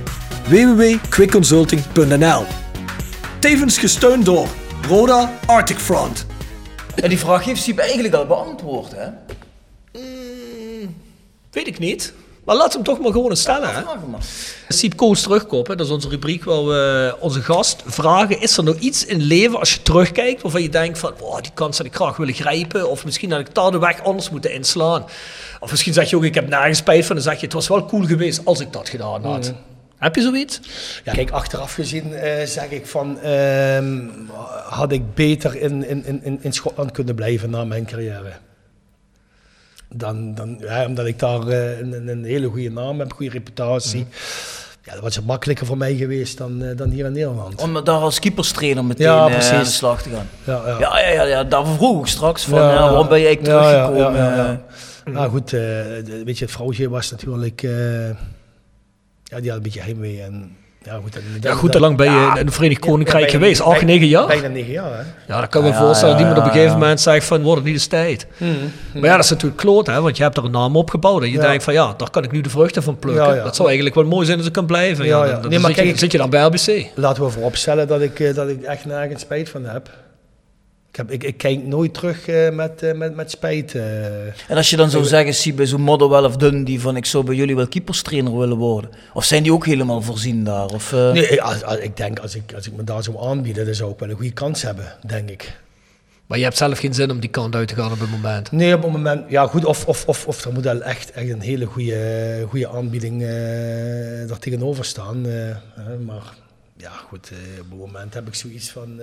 www.quickconsulting.nl Tevens gesteund door Roda Arctic Front. En die vraag heeft Siep eigenlijk al beantwoord, hè? Weet ik niet. Maar we hem toch maar gewoon eens stellen. Maar. Siep Koos terugkopen, dat is onze rubriek waar we onze gast vragen: is er nog iets in leven als je terugkijkt waarvan je denkt van, oh, die kans had ik graag willen grijpen, of misschien had ik daar de weg anders moeten inslaan. Of misschien zeg je ook, ik heb nergens spijt van, dan zeg je, het was wel cool geweest als ik dat gedaan had. Heb je zoiets? Ja, kijk, achteraf gezien eh, zeg ik van, ehm, had ik beter in, in, in, in Schotland kunnen blijven na mijn carrière. Dan, dan, ja, omdat ik daar eh, een, hele goede naam heb, goede reputatie. Ja, dat was het makkelijker voor mij geweest dan, eh, dan hier in Nederland. Om daar als keeperstrainer meteen Ja, aan de slag te gaan. Ja, ja. Ja, ja, ja, ja daarvoor vroeg ik straks van, Ja, waarom ben ja, teruggekomen? ja? Nou goed, weet je, het vrouwtje was natuurlijk, ja, die had een beetje heimwee. En, ja, goed, en, Ja, goed, hoe lang ben je in het Verenigd Koninkrijk bijna- geweest? Acht, negen jaar? Bijna negen jaar, hè? Ja, dan kan ik me voorstellen dat ja, iemand op een gegeven ja. moment zegt van, wordt het niet eens tijd? Maar ja, dat is natuurlijk kloot, hè, want je hebt er een naam opgebouwd. En je Ja. denkt van, ja, daar kan ik nu de vruchten van plukken. Ja, ja. Dat zou eigenlijk wel mooi zijn als ik kan blijven. Ja, Ja, dan, ja. dan Nee, maar zit, je, kijk, ik- zit je dan bij LBC. Laten we vooropstellen dat ik, eh, dat ik echt nergens spijt van heb. Ik, heb, ik, ik kijk nooit terug eh, met, eh, met, met spijt. eh. En als je dan zou zeggen, zie bij zo'n Motherwell of Dundee van ik zou bij jullie wel keeperstrainer willen worden. Of zijn die ook helemaal voorzien daar? Of, eh, Nee, als, als- ik denk als ik, als ik me daar zou aanbieden, dan zou ik wel een goede kans hebben, denk ik. Maar je hebt zelf geen zin om die kant uit te gaan op het moment. Nee, op het moment, ja goed, of, of, of, of er moet wel echt, echt een hele goede, goede aanbieding eh er tegenover staan. eh, hè, maar ja goed, eh, op het moment heb ik zoiets van...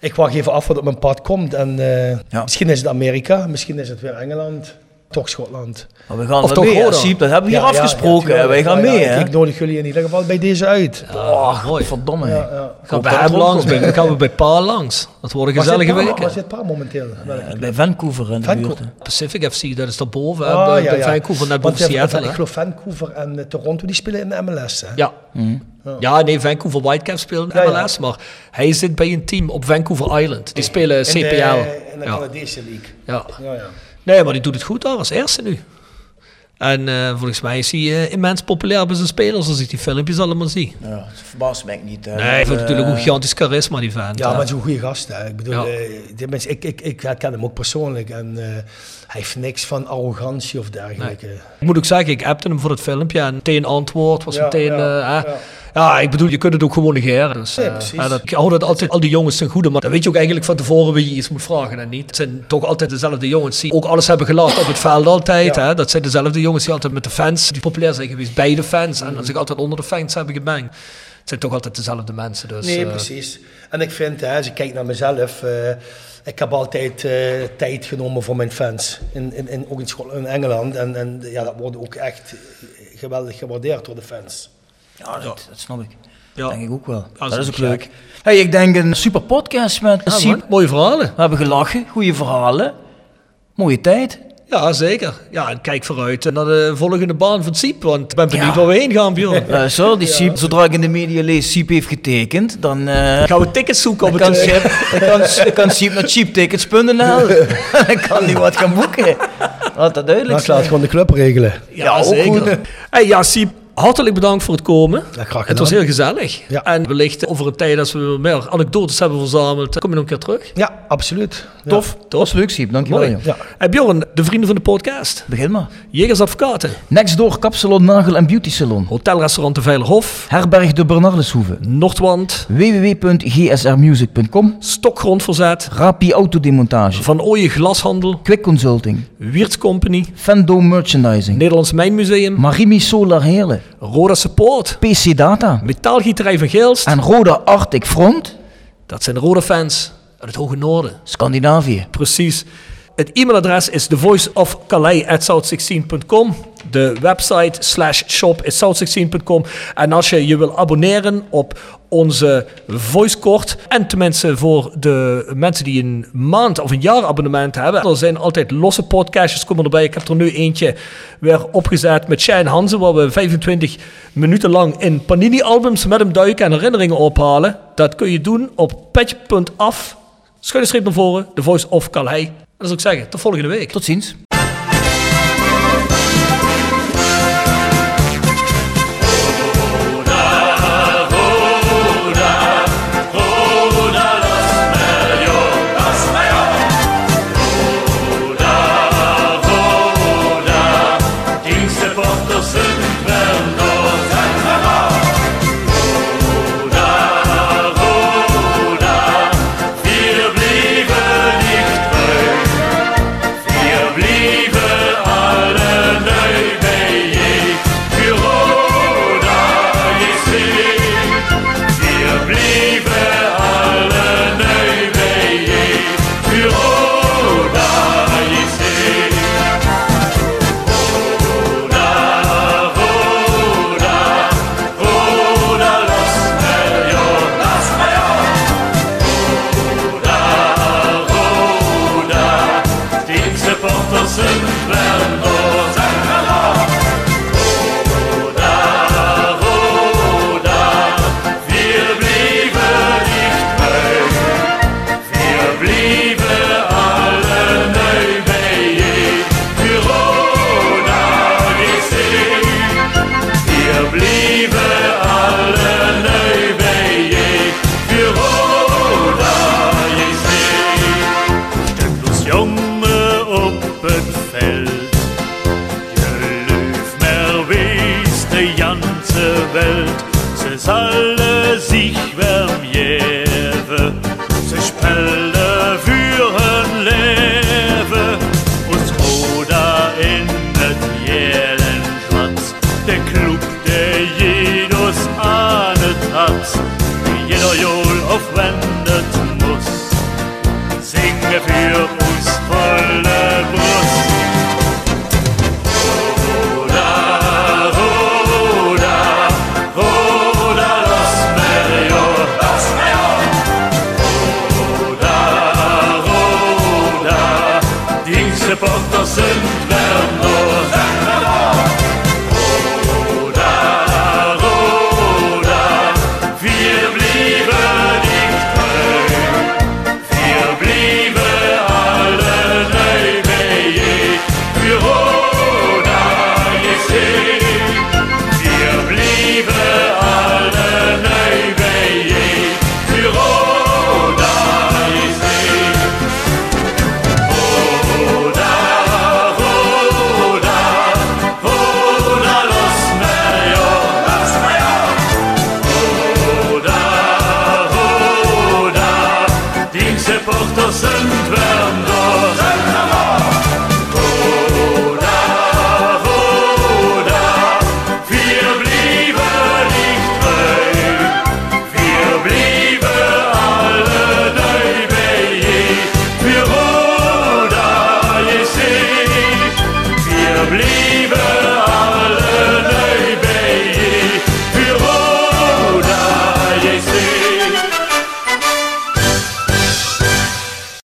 ik wacht even af wat op mijn pad komt. En eh, Ja. misschien is het Amerika, misschien is het weer Engeland, toch Schotland. maar we gaan Of toch mee, hè, Roda? Siep, dat hebben we hier afgesproken. ja, wij gaan mee, Ja, hè? Ik nodig jullie in ieder geval bij deze uit. Ah, mooi. Verdomme. Ja, hè. ja. Gaan Hoop bij hem langs, bij- gaan we bij Pa langs. Dat worden gezellige Pa- weken. Was dit pa momenteel? Eh? Bij Vancouver in de Vancouver. buurt. Pacific FC, dat is daarboven. Ah, hè, ja, bij ja. Vancouver, net boven Seattle. Ik geloof Vancouver en eh, Toronto die spelen in de MLS. Hè? Ja. Ja, nee, Vancouver Whitecaps speelt in Ja, ja. MLS, maar hij zit bij een team op Vancouver Island. Die spelen In CPL. de, in de ja. Canadese league. Ja. Ja, ja. Nee, maar die doet het goed daar als eerste nu. En eh, volgens mij is hij eh, immens populair bij zijn spelers als ik die filmpjes allemaal zie. Ja, dat verbaast mij niet. hè. Nee, hij heeft Eh, natuurlijk ook gigantisch charisma, die vent. Ja, hè. maar zo'n goede gast. Hè. Ik bedoel, Ja. eh, die mensen, ik, ik, ik ken hem ook persoonlijk en eh, hij heeft niks van arrogantie of dergelijke. Ik moet ook zeggen, ik appte hem voor het filmpje en meteen antwoord was Ja, meteen... ja, eh, ja. ja. ik bedoel, je kunt het ook gewoon negeren. Dus, Nee, hè, dat, ik hou dat altijd, al die jongens ten goede, maar dan weet je ook eigenlijk van tevoren wie je iets moet vragen en niet. Het zijn toch altijd dezelfde jongens die ook alles hebben gelaten op het veld altijd. Hè. Dat zijn dezelfde jongens die altijd met de fans, die populair zijn geweest bij de fans en zich altijd onder de fans hebben gemengd. Het zijn toch altijd dezelfde mensen. Dus, Nee, eh, precies. En ik vind, hè, als ik kijk naar mezelf, ik heb altijd eh, tijd genomen voor mijn fans. In, in, in, ook in, Engeland. En, en ja, dat wordt ook echt geweldig gewaardeerd door de fans. Ja, dat, dat snap ik. Ja. denk ik ook wel. dat dat is ook leuk. Hey, ik denk een super podcast met Ja, mooie verhalen. We hebben gelachen, goede verhalen. Mooie tijd. Ja, zeker. Ja, en kijk vooruit naar de volgende baan van Siep, want ik ben benieuwd Ja. waar we heen gaan, Bjorn. Uh, zo, die Siep, zodra ik in de media lees, Siep heeft getekend, dan... eh, Gaan we tickets zoeken op het... kan, eh, Siep, dan, kan, dan kan Siep naar cheaptickets.nl. dan kan hij wat gaan boeken. Laat dat duidelijk Maar ik laat gewoon de club regelen. Ja, zeker. goed. Hey, ja, Siep, hartelijk bedankt voor het komen. Ja, graag Het was heel gezellig. Ja. En wellicht over een tijd, als we meer anekdotes hebben verzameld, kom je nog een keer terug. Ja, absoluut. Ja. Tof, dat was leuk Siep, dankjewel. Mooi. joh. Ja. Hey, Bjorn, de vrienden van de podcast. Begin maar. Jegers Advocaten. Next door Kapsalon Nagel en Beauty Salon. Hotelrestaurant De Veilerhof. Herberg de Bernardeshoeve. Noordwand. www.gsrmusic.com Stokgrondverzet. Rapi Autodemontage. Van Ooyen Glashandel. Quick Consulting. Wiertz Company. Fendo Merchandising. Nederlands Mijnmuseum. Marimi Solar Heerlen. Roda Support. PC Data. Metaalgieterij van Geelst. En Roda Arctic Front. Dat zijn de Roda fans uit het Hoge Noorden. Scandinavië. Precies. Het e-mailadres is thevoiceofcalais.south16.com. De website slash shop is south16.com. En als je je wil abonneren op onze voicekort. En tenminste voor de mensen die een maand of een jaar abonnement hebben. Er zijn altijd losse podcastjes komen erbij. Ik heb er nu eentje weer opgezet met Shane Hansen. Waar we 25 minuten lang in Panini albums met hem duiken en herinneringen ophalen. Dat kun je doen op petje.af. Schuine streep naar voren. The Voice of Calais. Dat zou ik zeggen. Tot volgende week. Tot ziens.